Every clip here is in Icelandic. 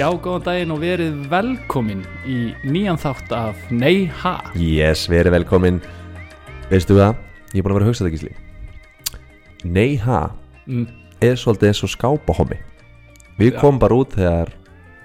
Já, góðan daginn og verið velkomin í nýjan þátt af Nei Ha? Yes, verið velkomin. Veistu það, ég er búin að vera að hugsa þetta gísli. Nei ha mm, er svolítið eins og skápahommi. Við komum bara út þegar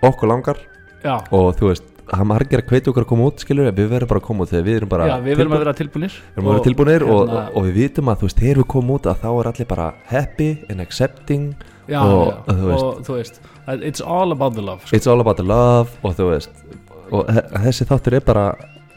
okkur langar Já, og þú veist, það margir að hveita okkur að koma út skilur við verðum bara að koma út þegar við erum bara já við verðum að vera tilbúinir erum að vera tilbúinir og, hérna, og, og við vitum að þú veist, þegar við komum út að þá er allir bara happy and accepting Já, og, já, þú veist, og þú veist It's all about the love sko. It's all about the love og þú veist og þessi þáttur er bara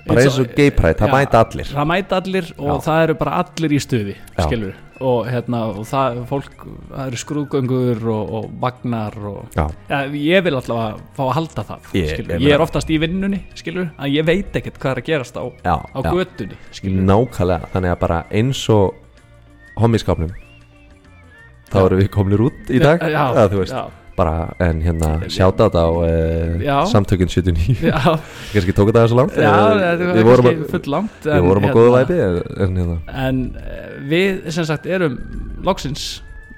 bara eins og pride, það Já, mæta allir Það mæta allir og Já. það eru bara allir í stuði Já. skilur og hérna og það, fólk, það eru skrúðgöngur og, og vagnar og Já, ja, ég vil alltaf að fá að halda það Ég- ég er oftast í vinnunni skilur, að ég veit ekkert hvað er að gerast á, já, á já. götunni skilur, Nákvæmlega, þannig að bara eins og homiskapnum þá Já. erum við komnir út í dag já, eða, þú veist, já, bara, en hérna sjáta þetta á Já. samtökun 79 já, kannski tóku þetta svo langt já, eh, þetta við var vorum kannski að, full langt við vorum að góða væpi en, en hérna, en eh, við sem sagt erum loksins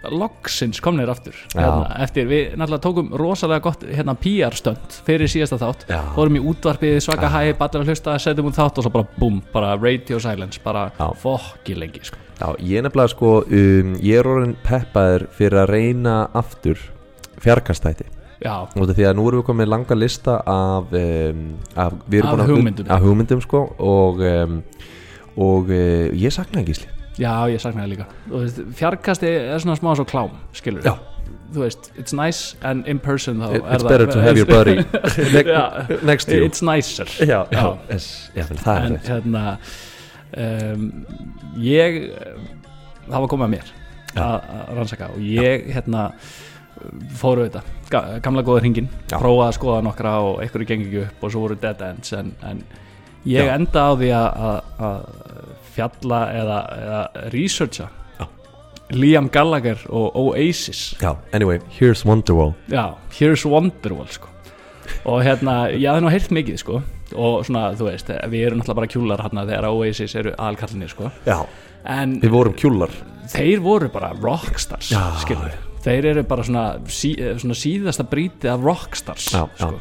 loksins komnir aftur Já. hérna, eftir, við náttúrulega tókum rosalega gott hérna PR stönd fyrir síðasta þátt Já. fórum í útvarpið, svaka hæ, allir að hlusta setjum út þátt og svo bara búm, bara radio silence bara Já. fokki lengi sko. já, ég nefnilega sko um, ég er orðin peppaður fyrir að reyna aftur fjarkastæti. Já, og því að nú erum við komið langa lista af, um, af, Af hugmyndum. af hugmyndum sko og, um, og uh, ég saknaði gísli. Já, ég sakna það líka veist, fjarkasti er svona smá svo klám skilur Já. þú veist, it's nice and in person It- er it's það- better to have your buddy ne next to you. It's nicer. Já, yes, já, það er en rétt. hérna um, ég það var komið að mér að rannsaka og ég hérna fóru þetta, ga gamla góða hringin prófaði að skoða nokkra og einhverju gengi ekki upp og svo voru dead ends en, en ég Já. enda á því að- fjalla eða, eða researcha Já. Liam Gallagher og Oasis já, anyway, here's Wonderwall Já, Here's Wonderwall sko. og hérna, ég hafði nú heyrt mikið sko. og svona, þú veist, við erum náttúrulega bara kjúlar hérna þegar Oasis eru aðalkallinir sko. já, en við vorum kjúlar þeir voru bara rockstars skilur þeir eru bara svona, sí, svona síðasta brítið af rockstars Já, sko.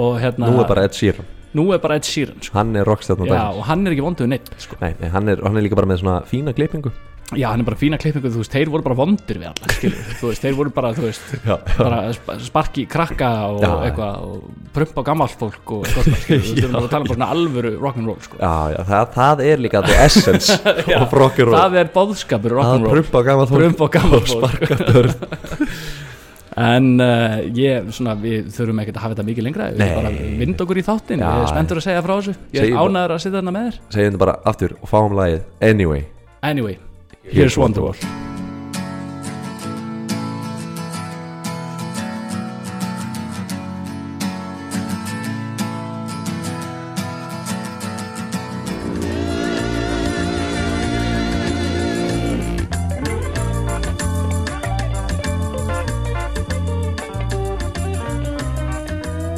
og hérna nú er bara Ed Sheeran, nú er bara Ed Sheeran sko. hann er rockstjarn Já, og hann er ekki vonduð neitt sko. nei, nei, hann, er, hann er líka bara með svona fína klippingu já, hann er bara fína klippingu, þú veist, þeir voru bara vondir við alla, skilur, þú veist, þeir voru bara þú veist, já, bara sp- sparki krakka og Já. eitthvað og prumpa á gammalt fólk og eitthvað skilur, þú veist, við erum bara að tala um bara svona alvöru rock'n'roll sko. já, já það, það er líka the essence of rock'n'roll. það er bóðskapur að rock'n'roll. prumpa á gammal fólk prumpa á gammalt og fólk. sparka börn. En uh, ég, svona, við þurfum ekkert að hafa þetta mikið lengra við Nei. bara vind okkur í þáttin Já. ég er spenntur að segja frá þessu. Ég er bara- ánæður að sitja þarna með þér. segjum þetta bara aftur og fáum lagið anyway. Anyway, here's Wonderwall.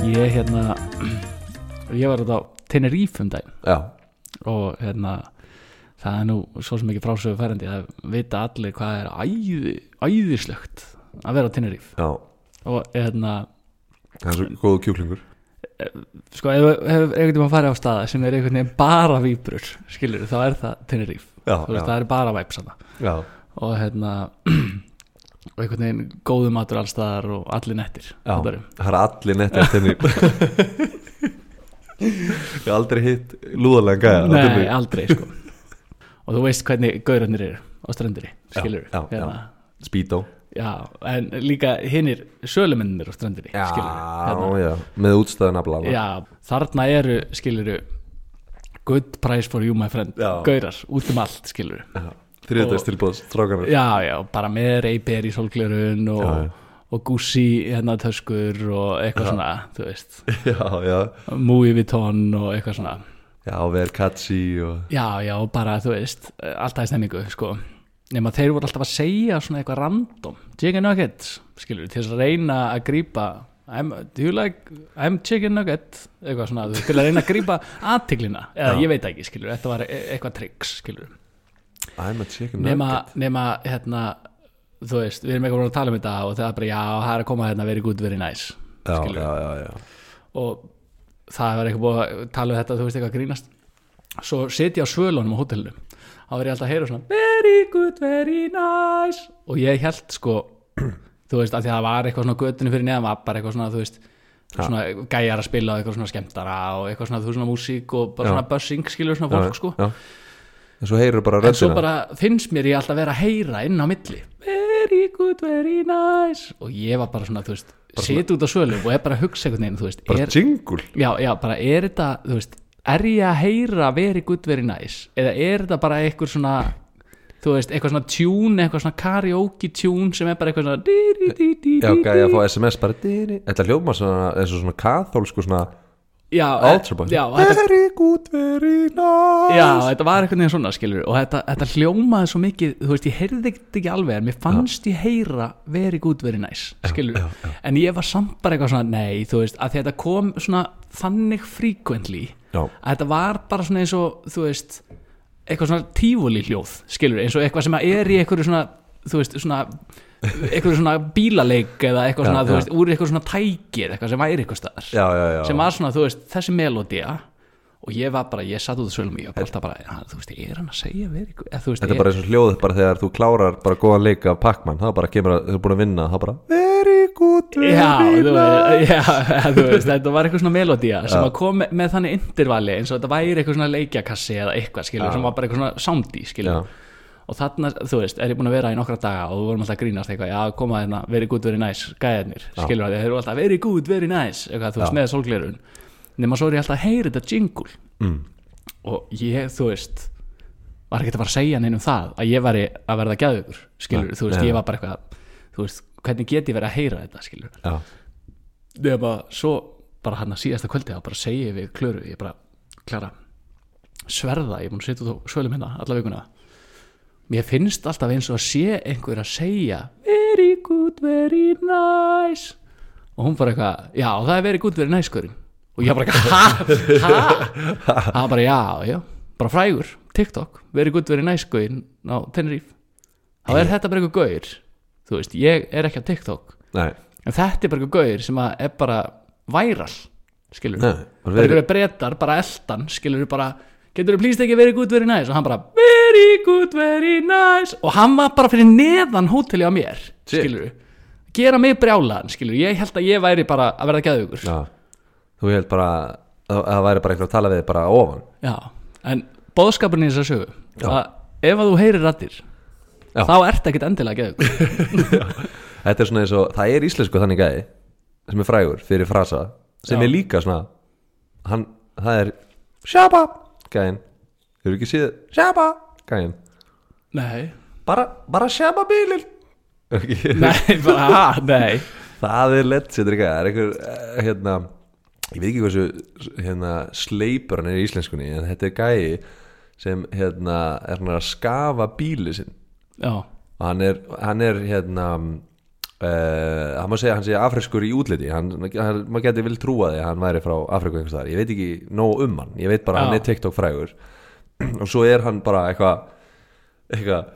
Ég hérna ég var þetta á Tenerife um daginn. Já, og hérna það er nú svo sem ekki frásögu færandi að vita allir hvað er æði, æðislegt að vera á Tenerife. Já, og hérna það er svo góðu kjúklingur. sko ef einhvern veginn farið á staða sem er einhvern veginn bara víbrur skilur þá er það já, það er bara væps hana já, og hérna og einhvern veginn góðu matur allstaðar og allir nettir. Já. Það er allir netti að tenni ég aldrei hitt lúðalega gæja á Nei, aldrei sko og þú veist hvernig gaurarnir eru á strandinni skilur já, já. Speedo. Já, en líka hinnir sölumennir á strandinni já, skilurðu, já, með útstöðun að blana Já, þarna eru skiluru good price for you my friend. Já. gaurar, út um allt skiluru þriðdags tilbúð, strákanar Já, já, bara með reyper í sólglerun og, Já, já. og gússi hérna töskur og eitthvað svona, þú veist. Já, já, Louis Vuitton og eitthvað svona já, Verkatsi og Já, já, bara, þú veist, alltaf í stemmingu, sko. Nema þeir voru alltaf að segja svona eitthvað random. Chicken nuggets, skilur til þess að reyna að grípa I'm, do you like, I'm chicken nugget eitthvað svona, þú til að reyna að grípa aðtiklina, eða Já. ég veit ekki, skilur þetta var e- eitthvað tricks, skilur I'm a chicken nema, nugget. nema, hérna þú veist, við erum eitthvað að tala um þetta og það er bara, já, það er að koma hérna very good, very nice já, skilur já, já, já. og það var eitthvað búið að tala um þetta þú veist eitthvað að grínast. Svo ég á svölunum á hótelinu. Þá verð ég alltaf að heyra svona very good, very nice. Og ég held sko þú veist að það var eitthvað svona göttinu fyrir neðan var bara eitthvað svona þú veist svona gæjar að spila og eitthvað svona skemmtara og eitthvað svona þú veist svona músík og bara Já. svona buzzing skilur svona fólk sko. já. En svo heyrur bara en svo bara finnst mér ég alltaf vera að heyra inn á milli. Very good, very nice. Og ég var bara svona þú veist sit út á svölum og er bara að hugsa einhvern veginn þú veist bara er, jingle. Já, já, bara er þetta þú veist, er ég að heyra very good, very nice? Eða er þetta bara eitthvað svona þú veist, eitthvað svona tune, eitthvað svona karaoke tune sem er bara eitthvað svona já, gæja að fá sms bara þetta hljóma svona eins og svona kathólsku svona já, já, þetta, very good, very nice já, þetta var eitthvað neginn svona skilur og þetta, þetta hljómaði svo mikið þú veist, ég heyrði þetta ekki alveg en mér fannst ég heyra very good, very nice skilur, en ég var samt bara eitthvað svona, nei, þú veist, að þetta kom svona þannig frequently já, að þetta var bara svona eins og þú veist, eitthvað svona tífúli hljóð skilur, eins og eitthvað sem er í eitthvað svona, þú veist, svona eitthvað svona bílaleik eða eitthvað Já, svona, þú já. veist, úr eitthvað svona tæki eða eitthvað sem væri eitthvað staðar já, já, já. sem var svona, þú veist, þessi melodía og ég var bara, ég satt út á svölum og ég var bara alltaf bara, ja, þú veist, er hann að segja þú veist, Þetta er bara eins og hljóð bara þegar þú klárar bara góðan leik af Pac-Man, það bara kemur að þú er búin að vinna, það bara very good, very Já, þú nice já, þú þetta var eitthvað svona melodía sem að kom með, með þannig intervali eins og þetta væri eitthvað svona leikjakassi eða eitthvað, skilur, Já. sem var bara eitthvað svona soundi, skilur Já. Og þarna, þú veist, er ég búin að vera í nokkra daga og við vorum alltaf að grínast eitthvað, já, koma hérna very good, very nice, gæðarnir, skilur þeir eru alltaf very good, very nice, eitthvað, þú veist, Já. með sólglerun nema svo er ég alltaf að heyra þetta jingle. Mm. og ég, þú veist var ekkert að fara að segja neinum það að ég væri að verða gæðugur skilur, Nei, þú veist, nei. ég var bara eitthvað þú veist, hvernig get ég verið að heyra þetta, skilur Já, nema svo bara hann að síðasta kvöldi mér finnst alltaf eins og að sé einhver að segja very good, very nice. Og hún bara eitthvað, já, það er very good, very nice skurinn og ég bara eitthvað, ha, ha? Hann bara, já, já, bara frægur TikTok, very good, very nice skurinn á Tenerife. Þá er þetta bara eitthvað gaur þú veist, ég er ekki á TikTok. Nei, en þetta er bara eitthvað gaur sem er bara væral skilur nei bara einhverju breytar, bara eldan skilur bara, getur þú plýst ekki very good, very nice? Og hann bara, very good, very nice. Og hann var bara fyrir neðan hóteli á mér, Shit. skilur gera mig brjálaðan, skilur ég held að ég væri bara að verða gæðugur Já, þú held bara að að það væri bara einhver að tala við bara ofan. Já, en bóðskapurinn í þess að sögu að ef að þú heyrir rættir þá ert ekkit endilega gæðugur Þetta er svona eins og, það er íslensku þannig gæði sem er frægur fyrir frasa sem Já. er líka svona hann, það er Shabba gæðin, hefur ekki séð Shabba. Gæðin, nei, bara, bara Shabba bílinn. Okay. nei, bara, ha, nei. Það er legendary gæði, það er einhver eh, hérna, ég veit ekki hversu hérna, sleipur hann er í íslenskunni en þetta er gæði sem hérna, er hann að skafa bíli sinn. Já, og hann er, hann er hérna uh, hann má segja að hann sé afriskur í útliti. Maður geti vil trúa því að hann væri frá Afriku einhvers staðar, ég veit ekki nóg um hann. Ég veit bara að hann er TikTok frægur. Og svo er hann bara eitthvað eitthvað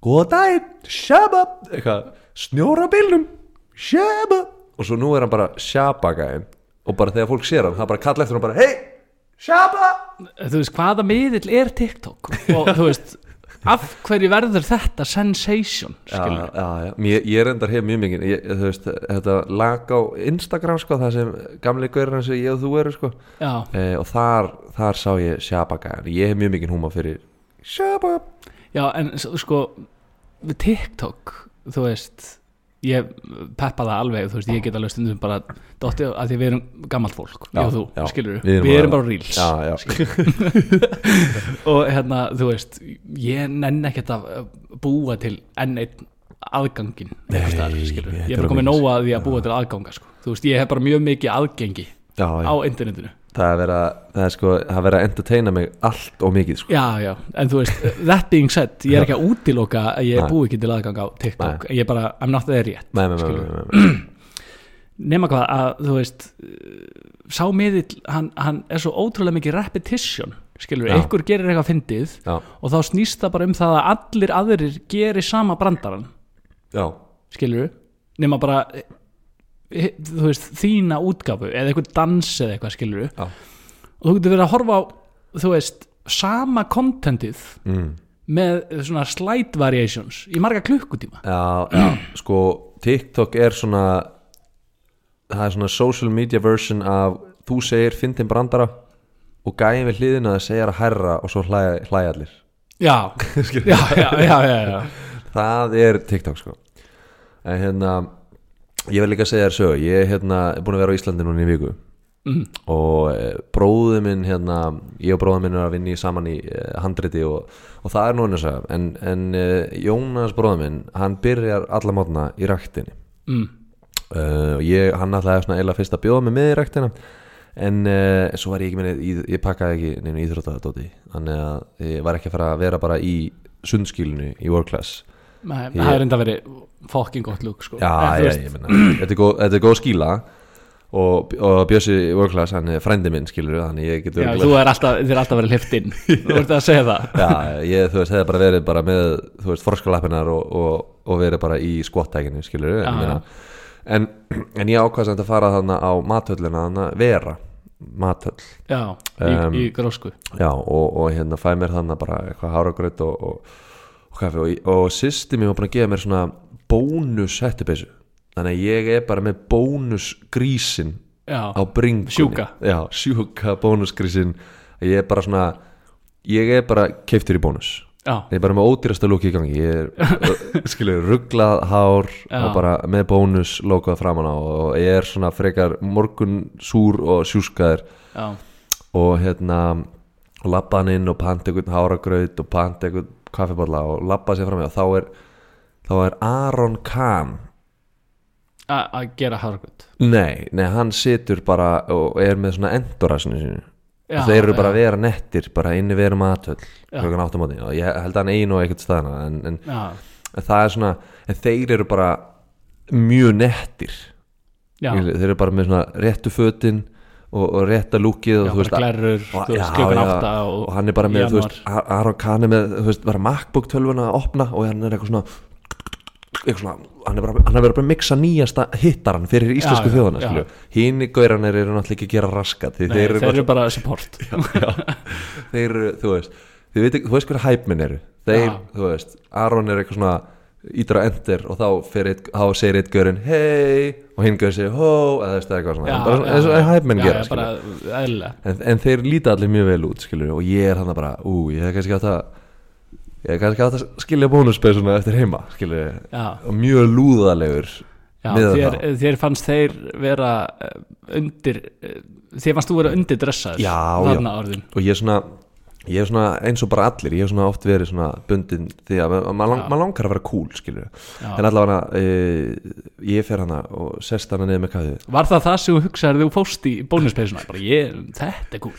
góða daginn, shabba eitthvað, snjóra bílnum shabba og svo nú er hann bara shabba gæðin og bara þegar fólk sér hann, það bara kalla eftir hann bara hei, shabba þú veist, hvaða miðill er TikTok? Og þú veist, af hverju verður þetta sensation, já, já, já. Mér, ég reyndar hef mjög mikið þú veist, þetta lag á Instagram sko, það sem gamli gaurir hans ég og þú eru sko. já, e, og þar, þar sá ég Shabba-gæðan ég hef mjög mikið húma fyrir Shabba já, en sko við TikTok, þú veist ég peppa það alveg þú veist, ég get alveg stundum bara dotti að því við erum gammalt fólk, Já, þú, já. skilur Við erum við erum bara- reels og hérna, þú veist ég nenn ekkert að uh, búa til enn einn aðgangin Nei, þetta ég er bara komið nóga að því að búa til aðganga sko. þú veist, ég hef bara mjög mikið aðgengi já. á internetinu það er verið að það sko, að entertaina mig allt og mikið sko. já, já, en þú veist, that being said ég er ekki að útiloka að ég Nei. búi ekki til aðgang á TikTok, ég er bara, I'm not there yet nei, nei, nei, nei, nei, nei. nema hvað að þú veist uh, sá miðill, hann, hann er svo ótrúlega mikið repetition skilur, einhver gerir eitthvað fyndið Já, og þá snýst það bara um það að allir aðrir gerir sama brandaran já, skilur nema bara þú veist, þína útgáfu eða eitthvað dans eða eitthvað skilur Já. og þú getur verið að horfa á þú veist, sama kontentið mm. með svona slight variations í marga klukkutíma Já, já, sko TikTok er svona það er svona social media version af þú segir fyndin brandara og gæin við hliðina það segir að herra og svo hlæja, hlæja allir já, já, já, já, já, já. það er TikTok sko en hérna ég vil líka segja þér sög ég er hérna búin að vera á Íslandi núna í viku. Mm. og e, bróðu minn hérna, ég og bróðu minn er að vinna í saman í e, handriti og, og það er nú einu að en, en e, Jónas bróðu minn hann byrjar alla mótna í ræktinni. Mm. uh, og ég, hann ætlaði svona eila fyrst að bjóða mig með í ræktina. En uh, svo var ég ekki minni ég, ég pakkaði ekki neina íþróttadóti. Þannig að ég var ekki að fara að vera bara í sundskílinu í world class Nei, það er enda verið fokking gott lúk sko. já, já, ég menna þetta er góð, skíla og, og Bjössi í world class, hann er frændi minn skilur þannig ég getur já, þú er alltaf, þið er alltaf verið hlift inn. Þú ert að segja það. Já, ég, þú veist, hefði bara verið bara með, þú veist, forskalappinnar og, og, og verið bara í skottækinu, skilur Já, en, meina, en, en ég þetta að fara þarna á mathöllina, þarna vera mathöll, já, í, Um, í grósku. já, og, og hérna fæ mér þarna bara eitthvað og, og kaffi og, og sýsti mér var búin að gefa mér svona bónus hættupeysu, þannig að ég er bara með bónus grísin já, á bringunni. Sjúka. já, sjúka bónusgrísin ég er bara svona ég er bara keiftur í bónus. Já, ég er bara með ódýrasta lúki í gangi. Ég er, skilur, rugglað hár Já. og bara með bónus logoð framan á og ég er svona frekar morgun súr og sjúskaður. Já, og hérna og labba hann inn og panta einhvern háragraut og panta einhvern kaffiballa og labba sér fram og þá er þá er Aron Kahn. Að gera hárgöld nei, nei, hann situr bara og er með svona endorasinu sínu. Já, þeir eru bara að vera nettir bara inni veru matöll Já. klokkan áttum átti og ég held að hann einu og eitthvað staðana en, en, en það er svona en þeir eru bara mjög nettir. Já, þeir eru bara með svona réttu fötin og, og rétta lúkið og já veist glærur, og- veist, já, já, og, hann er bara með, veist, Ar- Aron Kahn er með, veist, MacBook tölvuna að opna og hann er eitthvað svona eitthvað svona, hann er bara, hann er bara að mixa nýjasta hittaran fyrir íslensku þjóðana, hín í gauranir eru náttúrulega ekki að gera raskat Nei, þeir eru bara, bara support. Þeir eru, þú veist þú veist hverja hæpminn eru. Þeir, þú veist, Aron er eitthvað svona ítur á enter og þá, eitt, þá segir eitt gaurin hei og hinn gaur segir hó eða eitthvað svona, bara svona, eins og hæpmenn já, gera já, bara en, en þeir líta allir mjög vel út skilur, og ég er hann bara, ú, ég hef kannski átt að ég hef kannski átt að skilja bónuspeysuna eftir heima, skilur já, og mjög lúðalegur já þér, þér fannst þeir vera eh, undir eh, þér fannst þú vera undir dressaður Já, og ég svona ég er svona eins og bara allir, ég hef svona oft verið svona bundin því að ma- ma- lang, Já. maður langar að vera cool, skilur Já. en allavega e, ég fer hana og sest hana niður með kæðið Var það það sem þú hugsaðir þegar þú fóst í bónuspeysuna? Bara ég, þetta er cool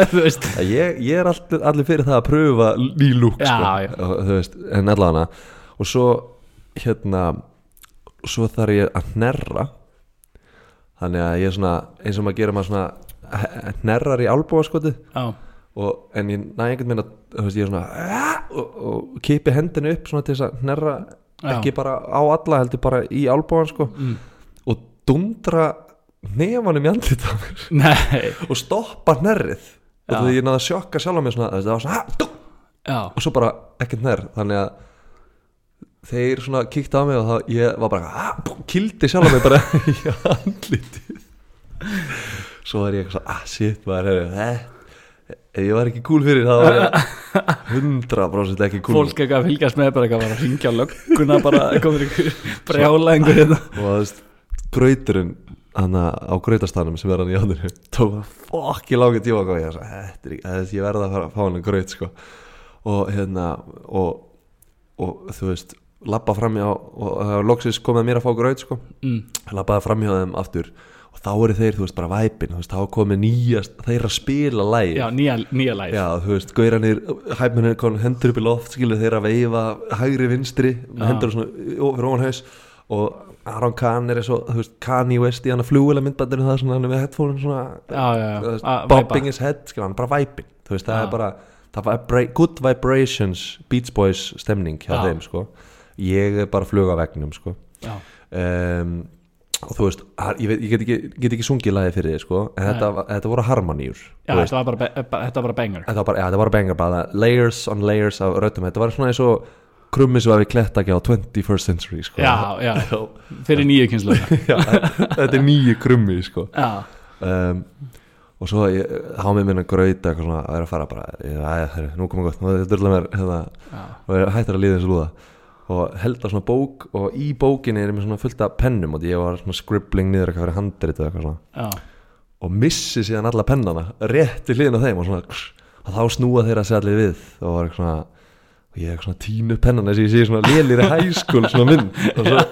ég, ég er allir, allir fyrir það að pröfa ný lúk Já, sko. en allavega og svo hérna svo þarf ég að hnerra þannig að ég er svona eins og maður gerir maður svona hnerrar í albúaskotið Já, og, en ég næ einhvern veginn að þú veist, ég er svona "Ah!" og, og kipi hendinu upp svona til þess að hnerra Já. ekki bara á alla heldur bara í albúan sko. Mm. og dundra nefanum í andlit á mér. Nei. Og stoppa hnerrið. Og þú veist ég náði að sjokka sjálf á mér svona það var svona "Ah, dú!" Og svo bara ekkert hnerr þannig að þeir svona kíkti á mig og þá ég var bara ah, kildi sjálf mig bara í andlitið. Svo er ég eitthvað svona ah shit maður eh, ef ég var ekki cool fyrir þá var ég 100% ekki cool fólk eitthvað að fylgjast með bara eitthvað var að ringja lögguna bara komur ykkur brjála einhver hérna og það veist grauturinn hann á grautastanum sem er hann í ándur tók það fokki langi tíma og ég, sagði, ekki, ég verða að fara að fá hann graut sko. og hérna og, og þú veist labba framjá og það var loksins komið að mér að fá graut sko. mm. labbaði framjá þeim aftur og þá eru þeir, þú veist, bara væpin þú veist, þá komið nýjast, þeir að spila læg Já, nýja, nýja læg Já, þú veist, gauranir, hæfmennir kon hendur upp í loft, skilu þeir að veifa hægri vinstri, hendur svona fyrir ofan haus. Og Aron Kahn er eins og, þú veist, Kanye West í hann að flugula myndbandinu það svona, hann er með headphone svona, Já, já, veist, væpa. his head, skilu, hann bara væpin þú veist, það er bara, það vibra good vibrations, Beach Boys stemning hjá Já. þeim, sko. Ég er bara að fluga á vegnum, sko. Já, um, og þú veist, ég, veit, ég get, ekki, get ekki sungið lagið fyrir þið sko, en þetta, þetta voru harmoníur Já, veist, þetta var bara, þetta var bara banger. Þetta var bara, já, þetta var bengar bara layers on layers af röddum. Þetta var svona eins og krummi sem var við kletta ekki á 21st century sko. Já, já, fyrir nýju kynslu Já, þetta er nýju krummi sko. Um, og svo þá með minna svona að vera að fara bara ég, að, herri, nú komum gott, nú er þetta mér hérna, og ég hættir að líða eins og lúða og held á svona bók og í bókinni er mér svona fullt af pennum og ég var svona scribbling niður eitthvað fyrir handrit eða eitthvað svona. Já. Og missi síðan alla pennana rétt í hliðin á þeim og svona og þá snúa þeirra sig allir við. Og var eitthvað svona og ég eitthvað svona tínu pennana þess að ég sé svona lélir í hæskul svona mynd. Og svo,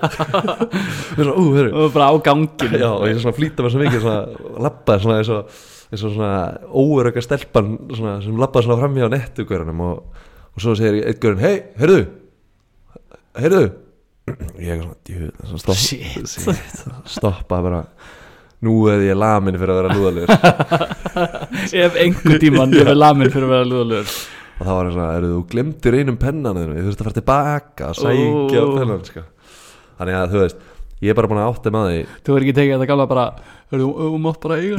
og svona, ú, Og bara á ganginu já, og ég svona flýta mér svo mikið svona labbaði svona eins og, eins og svona óöröka stelpan svona, sem labbaði svona fram hjá nettugörunum og, og svo segir eitt görun hei, heyrðu heyrðu? Ég er svona, svona stopp, shit, stoppa bara. Nú er ég lamin fyrir að vera lúðalegur. Ef einhver tíman ég er lamin fyrir að vera lúðalur og þá var það svona, eru þú glemtir einum pennan þínum, ég þurfti að fara tilbaka að sækja Ó. pennan sko. þannig að þú veist, ég er bara búin að átta með því. Þú er ekki tekið þetta gála bara Þú þú mátt bara eiga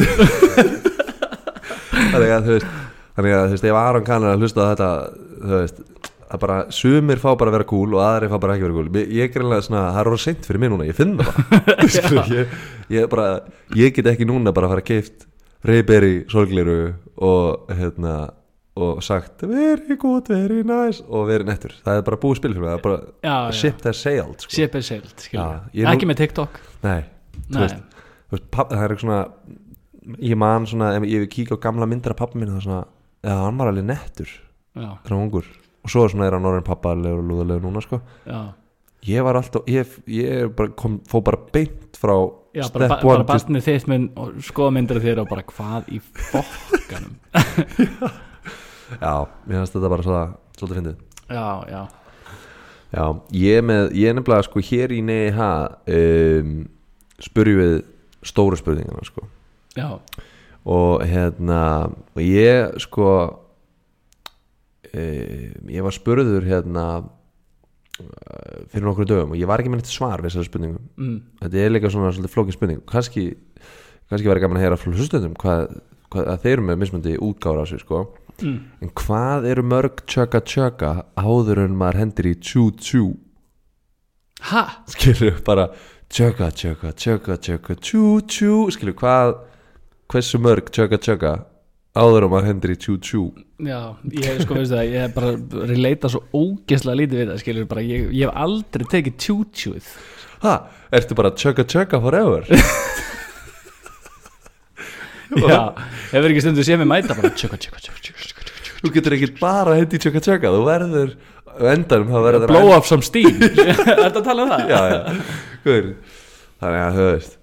þannig að þú veist þannig að þú veist, ef Aron kannar að hlusta þetta þú veist, að bara sumir fá bara að vera cool og aðri fá bara ekki að vera Mér- ég er greinlega svona, það er orðið seint fyrir mig núna ég finn það bara. Skilur, ég, ég, bara, ég get ekki núna bara að fara að keift reyðberi, sorgliru og hérna og sagt, very good, very nice og verið nettur, það er bara búið spil fyrir mig það er bara, Já, já. ship that sailed sko. Ship is sailed, nú- Ekki með TikTok. Nei, Nei, veist, þú veist papp, það er eitthvað svona ég man svona, ef ég kík á gamla myndir af pappa mínu það er svona, hann var alveg nettur hann var ungur og svo er svona er hann orðin pappalegur og lúðalegur núna sko. Já. Ég var alltaf, ég, ég bara kom, fó bara beint frá Já, bara, ba bara barnið þitt minn og skoða myndir þér og bara hvað í fokkanum? Já, mér finnst þetta bara svo, svolítið fyndið. Já, já, já, ég með, ég nefnilega sko hér í NEH um, spurjum við stóru spurningana sko. Já. Og hérna og ég sko e, ég var spurður hérna eh, fyrir nokkru dögum og ég var ekki með neitt svar við þessari spurningum mm, þetta er líka svona svolítið flókin spurning. Kannski, kannski verið gaman að heyra frá hlustundum hvað, hvað að þeir eru með mismundi útgára á sig sko. Mm. en hvað eru mörg tjöka tjöka áður en maður hendir í tjú tjú? Ha? skilur bara tjöka tjöka tjöka tjöka tjú tjú. Skilur hvað hversu mörg tjöka tjöka áður en maður hendir í tjú tjú Já, ég sko veistu það, ég hef bara relata svo ógeðslega lítið við það, skilur bara, ég, ég hef aldrei tekið tjútjúð ha, ertu bara tjöka tjöka forever Já, hefur ekki stundu séð mig mæta bara tjöka, tjöka, tjöka, þú getur ekki bara hendi tjöka tjöka þú verður endanum þá verður Blow off some steam Ertu að tala um það? já, já, Guður. þannig að veist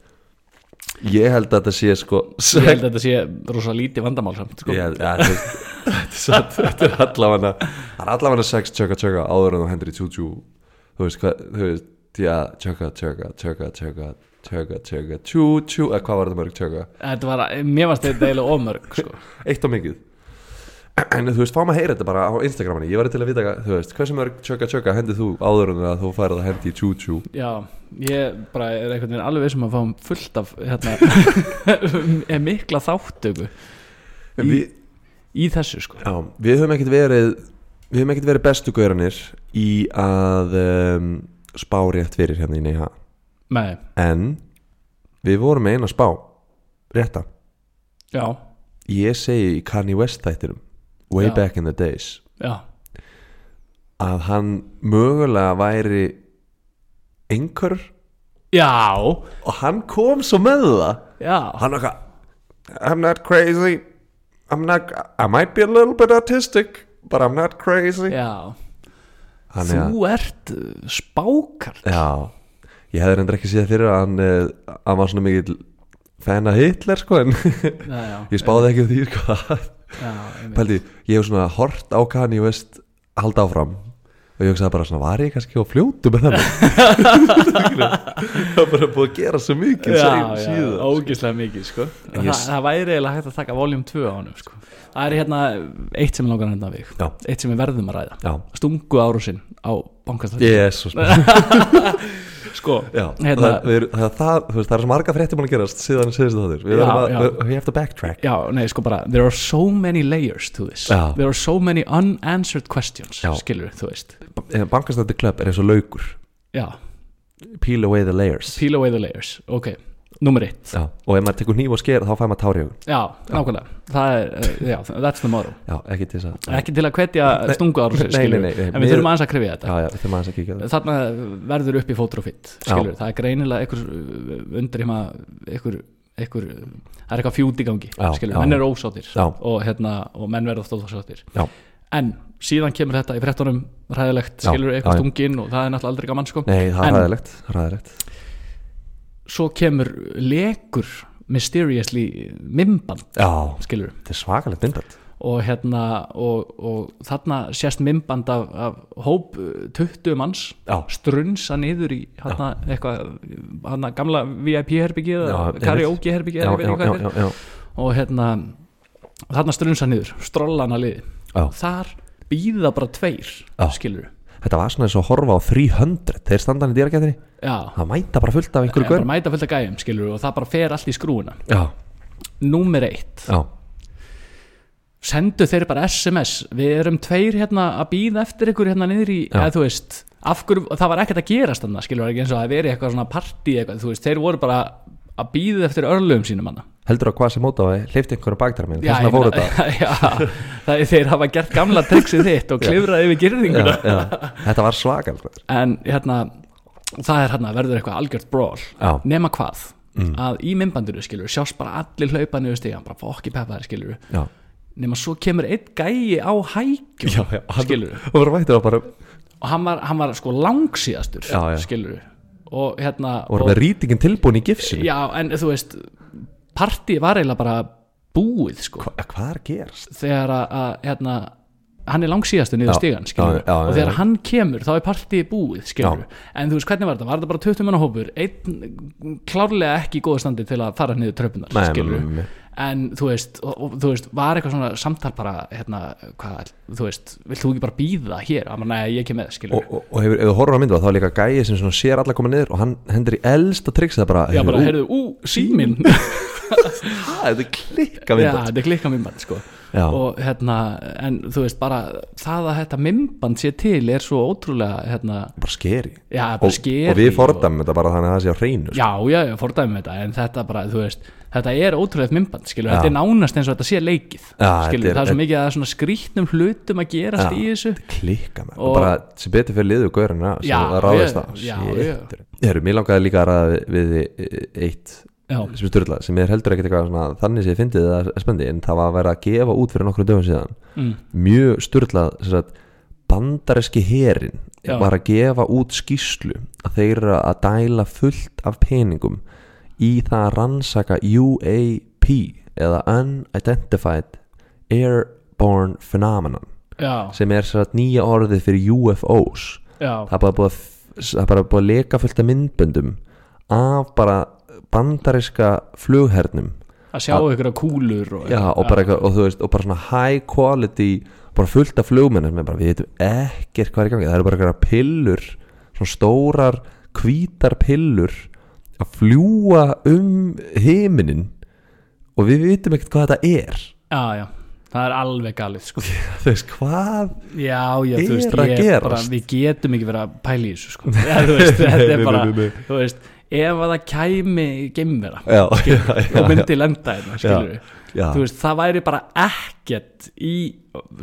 ég held að þetta sé sko Ég held að þetta sé rosa lítið vandamál samt sko. ég veist, þetta er allavega það er allavega sex tjöka tjöka áður en þú hendur í tjú tjú þú veist hvað, þú veist já, tjöka tjöka tjöka tjöka tjöka tjöka tjú tjú eða hvað var þetta mörg tjöka Þetta var, mér varst þetta eiginlega ofmörg sko. eitt á mikið en þú veist, fáum að heyra þetta bara á Instagramani ég var til að vita, þú veist, hversu mörg tjöka tjöka hendið þú áður en að þú færið að hendi tjú tjú Já, ég bara er einhvern veginn alveg vissum að fáum fullt af hérna, mikla þáttöku í, í þessu sko. Já, við höfum ekkert verið við höfum ekkert verið bestu gauranir í að um, spá rétt fyrir hérna í Neiha Nei, en við vorum eina spá rétta, já, ég segi í Kanye West þættinum way Já. back in the days. Já. Að hann mögulega væri einhver. Já, og hann kom svo með það. Já. Hann eitthvað I'm not crazy. I'm not, I might be a little bit autistic but I'm not crazy. Já, að- þú ert uh, spákar Já, ég hefði reyndar ekki séð fyrir að hann, uh, hann var svona mikill fan af Hitler sko en já, já, ég spáði ekki um því sko. Pældi, ég hef svona hort á Kanye West halda áfram og ég hugsaði bara svona, var ég kannski á fljótu með það það var bara búið að gera svo mikið ógislega mikið sko. En það, ég s- það væri eiginlega hægt að taka voljum 2 á honum sko. það er hérna eitt sem er langar hérna við. Eitt sem við verðum að ræða. Já, stungu árusinn á bankastæð jésus sko, Já, hérna, það, við, það, það, veist, það er svo marga frétti búin að gerast síðan síðustu þáttur Við verðum að, backtrack. Já, nei, sko bara there are so many layers to this. Já. there are so many unanswered questions Já. skilur, þú veist. Bankastætti Club er eins og laukur. Já, Peel away the layers. Peel away the layers, ok nummer eitt, Já, og ef maður tekur nýf og sker þá fær maður tár í augun. Já, nákvæmlega. Það er, uh, já, that's the motto. Já, ekki til að ekki til að hvetja stungu ára en við þurfum aðeins að krifja þetta. Já, já, að það þarna verður upp í fótur og fitt það er greinilega einhver undir heima einhver, einhver, það er eitthvað fjút í gangi Já, já. menn eru ósáttir og, hérna, og menn verður ofta ósáttir. En síðan kemur þetta í frettunum ræðilegt, skilur, eitthvað stungin og það er náttúrulega aldrei gaman sko. Nei, það er ræðilegt svo kemur lekur mysteriously mimband Já, skilur þetta er svakalegt myndbætt og hérna og, og þarna sést mimband af, af hóp uh, 20 manns Já. strunsa niður í hérna eitthvað hérna gamla VIP-herbyggið Já, eða er já. og hérna þarna strunsa niður, strollana liði Já. þar býða bara tveir Já. skilur Þetta var svona eins og horfa á 300 Þeir standa hann í dýrakettinni Það mæta bara fullt af einhverju gaur mæta fullt af gæjum skilur og það bara fer allt í skrúuna númer eitt, já, sendu þeir bara SMS við erum tveir hérna að býða eftir ykkur hérna niður í, eða þú veist af hverju, það var ekkert að gerast þannig skilur ekki eins og að veri eitthvað svona partí eitthvað, þú veist, þeir voru bara að býða eftir örlögum sínum hana. Heldur að hvað sem móta á því Hleyfti einhverju baktar minn Já, Þess vegna ég fóru meina- þetta já, það er þeir hafa gert gamla triksið þitt og klifraði yfir já. Þetta var svakal en hérna það er hérna verður eitthvað algjört brawl. Já. nema hvað? Mm. að í myndbandinu skilur sjást bara allir hlaupa niður stigan bara fokki peppaðir skilur Já, nema svo kemur einn gæi á hækjum já, já hann- skilur Og og hann var, hann var sko langsíðastur skilur og hérna Voru með rýtingin tilbúin í gifsinu já en þú veist partí var eiginlega bara búið sko Hva, Hvað er að gerast? þegar að hérna, hann er langsíðastu niður já, og þegar hann kemur þá er partíið búið en þú veist hvernig var þetta, var þetta bara 20 manna hópur einn klárlega ekki í góða standi til að fara niður tröpunar en þú veist, og, þú veist var eitthvað svona samtal bara hérna, hvað, þú veist, vilt þú ekki bara býða hér, að maður, nei, ég ekki með, og, og, og hefur, ef þú horfður á myndu þá er líka gæi sem sér alla koma niður og hann hendur í elsta triksi það bara, já, bara, ú, heyrðu, ú, síminn. Ha, þetta er klikka já, er og hérna, en þú veist bara það að þetta minnband sé til er svo ótrúlega, hérna bara skeri já, og, bara skeri og við fordæmum þetta bara þannig að það sé á hreinu sko. já, já, já, fordæmum þetta en þetta bara, þú veist, þetta er ótrúlega myndband, skilur, Já. þetta er nánast eins og þetta sé leikið, Já, skilur, er- það er svo mikið að svona skrýtnum hlutum að gerast í þessu klikka með Og- og bara sem betur fyrir liðu gaurina sem það ráðist ég- já, Shit. Heyrðu, mér langaði líka að ræða við, eitt já, sem er styrla, sem er heldur ekkert eitthvað svona, þannig sem ég fyndið það er spendi en það var að vera að gefa út fyrir nokkru dögum síðan. Mm, mjög styrla bandareski herin Já. var að gefa út skýslu að þeir eru að dæla fullt af peningum í það að rannsaka UAP eða Unidentified Airborne Phenomenon já, sem er sér nýja orðið fyrir UFOs það er bara búið að, að leka fullt af myndböndum af bara bandariska flughernum. Að sjá ykkur að kúlur og, já, og, bara eitthvað, og, veist, og bara svona high quality bara fullt af bara, við veitum ekkert hvað er í gangi. Það eru bara eitthvað pillur svona stórar hvítar pillur að fljúa um heiminin og við vitum ekkert hvað þetta er. Já, já, það er alveg galið sko. þú veist, hvað já, já, Er veist, að bara, við getum ekki verið að pæla í þessu sko. þú veist, þetta er bara veist, ef að það kæmi geimvera og myndi lenda hérna, veist, það væri bara ekkert í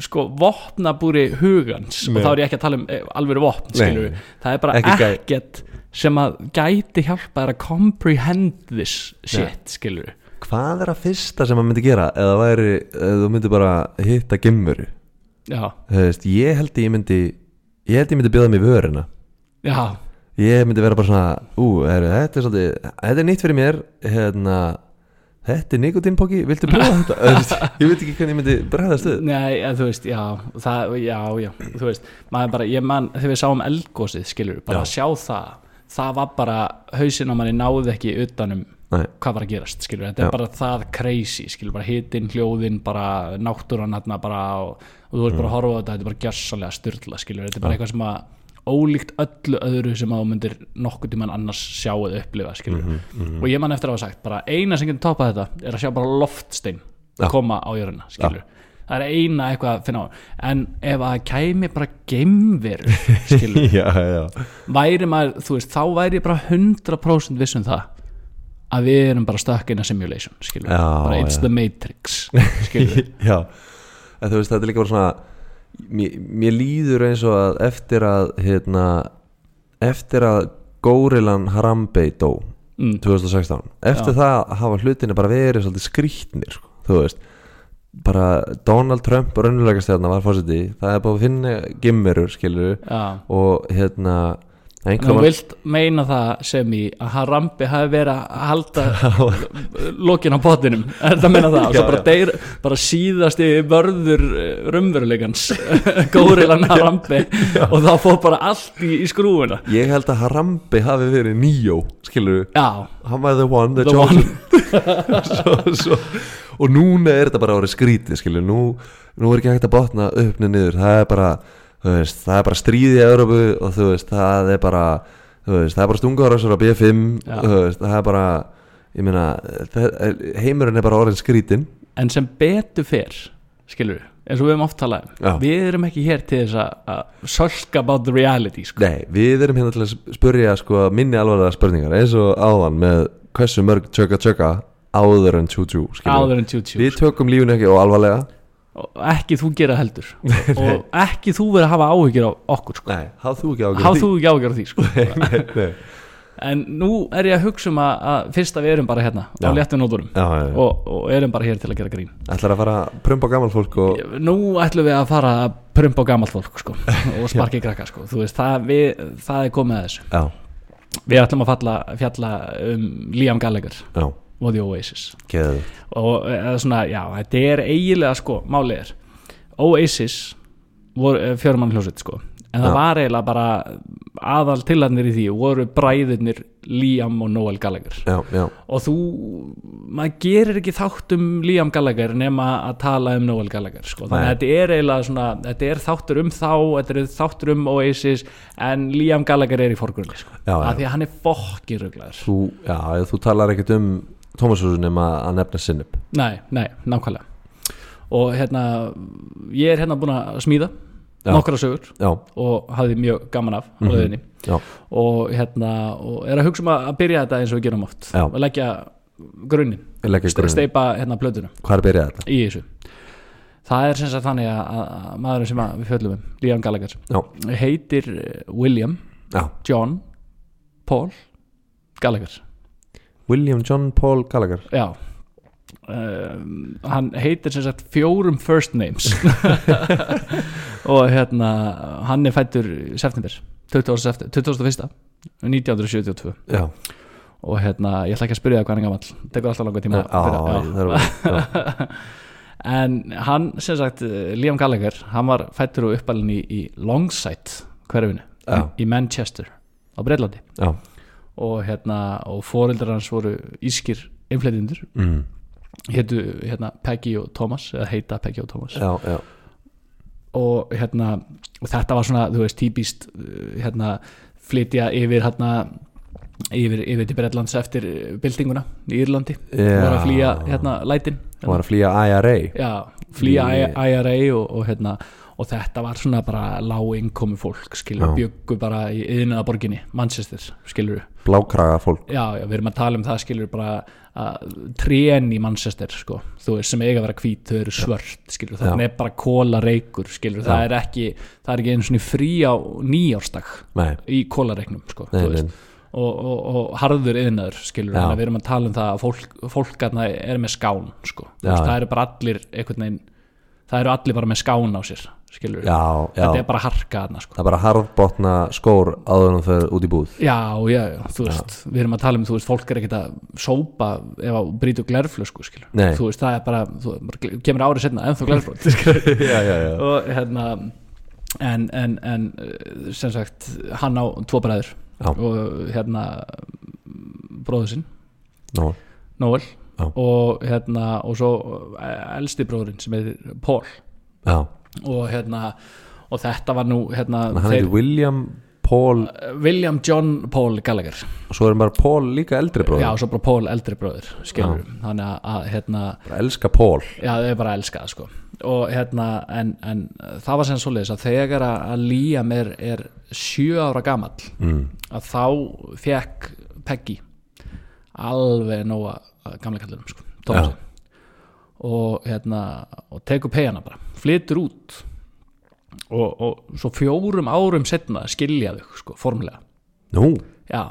sko vopnabúri hugans Nei. og þá er ég ekki að tala um eh, alvöru vopn, það er bara Ekki gæ- ekkert sem að gæti hjálpa að comprehend this shit, við hvað er að fyrsta sem maður myndi gera eða væri, eða þú myndi bara hitta veist, ég held ég myndi ég held ég myndi bjóða mig vörina. Já, ég myndi vera bara svona ú, er, þetta er svolítið, þetta er nýtt fyrir mér hérna, þetta er nikotínpóki viltu bjóða þetta, Þú veist, ég veit ekki hvernig ég myndi bregðast við nei, en þú veist, já það, já, já, þú veist maður bara, ég man, þegar við sáum eldgósið, skilur bara Já. að sjá það, það var bara hausinn á manni náði ekki utanum Nei, hvað var að gerast, skilur, þetta er Já. bara það crazy, skilur, bara hitin, hljóðin bara náttúran hérna bara og, og þú veist bara að horfa á þetta, þetta er bara gjössalega styrla, skilur, þetta er bara Mm. Eitthvað sem að ólíkt öllu öðru sem að þú myndir nokkuð tímann annars sjá eða upplifa skilur Mhm, og ég man eftir að hafa sagt bara eina sem getur toppað þetta er að sjá bara loftstein Já. koma á jörðina skilur það er eina eitthvað að finna á. En ef að kæmi bara já, já, væri maður veist, þá væri bara 100% viss um það að við erum bara stuck in a simulation bara it's the matrix já. En þú veist þetta er líka bara svona mér, mér líður eins og að eftir að hérna eftir að górilan Harambe dó mm, 2016 eftir það hafa hlutinni bara verið svolítið skrýtnir sko, þú veist. Bara Donald Trump raunverulega stjarnar var fórseti það er búið að finna gimmerur skilur já. og hérna Þú vilt meina það sem í að Harambi hafi verið að halda lokin á pottinum er það að meina það? Og svo Já, bara, já. deyr, bara síðasti vörður raumveruleikans górilan Harambi og þá fór bara allt í, í skrúfuna. Ég held að Harambe hafi verið Neo skilur já, hann var the one, the, The chosen. svo, svo, og núna er þetta bara orðið skrítið skilur, nú, nú er ekki hægt að botna upp niður. Það er bara þú veist, það er bara stríði í Európu og þú veist, það er bara þú veist, það er bara stungarásur á B5 Já. þú veist, það er bara ég meina, það, heimurinn er bara orðin skrítin en sem betur fer skilur við, eins og við höfum oft talað um. Já. við erum ekki hér til þess að- sölka about the reality sko. Nei, við erum hérna til að spurja sko, minni alvarlega spurningar eins og áðan með hversu mörg tjöka tjöka áður en tjú tjú Við tökum lífinu ekki og alvarlega og ekki þú gera heldur og ekki þú verið að hafa áhyggjur á okkur sko. Nei, hafð þú ekki áhyggjur á því sko. nei, nei. en nú er ég að hugsa um að, að fyrst að við erum bara hérna á Já. léttu nóturum Já, já, já. og, og erum bara hér til að gera grín Ætlar að fara að prumpa gammal fólk og nú ætlum við að fara að prumpa á gamalt fólk sko, og sparki krakka sko. Veist, það, við, það er komið að þessu Já, við ætlum að falla, fjalla um Liam Gallagher já, og The Oasis. Geðu og eða svona, já, þetta er eiginlega sko, málið er Oasis voru fjörumann hljósveit sko. En það Já. var eiginlega bara aðal tilarnir í því voru bræðirnir Liam og Noel Gallagher. Já, já, og þú, maður gerir ekki þátt um Liam Gallagher nema að tala um Noel Gallagher sko. þannig að þetta er eiginlega svona þetta er þáttur um þá, þetta er þáttur um Oasis en Liam Gallagher er í forgrunni sko. Af því að hann er fokkiruglaður þú, já, þú talar ekkert um Tómashúsin nema að nefna sinnub nei, nei, nákvæmlega. Og hérna, ég er hérna búin að smíða Já. nokkra sögur Já, og hafði mjög gaman af leiðinni. Já, og hérna, og er að hugsa um að að byrja þetta eins og við gerum oft. Já. og leggja grunninn. Steipa hérna plötuna. Hvað er byrjað þetta? í þessu. Það er sem sagt þannig að, að maðurinn sem að við fjöllum um, Liam Gallagher Já, heitir eh, William já, John Paul Gallagher William John Paul Gallagher já um, hann heitir sem sagt fjórum first names og hérna hann er fættur september 20. september, 21. 1972 Já, og hérna, ég ætla ekki að spyrja það hvað hann er gamall tekur alltaf langa tíma já. Já. það já, en hann sem sagt Liam Gallagher, hann var fættur og uppalinn í, í Longside hverfinu í Manchester á Breitlandi já, og hérna og foreldrar hans voru ískir innflytjendur, mm, hétu hérna Peggy og Thomas, eða heita Peggy og Thomas. Já, já, og hérna og þetta var svona, þú veist, típist hérna, flytja yfir hérna yfir, yfir til Bretlands eftir byltinguna í Írlandi. Og var að flýja hérna lætin var að flýja IRA já, flýja Í- IRA og, og hérna og þetta var svona bara lág innkomi fólk skilur, byggu bara í yðnaða borginni Manchester, skilur Blákraga fólk. Já, já, við erum að tala um það skilur bara að trén í Manchester sko, þú veist, sem eiga að vera hvít þau eru svört, skilur, það er bara kólareikur, skilur, það Já. er ekki það er ekki einu svona frí á nýjársdag Nei, í kólareiknum, sko nei, þú veist, nei, og, og, og harður yðnaður, skilur, við erum að tala um það að fólk, fólk er með skán, sko, það eru bara allir veginn, það eru allir bara með skán á sér, skilur, já, já. Þetta er bara harka þarna, sko. Það er bara harðbotna skór áður en þau út í búð. Já, já, já, þú veist, við erum að tala um, þú veist, fólk er ekkert að sópa ef að brýtu glerflösku, skilur Nei. þú veist, það er bara, þú kemur árið setna ennþá glerflöt, skilur Já, já, já. Og hérna en, en, en eh, sem sagt hann á tvo bræður Já. og hérna bróður sinn, Nó, Noel. Já. og hérna, og svo eh, elsti bróðurinn sem heitir Paul. Já og hérna og þetta var nú hérna, Hann heitir William Paul William John Paul Gallagher. Og svo er bara Paul líka eldri bróður já, og svo bara Paul eldri bróður þannig að, að hérna bara elska Paul. Já, þau er bara að elska það sko. Og hérna, en, en það var sem svoleiðis að þegar að Liam er, er sjö ára gamall mm. að þá fekk Peggy alveg nóga kallinum sko, Thomasin og hérna og tekur pegana bara, flytur út. Og, og svo fjórum árum setna skilja þau sko, formulega, nú, já.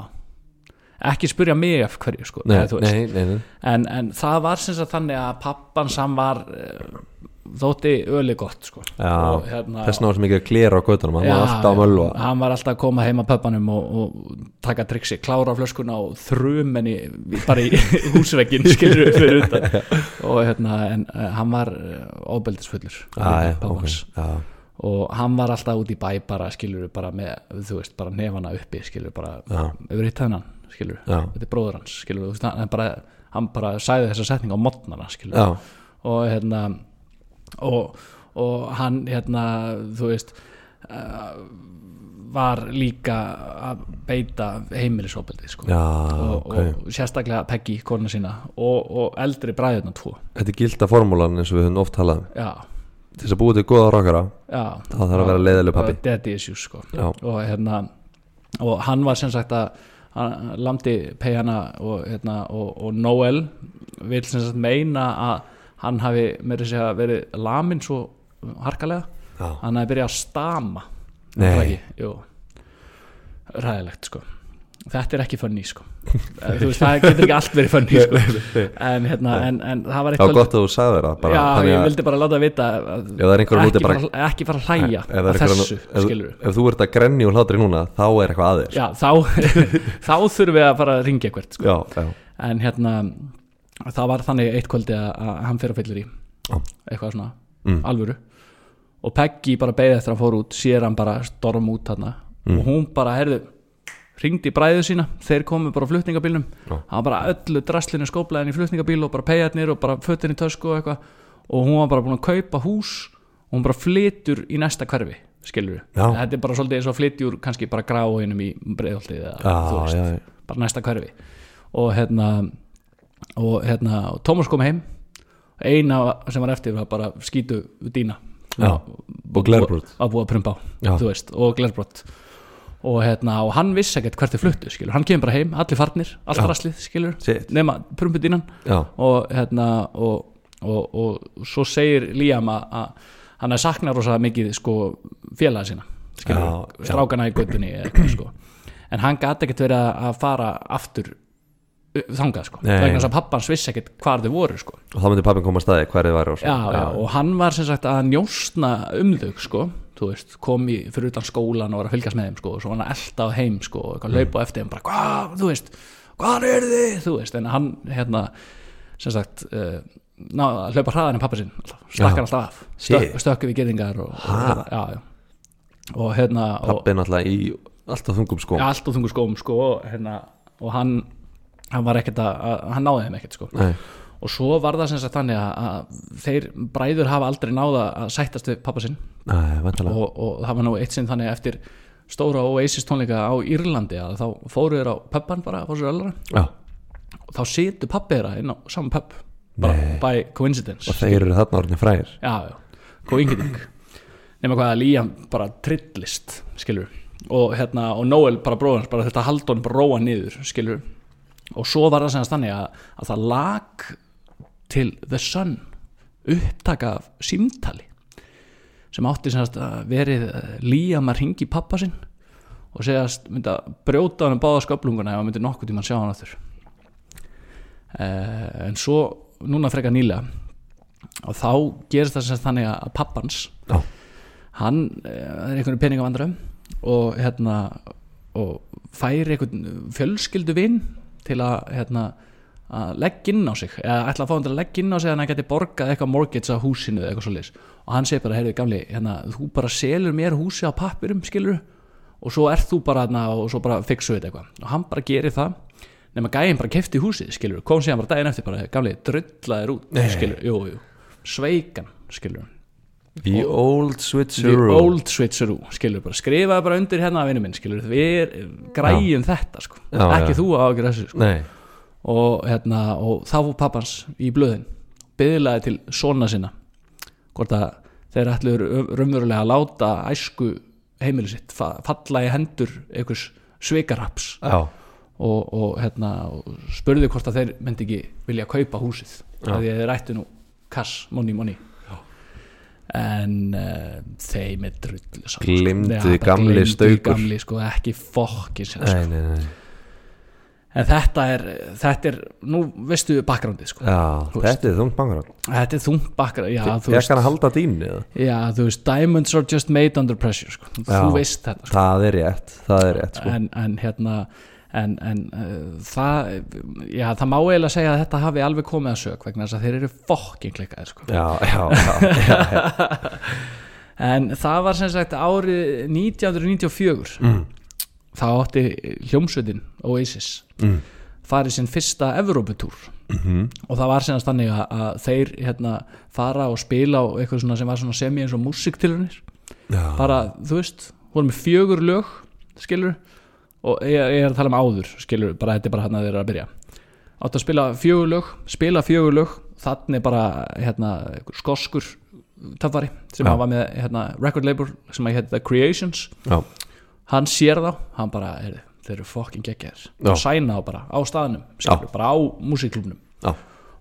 Ekki spyrja mig af hverju sko nei, nei, nei, nei. en, en það var sem sagt þannig að pappan sam var uh, þótti öli gott sko. Og hérna þess var sem ekki að klera á göttunum hann var alltaf að mölva. Hann var alltaf að koma heima pöppanum og, og taka triksi, klára flöskuna og þrum henni bara í húsvegin skilur við fyrir utan. Og hérna, en uh, hann var óbeldisfullur Já, já, ok, já, og hann var alltaf út í bæ bara skilur við bara með, þú veist, bara nefana uppi skilur við bara, yfir hitt hennan skilur við, þetta er bróður hans skilur við, hann bara, hann bara sæði þessa setning á modnana skilur við og hérna og, og hann hérna þú veist uh, var líka að beita heimilisofbeldi sko. já, og, ok og sérstaklega Peggy, kona sína og, og eldri bræðuna tvo Þetta er gilda formúlan eins og við höfum oft talað um Til þess að búið til góða rockara já Það þarf að vera leiðileg pabbi. daddy issues sko. Og hérna og hann var sem sagt að hann landi pegana og, hérna, og, og Noel vil sem sagt meina að hann hafi meiri segja verið lamin svo harkalega. Já, hann hafi byrjað að stama. Ræðilegt sko. Þetta er ekki funny sko. Veist það getur ekki allt verið funny sko. En hérna en, en það var eitthvað gott að þú sagði það bara, já ég að vildi bara láta vita að, á móti ekki, bara- fara, ekki fara að hlæja að þessu ef, ef þú ert að grenni og hlátri núna þá er eitthvað aðeins já þá þá þurfum við að fara að ringja hvert sko. en hérna það var þannig eitt kvöldi að, hann fyrir að fyllir í eitthvað svona Mm. alvöru. Og Peggy bara beðið eftir að hann fór út sér hann bara storm út hann Mm. og hún bara heyrðu ringdi í bræðu sína, þeir komu bara á flutningabílnum. Hann bara öllu draslinu skóplaðin í flutningabíl og bara peiðarnir og bara fötin í tösku og eitthvað. Og hún var bara búin að kaupa hús og hún bara flytur í næsta hverfi skilur Já. þetta er bara svolítið eins og flytjur kannski bara gráinum í já. bara næsta hverfi. Og hérna og hérna Tómas kom heim eina sem var eftir var bara skítu dýna Já, og glerbrot. að búa prumpa á Já. veist, og glerbrot og hérna, og hann vissi ekkert hvert þið fluttu skilur, hann kemur bara heim, allir farnir allt Já. Shit. nema prumpudínan já, og hérna og, og, og svo segir Líam að, hann saknar rosa mikið sko félaga sína skilur, Já, já. strákana í göttunni sko. en hann gæti ekkert verið að- fara aftur þangað sko, vegna þess að pappans vissi ekkert hvar þau voru sko. Og þá myndi pappin koma að staði hverju væri og já, svona. já, og hann var sem sagt að njósna um þau sko, þú veist, kom í fyrir utan skólan og var að fylgjast með þeim sko, og svo var hann að elta á heim sko, og eitthvað laupa á eftir þeim bara, hvað, þú veist, hvað er þið? þú veist, en hann, hérna sem sagt, uh, ná, að hlaupa hraðan en pappa sinn, stakkar alltaf af. Stök, Shit. stökku við gerðingar og, og, já, já. Og hérna, pappin alltaf í alltaf þungum sko ja, allt á þungu skóm sko, hérna, og hann hann var ekkert að, að hann náði þeim ekkert sko. Nei, og svo var það sem sagt þannig að, að þeir bræður hafa aldrei náða að sættast við pappa sinn. Nei, og, og það var nú eitt sinn þannig eftir stóra Oasis tónleika á Írlandi að þá fóru þeir á pubban bara fá sér öllra og þá situr pappi þeirra inn á saman pub bara by coincidence. Og þeir eru þarna orðin frægir. Já, já, coinciding nema hvað að Liam bara trillist skilur og hérna og Noel bara bróðans bara þetta haldun bara róa niður skilur og svo var það sem þannig að, að það lag til The Sun upptaka af símtali sem átti sem sagt að verið eh, Liam að ringi pappa sinn og segjast myndi að brjóta hann um báða sköflunguna ef hann myndi nokkuð tíma að sjá hann aftur. Eh, en svo núna frekar nýlega og þá gerist það sem sagt þannig að pappans Já, hann eh, er einhvern peningavandrum og hérna og færi einhvern fjölskyldu vinn til að hérna að leggja inn á sig eða ætla að fá hann til að leggja inn á sig að hann geti borgað eitthvað mortgage á húsinu eða eitthvað svo og hann segir bara, heyrðu gamli, hérna, þú bara selur mér húsi á pappirum, skilur og svo ert þú bara hérna og svo bara fixu þetta eitthvað. Og hann bara gerir það nema gæinn bara kefti húsið, skilur kom síðan bara daginn eftir bara, gamli, drullaðir út skilur, jú, jú, sveikan skilur The old The switcheroo. old switcheroo, skilur bara skrifaði bara undir hérna að vinnu minn, skilur við græjum þetta, sko, Já, ekki já. þú að gera þessu, sko. Nei, og hérna, og þá fór pappans í blöðin, byðlaði til svona sinna, hvort að þeir ætluður raunverulega að láta æsku heimili sitt fa- falla í hendur einhvers svikarhaps já, og, og, hérna, og spurði hvort að þeir myndi ekki vilja kaupa húsið. Já. því að þeir ættu nú kass, money, money en uh, þeim er saman, sko. Bara gamli staukur. gamli, sko, ekki fokki sko. nei, nei, nei en þetta er, þetta er nú veistu bakgrándið sko. Já, þetta er þungt bangar þetta er þungt bakgránd Ég kann að halda dýni já, þú veist, diamonds are just made under pressure sko. Já. þú veist þetta sko. Það er rétt, það er rétt sko. en, en hérna en, en uh, það já, það má eiginlega segja að þetta hafi alveg komið að sök vegna þess að þeir eru fokkin klikkaðir sko. Já, já, já, já, en það var sem sagt árið 1994 mm, þá átti hljómsveitin Oasis mm, farið sinn fyrsta Evróputúr. Mhm, og það var sem sagt þannig að, að þeir hérna fara og spila á eitthvað svona sem var svona semi eins og músiktilunir bara, þú veist, voru með fjögur lög skilur og ég, ég er að tala um áður, skilur, bara þetta er bara hann að þeir eru að byrja. Átt að spila fjögur lög spila fjögur lög, þannig bara hérna, skoskur töffari sem hann var með hérna, record label sem að hérna The Creations. Já, hann sér þá, hann bara heyrðu, þeir eru fucking geggjaðir. Já. og sæna þá bara á staðnum, skilur, bara á músiklubnum já,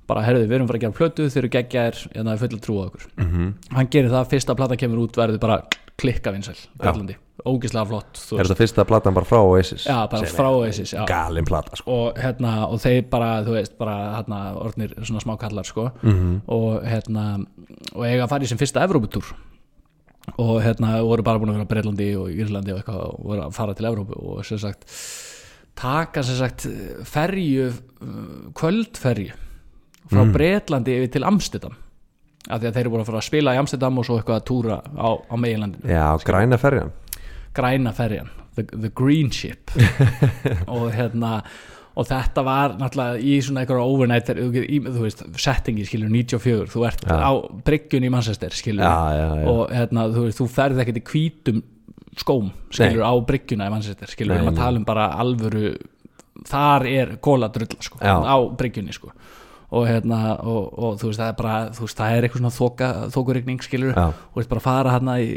bara heyrðu, við erum bara að gera plötu, þeir eru geggjaðir en það er full trú á okkur. Mhm. Hann gerir það, fyrsta plata kemur út verður bara klikka vinsæl, Breitlandi ógislega flott, Er þetta fyrsta platan bara frá Oasis? já, bara frá Oasis. Galin plata sko og hérna, og þeir bara þú veist, bara hérna, orðnir svona smá kallar sko, Mhm. og hérna og eiga að fara í sem fyrsta Evróputúr og hérna, voru bara búin að vera á Breitlandi og Írlandi og eitthvað og voru að fara til Evrópu og sem sagt taka sem sagt ferju kvöldferju frá Mm. Breitlandi yfir til Amsterdam af því að þeir eru búin að fara að spila í Amsterdam og svo eitthvað að túra á, á meginlandinu Já, græna ferjan græna ferjan the, the green ship. Og hérna og þetta var náttúrulega í svona eitthvað overnight þú veist, settingi skilur 94, þú ert Já. á bryggjun í Manchester skilur. Já, já og hérna, þú, þú ferð ekkert í hvítum skóm skilur á bryggjuna í Manchester skilur, Nei, við erum að nei. tala um bara alvöru þar er kóladrulla sko, á bryggjunni sko og hérna, og, og þú veist, það er bara þú veist, það er eitthvað svona þoka, þokurigning skilur Já, og veist bara fara hérna í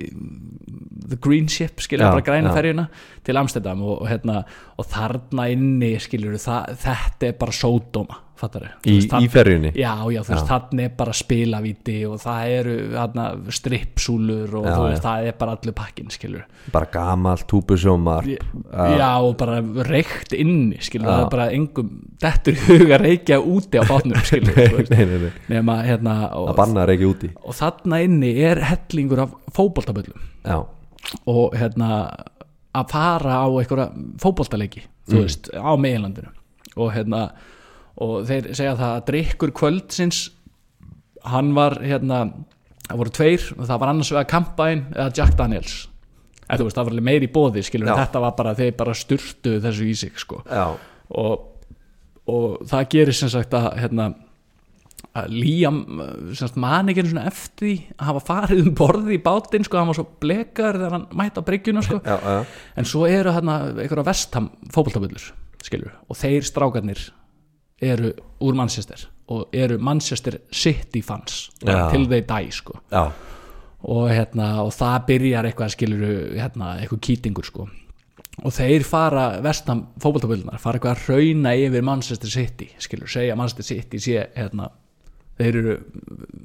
the green ship skilur Já, bara græna ferjuna til Amsterdam og, og hérna og þarna inni skilur það, þetta er bara sódóma fattar í, í ferjunni? Já, já, þú veist, þannig er bara spilavíti og það eru hérna, strippsúlur og Já, veist, það er bara allur pakkin, skilur. Bara gamalt túbusjómar Já, og bara reykt inni, skilur, Já. það er bara engum dettur í huga reykja úti á bátnum, skilur, Nei, veist, nei, nei, nei. Nema, hérna, og, bannar ekki úti. og þarna inni er hellingur af fótboltaböllum. Já, og hérna að fara á einhverja fótboltaleiki þú Mm. veist, á meginlandinu. Og hérna og þeir segja það að drikkur kvöldsins hann var hérna það voru tveir, það var annars vegar Kampain eða Jack Daniels eða þú veist, það var alveg meiri í bóði, skilur Já. þetta var bara, þeir bara sturtu þessu í sig sko og, og það gerir sem sagt að hérna Líam man ekki eftir því að hafa farið um borði í bátinn sko, hann var svo blekar þegar hann mætti á bryggjuna sko. já, já. en svo eru hérna einhverja vestam fótboltabullur skilur, og þeir strákarnir eru úr Manchester og eru Manchester City fans Já. til þeir dæ sko. Já. og, hérna, og það byrjar eitthvað skilur hérna, eitthvað kýtingur sko. Og þeir fara vestam fótboltaböldunar fara eitthvað að rauna yfir Manchester City skilur, segja Manchester City sé hérna, þeir eru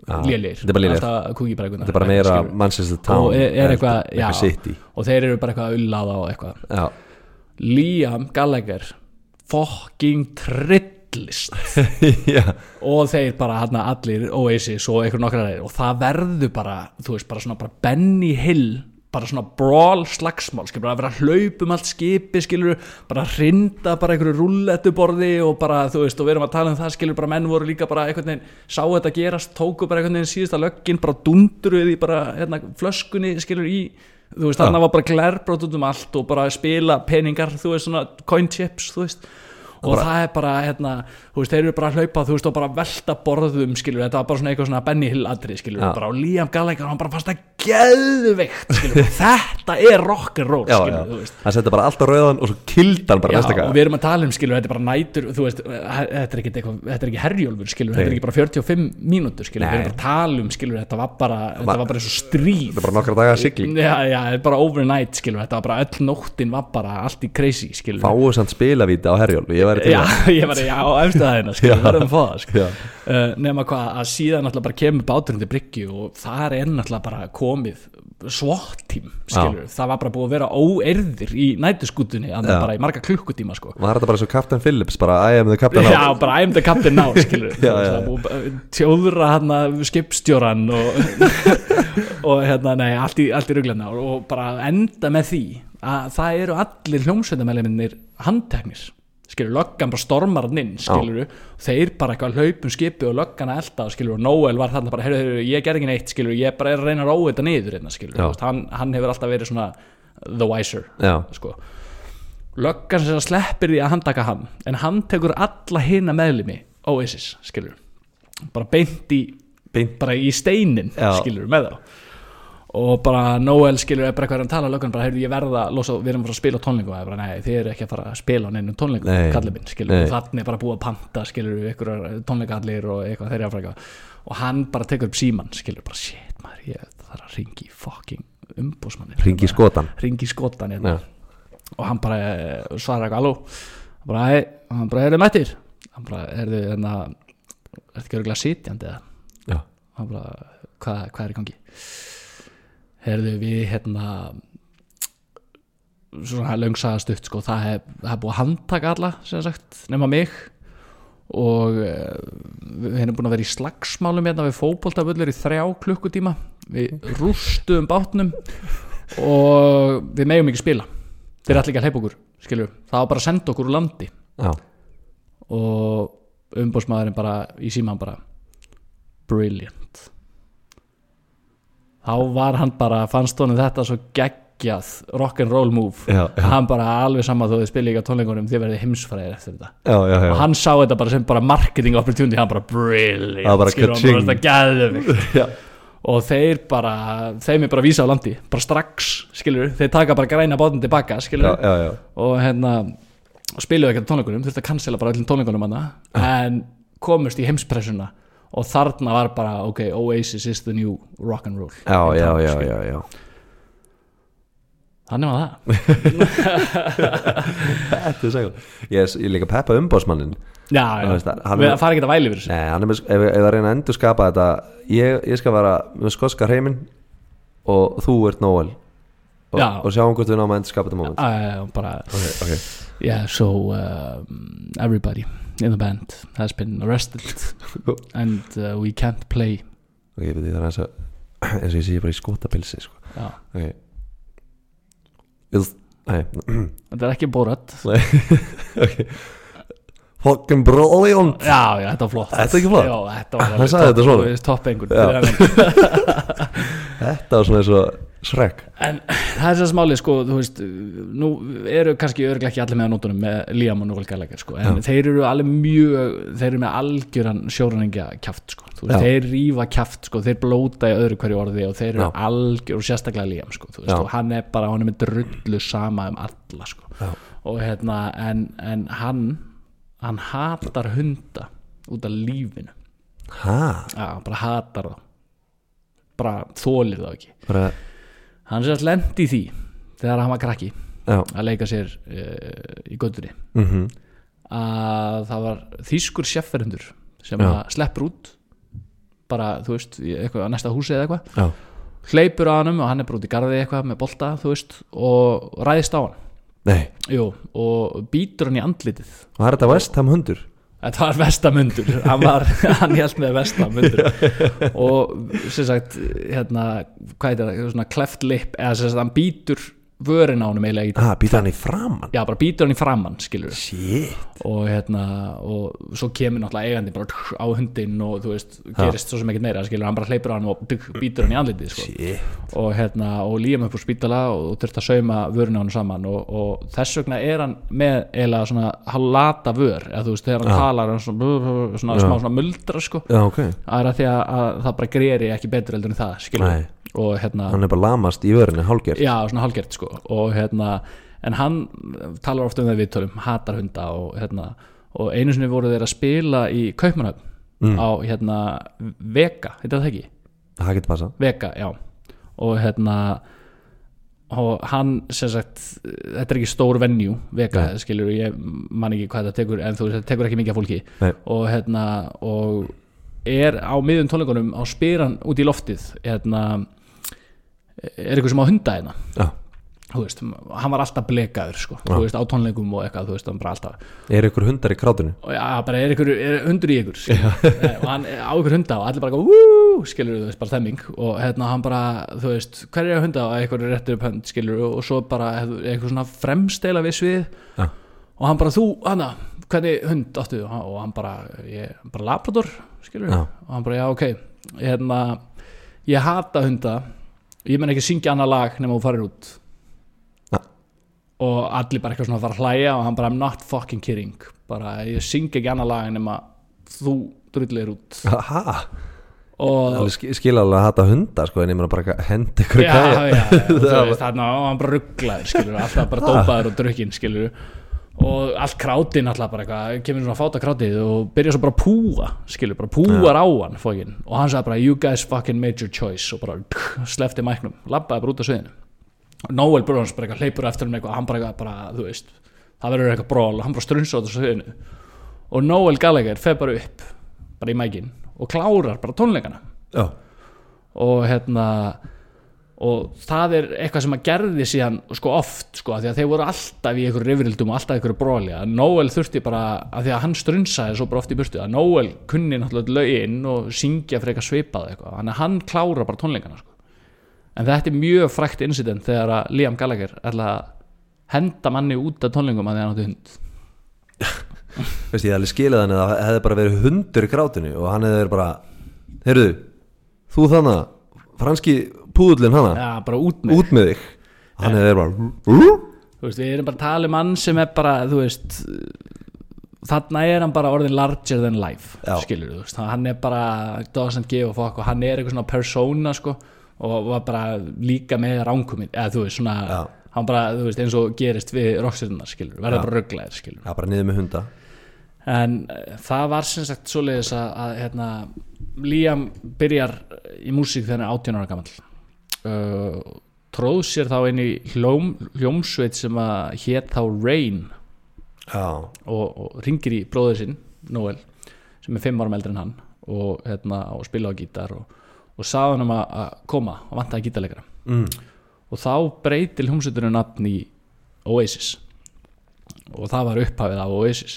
Já, lélegir. þetta er bara meira Manchester Town Og er- er heldur- eitthvað- já. eitthvað City. og þeir eru bara eitthvað að ullaða og eitthvað. Já, Liam Gallagher fucking trillist já, og þeir bara hann allir Oasis og einhver nokkra þeir og það verður bara, þú veist, bara svona bara Benny Hill, bara svona brawl slagsmál, skilur, bara að vera að hlaupa um allt skipi, skilur, bara að hrinda bara einhverju rullettuborði og bara þú veist, og við erum að tala um það, skilur, bara menn voru líka bara einhvern veginn, sá þetta gerast, tóku bara einhvern veginn síðasta löggin, bara dundruð í bara hérna flöskunni, skilur, í þú veist, þannig var bara glerbrót út um allt og bara spila peningar, þú veist, svona coin chips, þú veist og það er bara, hérna, þú veist, þeir eru bara að hlaupa þú veist, og bara að velta borðum, skilur þetta var bara svona eitthvað svona Benny Hill atrið, skilur Já. bara og Liam Gallagher, hann bara fannst það geðveikt, skilur þetta er rock'n'roll, skilur hann setti bara allt á rauðan og svo kildan bara Já, og við erum að tala um, skilur, þetta er bara nætur þú veist, þetta er ekki, er ekki herjólfur, skilur, þetta er ekki bara 45 mínútur, skilur, við Nei. erum bara að tala um, skilur, þetta var bara, þetta var bara eins og stríð. þetta er bara nokkra daga sigling. Já, já, þetta er bara overnight, skilur, þetta var bara öll nóttin var bara allt í crazy, skilur fáu samt spilavíti á herjólf ég væri til Já, það. ég var, já, efstæðina, skilur, Já. verðum að fá það, Já. uh, nema hvað að síðan náttúrulega bara kemur báturinn til bryggju og þar er náttúrulega bara komið skilur, það var bara búið að vera óerðir í nætuskútunni þannig Já. bara í marga klukkutíma, sko var þetta bara svo Captain Phillips bara I am the Captain Já, now bara I'm the captain now, Já, já, já. já, Tjóðra hann skipstjóran og, og hérna, nei, allt í, allt í ruglana og bara enda með því að það eru allir hljómsveitamæliminir handteknir skilur, löggan bara stormar hann inn skilur, þeir bara eitthvað hlaupum skipi og löggan að elda, skilur, og Noel var þarna bara, heyrðu, heyrðu, ég ger ekki neitt, skilur, ég bara er að reyna að róa þetta niður hérna, skilur, veist, hann, hann hefur alltaf verið svona the wiser, já, sko. Löggan sem sleppir því að handtaka hann en hann tekur alla hina meðlimi Oasis, skilur bara beint í, beint. bara í steinin Já. skilur, með þá og bara Noel skilur er bara eitthvað að tala að löggan bara, heyrðu ég verða, losa, við erum að fara að spila tónlingu og það er bara, nei, þið eru ekki að fara að spila á neinum tónlingu, kallið minn, skilur. Nei. og þannig bara búið að panta, skilur við ykkur tónlingallir og eitthvað frá eitthvað. Og hann bara tekur upp síman, skilur bara, shit maður, ég þarf að ringi fucking umbúsmannin ringi skotan ringi skotan hérna. Já, og hann bara eh, svarar eitthvað hann bara, hei, hann bara, þið mættir. Hann bara, þið hérna eða? Hann bara, hvað, hvað er í heyrðu við hérna svona löngsaða stutt sko, það er búið að handtaka alla sem sagt, nema mig. Og eh, við erum búin að vera í slagsmálum hérna við fótboltabullur í þrjá klukkutíma. Við rústuðum bátnum og við megum ekki spila. Þeir er allir ekki að hleypa okkur skilur, það var bara að senda okkur úr landi. Já, og umbóðsmaðurinn bara í síman bara brilliant þá var hann bara fannst honum þetta svo geggjað rock'n'roll move. Já, já, hann bara alveg sama þó þið spila ekki á tónleikunum þið verðið heimsfræðir eftir þetta. Já, já, já. og hann sá þetta bara sem bara marketing opportunity hann bara brilliant skilur, hann bara og þeir bara, þeim er bara vísa á landi bara strax, skilur, þeir taka bara græna bátinn tilbaka, skilur. Já, já. og hérna spiluðu ekki á tónleikunum, þurfti að cancela bara öllum tónleikunum hana, en komust í heimspressuna og þarna var bara ok, Oasis is the new rock and roll. Já, já, já, já, já. þannig var það. Þetta er segul Ég ég líka peppa umbásmannin já, við er- ekki að væli yfir þessu. Nei, er með, ef, ef að reyna að endur skapa þetta ég, ég skal vera með skotska hreiminn og þú ert Noel. Og, og sjáum hvort við náum að endur skapa þetta moment. Já, já, já, bara, Ok, ok. Yeah, so um, everybody in the band has been arrested and uh, we can't play Ok, ég veit því það er eins og ég sé bara í skotapilsi sko. Ok Ég- þetta er ekki borat Ok Fucking brilliant já, já, þetta var flott Þetta er ekki flott? já, þetta var Hann sagði þetta svona? topp einhvern Já. fyrir þennan. Þetta var svona eins og Shrek En það er þess að máli sko, þú veist, nú eru kannski örglega ekki allir með að nótunum með Liam og Noel Gallagher sko, en þeir eru alveg mjög, þeir eru með algjöran sjóræningja kjaft sko, þú veist, Já. þeir rífa kjaft sko, þeir blóta í öðru hverju orði og þeir eru Já. algjör og sérstaklega Liam sko, þú veist, Já. og hann er bara, hann er með drullu sama um alla sko, Já. og hérna, en, en hann, hann hatar hunda út af lífinu, Hæ? já, hann bara hatar þá, bara þólir þá ekki Bara hann sérst lendi því þegar hann var krakki Já. að leika sér uh, í göttunni Mhm. Að það var þýskur sjefferendur sem sleppur út bara, þú veist, eitthvað á næsta húsi eða eitthvað. Hleypur á hannum og hann er bara út í garði eitthvað með bolta, þú veist, og ræðist á hann. Jú, og býtur hann í andlitið. Og það er þetta West Ham hundur Þetta var vestamundur. Hann, var, hann held með vestamundur. Og sem sagt hérna, hvað er þetta, svona cleft lip eða sem sagt hann býtur vörin á honum eiginlega í ah, býta hann í framann já, bara býtur hann í framann, skilur og hérna, og svo kemur náttúrulega eigandi bara tsk, á hundinn og þú veist, gerist svo sem ekkert meira, skilur, hann bara hleypur hann og býtur hann í andlitið, sko. Og hérna, og lífum upp úr spítala og þurft að sauma vörun á hann saman og, og þess vegna er hann með eiginlega svona halata vör, eða þú veist, þegar hann Já. talar hann svona, svona, Já. smá svona muldra, sko. Já ok. Það er að því að, að það bara greri ekki betur heldur en það, skilur Nei. Og hérna, hann er bara lamast í vörinni hálger já, svona hálgert sko og hérna, en hann talar ofta um það við tölum, hatar hunda og hérna, og einu sinni voru þeir að spila í Kaupmannhöfn Mm. á hérna Vega, þetta það ekki? það getur passa Vega, já og hérna og hann sem sagt þetta er ekki stór venue, Vega Nei. skilur, ég man ekki hvað þetta tekur en þú tekur ekki mikið af fólki Nei. og hérna og er á miðjum tónleikunum á spyran út í loftið hérna er eitthvað sem á hunda hérna. Þú veist, hann var alltaf blekaður sko, þú veist, á tónleikum og eitthvað veist, er ykkur hundar í krátinu? Já, bara er er hundur í ykkur, skilur, og hann á ykkur hunda og allir bara, wúúú, skilur þú veist, bara þemming og hérna hann bara, þú veist hver er hunda? Og eitthvað er réttur upp hönd, skilur og svo bara eitthvað svona fremstela við svið og hann bara, þú, hana hvernig hund áttu, og hann bara ég, bara labrador, skilur og hann bara, já, ok, hérna ég hata hunda ég menn ekki syngja annað lag nema þú farir út. Já. og allir bara eitthvað svona að fara að hlæja og hann bara I'm not fucking kidding. Bara ég syng ekki annað lag nema þú drullir út. Aha. og skil að hata hundar sko en ég meina bara hendi ykkur já, já, og þú veist þarna og hann bara rugglaður alltaf bara dópaður og drukkin skilur og allt krátið náttúrulega bara eitthvað, kemur svona fáta krátið og byrja svo bara að púa skilur, bara púar á hann fókin. og hann sagði bara you guys fucking made your choice. Og bara slefti mæknum, labbaði bara út af sviðinu. Og Noel Burns bara eitthvað hleypur eftir hann eitthvað, hann bara eitthvað, bara, þú veist það verður eitthvað bról og hann bara strunsa út af sviðinu. Og Noel Gallagher fer bara upp bara í mækin og klárar bara tónleikana. Já, og hérna og það er eitthvað sem að gerði síðan sko oft sko því að þeir voru alltaf í einhverju rifrildum og alltaf í einhverju bróli að Noel þurfti bara að því að hann strunsaði svo bara oft í burtu að Noel kunni náttúrulega lögin og syngja fyrir eitthvað svipað eitthvað. Að hann klára bara tónleikana sko. en þetta er mjög frækt incident þegar að Liam Gallagher henda manni út af tónleikum að því að hann átti hund. Veist ég alveg skilið hann að það hefði bara verið hundur í krátinu og hann hefði verið bara heyrðu, þú þannig franski púðullin hana? Ja, bara út með út með þig. hann verið bara þú veist, við erum bara að tala um mann sem er bara, þú veist þarna er hann bara orðin larger than life Já. skilur þú veist, hann er bara doesn't give a fuck og hann er eitthvað svona persona sko, og var bara líka með ránkuminn, eða þú veist svona Já. hann bara, þú veist, eins og gerist við rocksirnar, skilur, verða Já. bara rugglaðir skilur, já, bara niður með hunda. En uh, það var sem sagt svoleiðis að, að hérna, Liam byrjar í músík þegar hann er 18 ára gamall uh, tróð sér þá inn í hljóm, hljómsveit sem að hét þá Rain. Já, og, og ringir í bróður sinn Noel, sem er fimm árum eldri en hann og, hérna, og spila á gítar og, og sagði hann um að, að koma og vantaði gítarleikara mm. og þá breytir hljómsveiturinn nafn í Oasis. Og það var upphafið af Oasis.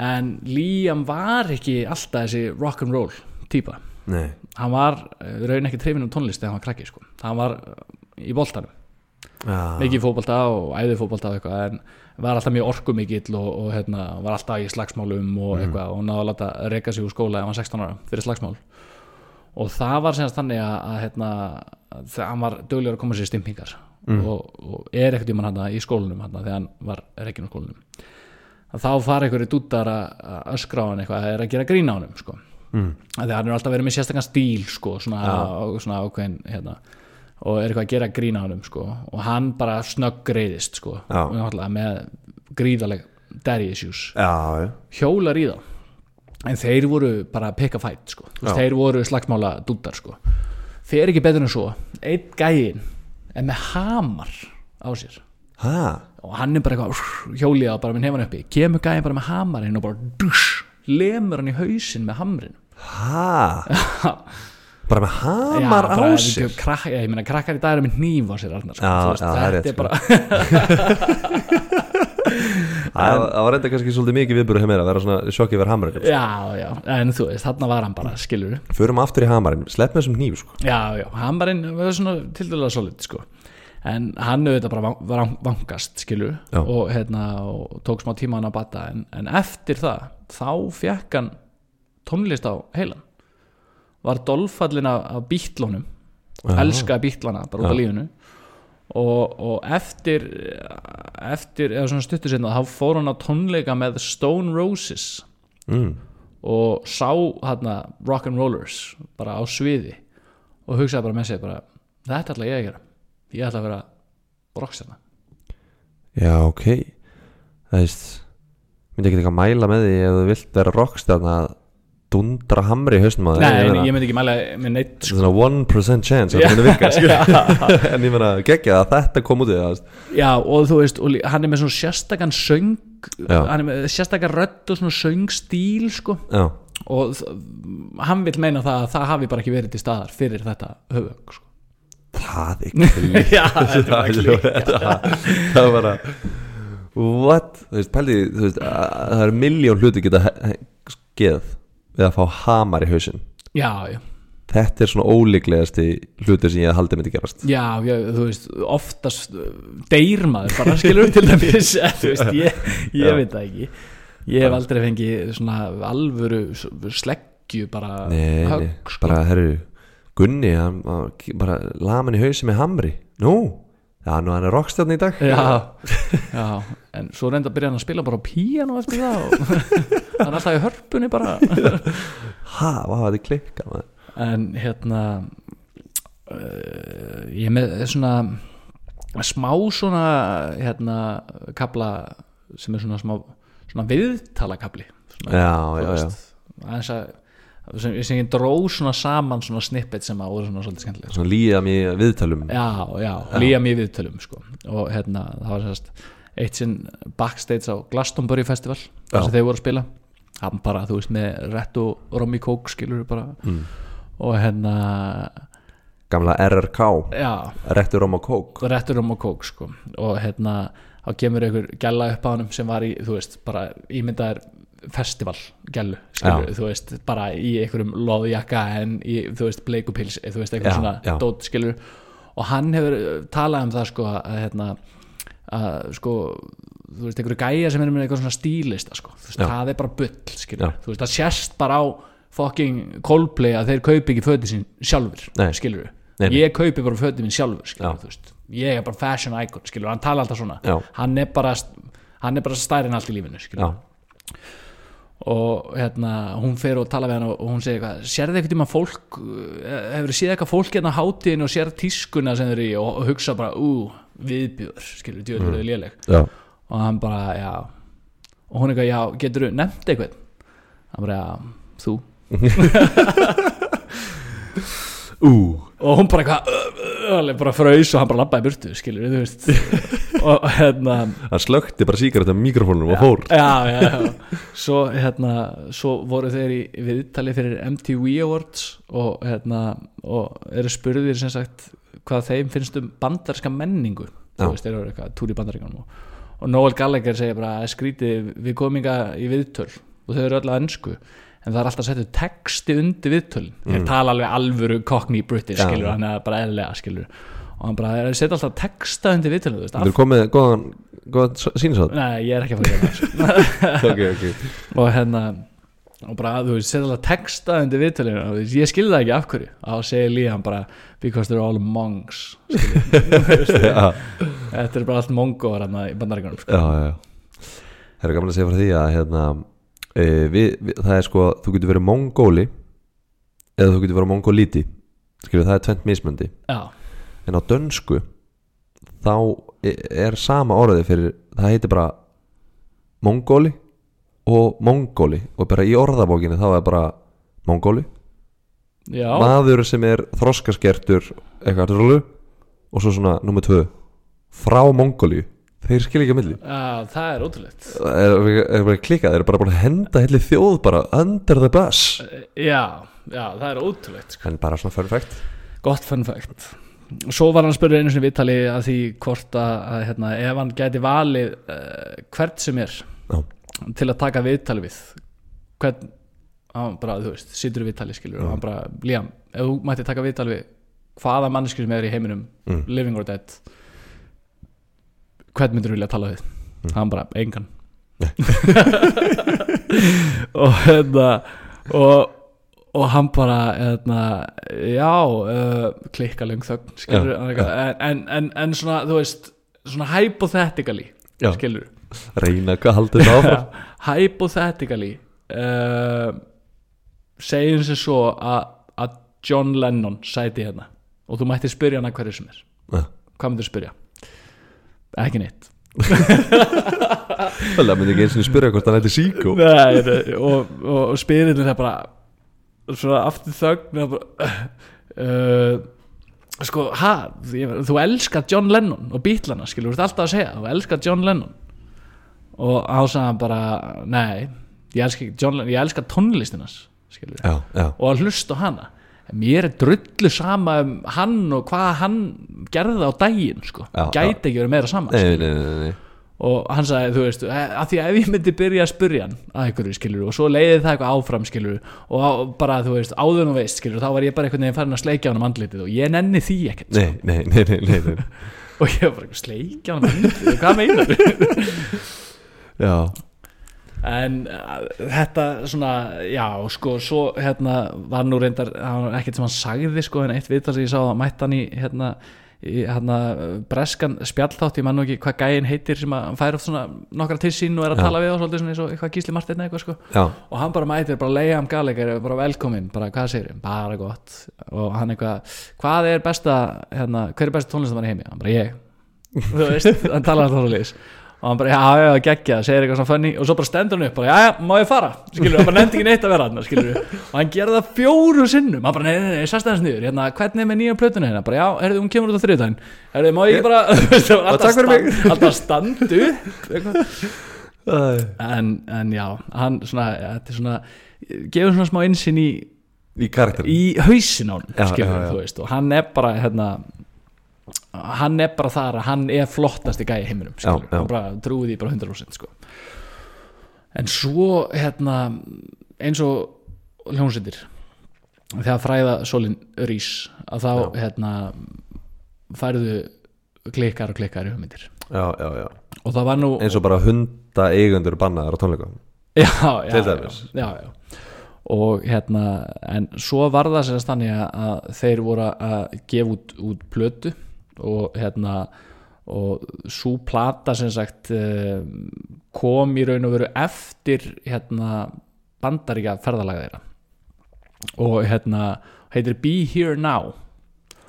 En Liam var ekki alltaf þessi rock'n'roll típa nei, hann var eh, raun ekki trefin um tónlist þegar hann var krakki sko. hann var eh, í boltanum. Já, mikið í fótbolta og æði fótbolta og eitthvað en var alltaf mjög orkumikill og, og hérna, var alltaf í slagsmálum og eitthvað og náða að láta reyka sig úr skóla ef hann var 16 ára fyrir slagsmál. Og það var semast þannig að, að hérna, hann var duglegur að koma sér stimpingar og, og er ekkert í mann hann í skólanum hann þegar hann var reikin úr skólanum þá fara einhverju dúttar að öskra á hann eitthvað að er að gera grína á hann sko. Mm. því að hann er alltaf verið með sérstakann stíl sko, svona, svona ákveðin hérna, og er eitthvað að gera grína á hann sko, og hann bara snögg greiðist sko, náttúrulega með gríðaleg daddy issues. Já, hjólar í þá. En þeir voru bara pick a fight sko. Þeir voru slagsmála dúttar sko. þeir ekki betur en svo. Einn gæin er með hamar á sér. Hæ og hann er bara eitthvað hjólið á bara með nefn uppi. Kemur gæin bara með hamarinn og bara dusch, lemur hann í hausinn með hamrin hæ bara með hamar á bara, sér við- krak, ég meina krakkar í dag eru með hníf á sér Arnar, sko. Já, veist, já, það er þetta er bara það var reynda kannski svolítið mikið viðbúru að vera svona sjokk yfir hamarinn já, já, en þú veist, þarna var hann bara skilur förum aftur í hamarinn, slepp með þessum hníf sko. já, já, hamarinn var svona til dæla solid sko. en hann auðvitað bara var vangast skilur Já. og, hérna, og tók smá tíma hann að bata en, en eftir það þá fekk hann tónlist á heilan var dolfallin af, Já. elskaði bítlana bara út af Já. lífinu. Og, og eftir eftir, eða svona stuttu sinna þá fór hann á tónleika með Stone Roses. Mm. og sá hérna rock'n'rollers bara á sviði. Og hugsaði bara með sig bara, þetta ætla ég að gera. Ég ætla að vera rockstjarna Já, ok. Það veist myndi ekki eitthvað mæla með því ef þú vilt vera rockstjarn að dundra hamri í hausnum á þér Nei, Ég myndi ekki mæla með neitt sko. Svona 1% chance að það myndi virka. En ég meina, geggja að þetta kom út í það Já, og þú veist, og hann er með svona sérstakann söng Já. hann er með sérstakann rödd og svona söngstíl sko. Og hann vil meina það að það hafi bara ekki verið til staðar fyrir þetta höfug sko. það er klík Já, þetta var klík það það var bara what, þú veist, pældi þú veist, að það er miljón hluti geta skeð við að fá hamar í hausinn. Já, já. Þetta er svona ólíklegasti hluti sem ég haldi myndi gerast. Já, já, þú veist, oftast uh, deyr maður bara skilur til dæmis. Þú veist, ég, ég veit það ekki. Ég hef aldrei fengið svona alvöru sleggju bara nei, nei, högg, sko. bara herru Gunni, hann bara laman í hausin með hamri. Nú, já, nú hann er rockstjarn í dag. Já, já, en svo reynda að byrja hann að spila bara á píano eftir það og hann er alltaf í hörpunni bara. Ha, vá, þetta er klikka maður. en hérna uh, ég með svona smá svona hérna kapla sem er svona smá svona viðtalakabli svona, já, já, já, aðeins að sem, sem ég dró svona saman svona snippet sem að voru svona svolítið skemmtilega svona líða mér viðtalum já, já, líja mér viðtölum sko. og hérna, það var sérst eitt sinn backstage á Glastonbury Festival Já. sem þeir voru að spila. Hann bara, þú veist, með Rett og Romy Coke skilur bara. Mm. og hérna, gamla RRK, já. Rettur Róm og Kók Rettur Romy Coke sko. Og hérna, þá kemur einhver gæla upp á hann sem var í, þú veist, bara ímyndaðir festival gælu, skilur, Já. þú veist bara í einhverjum loðjakka en í, þú veist, bleikupils, þú veist, eitthvað Já, svona já. dót, skilur, og hann hefur uh, talað um það sko að hérna að sko þú veist, einhverju gæja sem er með eitthvað svona stílista sko, þú veist, Já. það er bara bull skilur, þú veist, það sést bara á fucking Coldplay að þeir kaupi ekki föti sín sjálfur, Nei. skilur Nei, ég kaupi bara föti mín sjálfur, skilur, þú veist. Ég er bara fashion icon, skilur, hann tala alltaf svona. Hann er bara hann er bara stærri en allt í lífinu, skilur og hérna, hún fer og tala við hann og hún segir eitthvað, sérðu eitthvað tíma fólk eh, hefur séð eitthvað fólk hérna á hátíðinu og sér tískuna sem þeir eru í? Og, og hugsa bara, ú, viðbjör skilur, djölur mm. léleg. Já, og hann bara, já. Og hún eitthvað, já, getur þú nefnt eitthvað? Hann bara, já, þú. Ú. Og hún bara eitthvað, alveg bara fraus og hann bara labbaði í burtu, skilur, þú veist. Og hérna hann slökti bara síkart af mikrofónum og fór. Já, já, já. Svo, hérna, svo voru þeir í viðtali fyrir MTV Awards og, hérna, og eru spurðir sem sagt hvað þeim finnst um bandarska menningu. Þú veist, þeir eru eitthvað túr í bandaríkanum og, og Noel Gallagher segir bara að skríti við komum inga í viðtöl og þau eru öll að ennsku en það er alltaf settu texti undir viðtölin. Þeir tala alveg alvöru cockney british skilur, hann er bara eðlega skilur og hann bara, þeir setja alltaf texta undir viðtölin þú er komið góðan, góðan sínisátt Nei, ég er ekki að fara að gera það. Sko. ok, ok. Og hérna og bara, þú veist, setja alltaf texta undir viðtölinu og ég skilði það ekki af hverju. Og þá segir Líðan bara, because they're all monks. Þetta er bara allt mongóar hann í bandaríkanum sko. já, já. Það er gaman að segja frá því að hérna, e, við, við, það er sko þú getur verið mongóli eða þú getur verið mongólíti skilur það er tvent mismöndi en á dönsku þá e- er sama orðið fyrir það heitir bara mongóli og mongóli og bara í orðabókinu þá er bara mongóli. Já, maður sem er þroskaskertur eitthvað og svo svona nummer tvö frá mongóli þeir skilja ekki að milli já, það er ótrúlegt er, er, bara klikkað, þeir eru bara búin að henda helli þjóð bara under the bus já, já, það er ótrúlegt sko. en bara svona fun fact gott fun fact svo var hann að spyrja einu sinni viðtali að því hvort að, hérna, ef hann gæti valið uh, hvert sem er Já. til að taka viðtali við hvern hann bara, þú veist, situr í viðtali skilur og hann bara, Liam, ef þú mætti taka viðtali við hvaða manneski sem er í heiminum Mm. living or dead hvern myndir vilja tala við? Hann bara, engan. Og hérna og, og hann bara hérna, já uh, klikka löng þögn skilur, Já, en, en, en, en svona þú veist, svona hypothetically Já. skilur reyna hvað haldið það áfram? Hypothetically uh, segjum sem svo að að John Lennon sæti hérna. Og þú mætti spyrja hana hverju sem er. Já. hvað myndir spyrja? Ekki neitt. Það myndi ekki eins og spyrja hvort hann eitthvað síkó. Nei, nei, og, og, og spyririnn er bara svona aftur þögn bara, uh, sko, ha þú elskar John Lennon og Beatlana skilur, þú ert alltaf að segja, þú elskar John Lennon. Og á sagði hann bara nei, ég elskar, Lennon, ég elskar tónlistinas skilur, já, já, og að hlusta hana mér er drullu sama um hann og hvað hann gerði á daginn sko, Já, gæti ekki verið meira sama nei, nei, nei, nei. og hann sagði, þú veist, "Eh, að því að ef ég myndi byrja að spyrja hann að einhverju skilur og svo leiði það eitthvað áfram skilur og bara, þú veist, áður nú veist skilur þá var ég bara einhvern veginn farin að sleikja hann um andlitið og ég nenni því ekkert sko. Nei, nei, nei, nei, nei, nei. og ég var bara, sleikja hann um andlitið hvað meinar Já, en uh, þetta svona, já, sko svo hérna var nú reyndar það var ekkert sem hann sagði, sko, en eitt viðtal sem ég sá að mætti hann í, hérna í hérna breskan spjallþátt ég man nú ekki hvað gæinn heitir sem að hann fær oft svona nokkra til sín og er að Já. tala við og svolítið svona eins og eitthvað gísli Marteinn eða eitthvað sko. Já, og hann bara mætir, bara leiða um galegar bara velkomin, bara hvað segir bara gott. Og hann eitthvað, hvað er besta hérna, hver er besta tónlistamæri heimi? Hann bara ég, þú veist hann talar alltaf og hann bara, já, já, geggja, segir eitthvað svona funny. Og svo bara stendur hann upp, bara, já, já, má ég fara? Skilur, hann bara nefndi ekki neitt að vera hann skilur, og hann gerði það fjóru sinnum. Hann bara, nei, nei, nei, sast aðeins niður, hérna, hvernig er með nýja plötuna hérna, bara, já, herrðu, hún kemur út á þriðdæn herðu, má ég bara alltaf, standu en, en já, hann svona, þetta er svona gefur svona smá insinn í, í í hausin á hann Já, skilur, já, já. þú veist, og hann er bara hérna, hann er bara þar að hann er flottasti gæi í heiminum skilur, Já, já. bara trúi því bara 100% sko. en svo hérna, eins og hljómsveitir þegar fræða sólin rís að þá hérna færðu klikkar og klikkar í hugmyndir. Já, já, já. Og það var nú Eins og bara hunda eigundur bannaðar á tónleikum já, já, já, já, já. og hérna en svo var það sérst þannig að- að þeir voru að gefa út, út plötu og hérna og svo plata sem sagt eh, kom í raun og veru eftir hérna bandaríka ferðalaga þeirra. Og hérna heitir Be Here Now.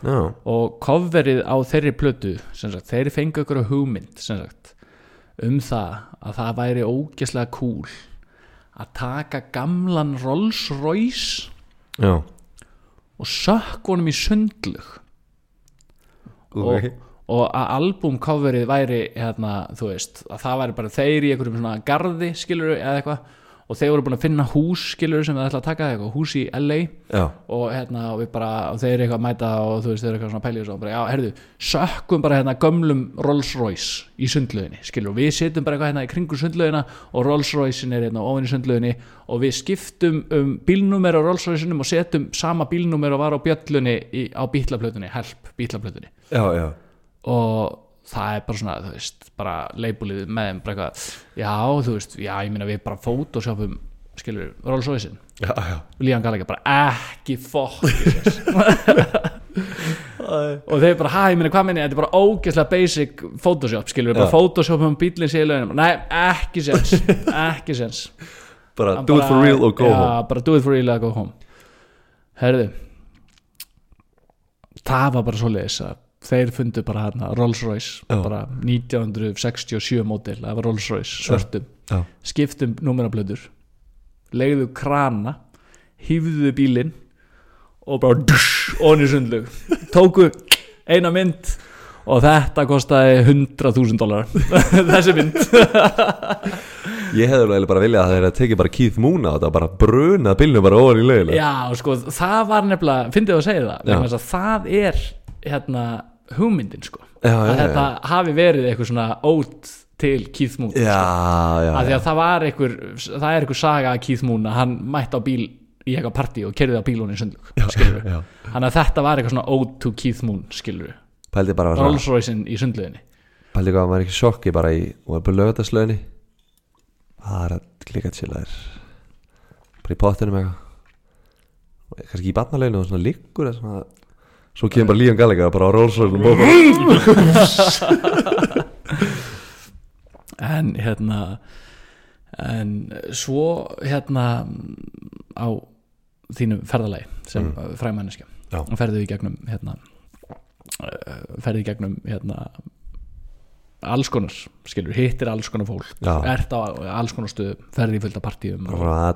Já, og coverið á þeirri plötu sem sagt, þeir fengu ykkur hugmynd sem sagt, um það að það væri ógeslega cool að taka gamlan Rolls Royce já. og sökk honum í sundlug. Og, og að albumcoverið væri hérna, þú veist, að það væri bara þeir í einhverjum svona garði skilur eða eitthvað og þeir voru búin að finna hús skilur sem það ætla að taka eitthvað, hús í LA Já, og hérna og við bara og þeir eru eitthvað að mæta og þú veist þeir eru eitthvað svona pælið og bara já, herðu, sökkum bara hérna gömlum Rolls Royce í sundlöginni skilur, við sitjum bara eitthvað hérna í kringu sundlögina og Rolls Roycein er hérna ofin í sundlöginni og við skiptum um bílnúmer á Rolls Royceinum og setjum sama bílnúmer og var á bjöllunni í, á bítlaplötunni, help bítlaplötunni og það er bara svona, þú veist, bara leibulið með þeim, bara eitthvað, já, þú veist já, ég meina við bara photoshopum skilur, Rolls Roycein. Líðan Gallagher bara ekki fokk og þeir bara, hæ, ég meina hvað minni þetta er bara ógeðslega basic photoshop skilur bara Já. photoshopum bílinn sér í lögin nei, ekki sens, ekki sens Bara do it for bara- real og go já, home. bara do it for real og go home. Herðu það var bara svoleiðis að þeir fundu bara hérna Rolls Royce Já. bara 1967 mótil það var Rolls Royce, svörtum. Já, skiptum númerablöður legðu krana hýfðu bílinn og bara dusch, onni sundlug tóku eina mynd og þetta kostaði 100.000 dólar þessi mynd. Ég hefði alveg bara viljað að þeir að tekið bara Keith Moon á þetta bara bruna bílnum bara ofan í lögina já sko það var nefnilega fyndið að segja það Já. það er hérna hugmyndin sko. Já, að þetta hafi verið eitthvað svona ót til Keith Moon Já, já, að því að það var einhver það er einhver saga að Keith Moon að hann mætti á bíl í eitthvað partí og kerði á bílunni já. þannig að þetta var eitthvað svona ode to Keith Moon skilur Rolls Roycein í sundluginni Pældi hvað, maður er ekki sjokki bara í og er bara lögataslöðinni það er að klika til þær. Bara í pottinum eitthvað. Kannski í barnaleginu og svona liggur eða svona svo kemur bara Líðan Gallagher bara á rólsvöldum en hérna en svo hérna á þínu ferðalagi sem mm. fræmanniska Já. og ferðu í gegnum hérna uh, ferðu í gegnum hérna alls konar, skilur, hittir alls konar fólk Já. ert á alls konar stöðu ferði í fullta partíum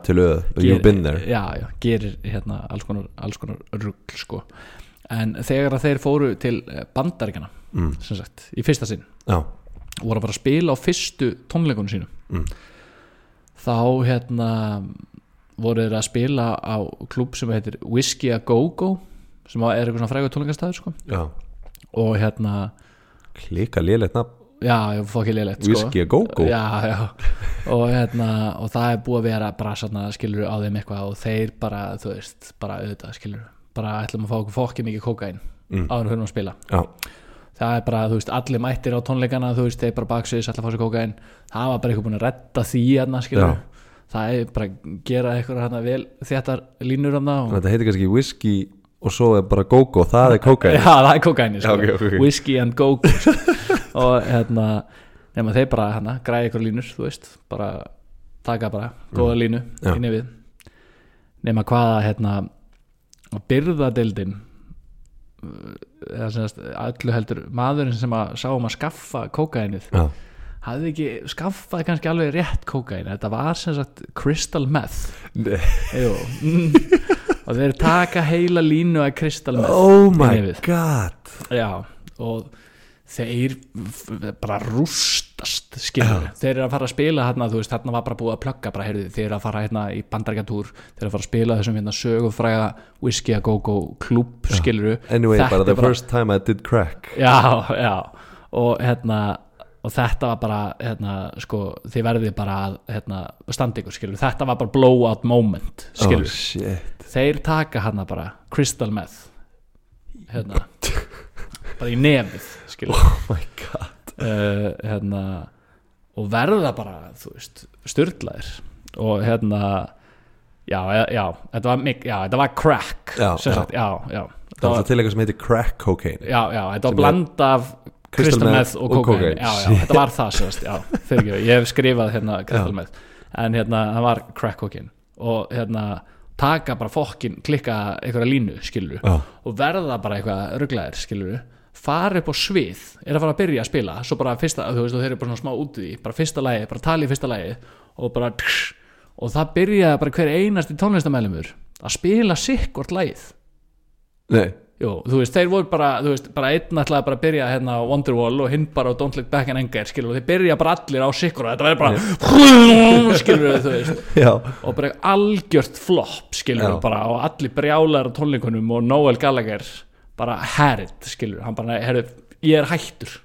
til öð you've been there já, já, gerir hérna alls konar, alls konar rugl sko. En þegar að þeir fóru til bandaríkana mm. sem sagt, í fyrsta sinn já, voru að fara að spila á fyrstu tónleikunum sínum Mm. þá hérna voru þeir að spila á klúb sem heitir Whiskey a Go Go sem er eitthvað svona frægur tónleikastæður sko. og hérna klika lélegt nafn já, ég fór ekki leilegt sko. Whiskey a Go-Go og hérna og það er búið að vera bara skilur á þeim eitthvað og þeir bara þú veist, bara auðvitað skilur bara ætlum að fá okkur fokki mikið kókain Mm. áður en við höfum að spila já, það er bara, þú veist, allir mættir á tónleikana þú veist, þeir bara baksviðis, allir fá sér kókain það var bara eitthvað búin að redda því hérna, skilur Já. það er bara að gera eitthvað hérna vel þéttar línur hérna og... þetta heitir kannski whisky og svo er bara go-go, það er kókain já, það er kókaini, sko. Já, ok, ok, ok. whisky and go sko. og hérna nema þeir bara, hérna, græði eitthvað línur þú veist, bara taka bara góða línu Mm. Já. í nefið nema hvaða, hérna byrðadeildin eða sem sagt, öllu heldur maðurinn sem að sá um að skaffa kókainið já, hafði ekki skaffaði kannski alveg rétt kókain þetta var sem sagt crystal meth. Og þeir taka heila línu að crystal meth oh my god. Já, og þeir bara rústast skilur, þeir eru að fara að spila hérna, þú veist, hérna var bara búið að plugga bara, heyrðu, þeir eru að fara hérna í bandarækjatúr þeir eru að fara að spila þessum hérna sögufræga whisky a go go klúb skilur anyway, Þetta bara the bara- first time I did crack. Já, já. Og hérna og þetta var bara, hérna, sko þið verðið bara að, hérna, standa ykkur, skilur þetta var bara blowout moment, skilur oh þeir taka hana bara crystal meth. Hérna bara í nefið, oh my god. Uh, hérna og verða bara, styrlaðir og hérna já, já, já, þetta var, já, þetta var crack Já, sagt, já, það var til eitthvað sem heitir crack cocaine. Já, já, þetta var blanda af crystal crystal meth meth og kokain þetta var það ekki, ég hef skrifað hérna crystal Já. meth, en hérna það var crack kokain og hérna taka bara fokkin, klikka einhverja línu, skilur já, og verða bara eitthvað rugglaðir skilur fara upp á svið er að fara að byrja að spila svo bara fyrsta, þú veist, og þeir eru bara svona smá út í því bara fyrsta lagi, bara tala í fyrsta lagi og bara og það byrjaði bara hver einasti tónlistamælumur að spila sikkort lagið. Nei. Jú, þú veist, þeir voru bara, þú veist, bara einn ætlaði bara að byrja hérna á Wonderwall og hinn bara á Don't Look Back in Anger, skilur, og þeir byrja bara allir á sikkort og þetta verður bara skilur, þú veist, já, og bara algjört flopp skilur Já. bara og allir brjálar á tónleikunum og Noel Gallagher bara herrið skilur hann bara, herru, ég er hættur.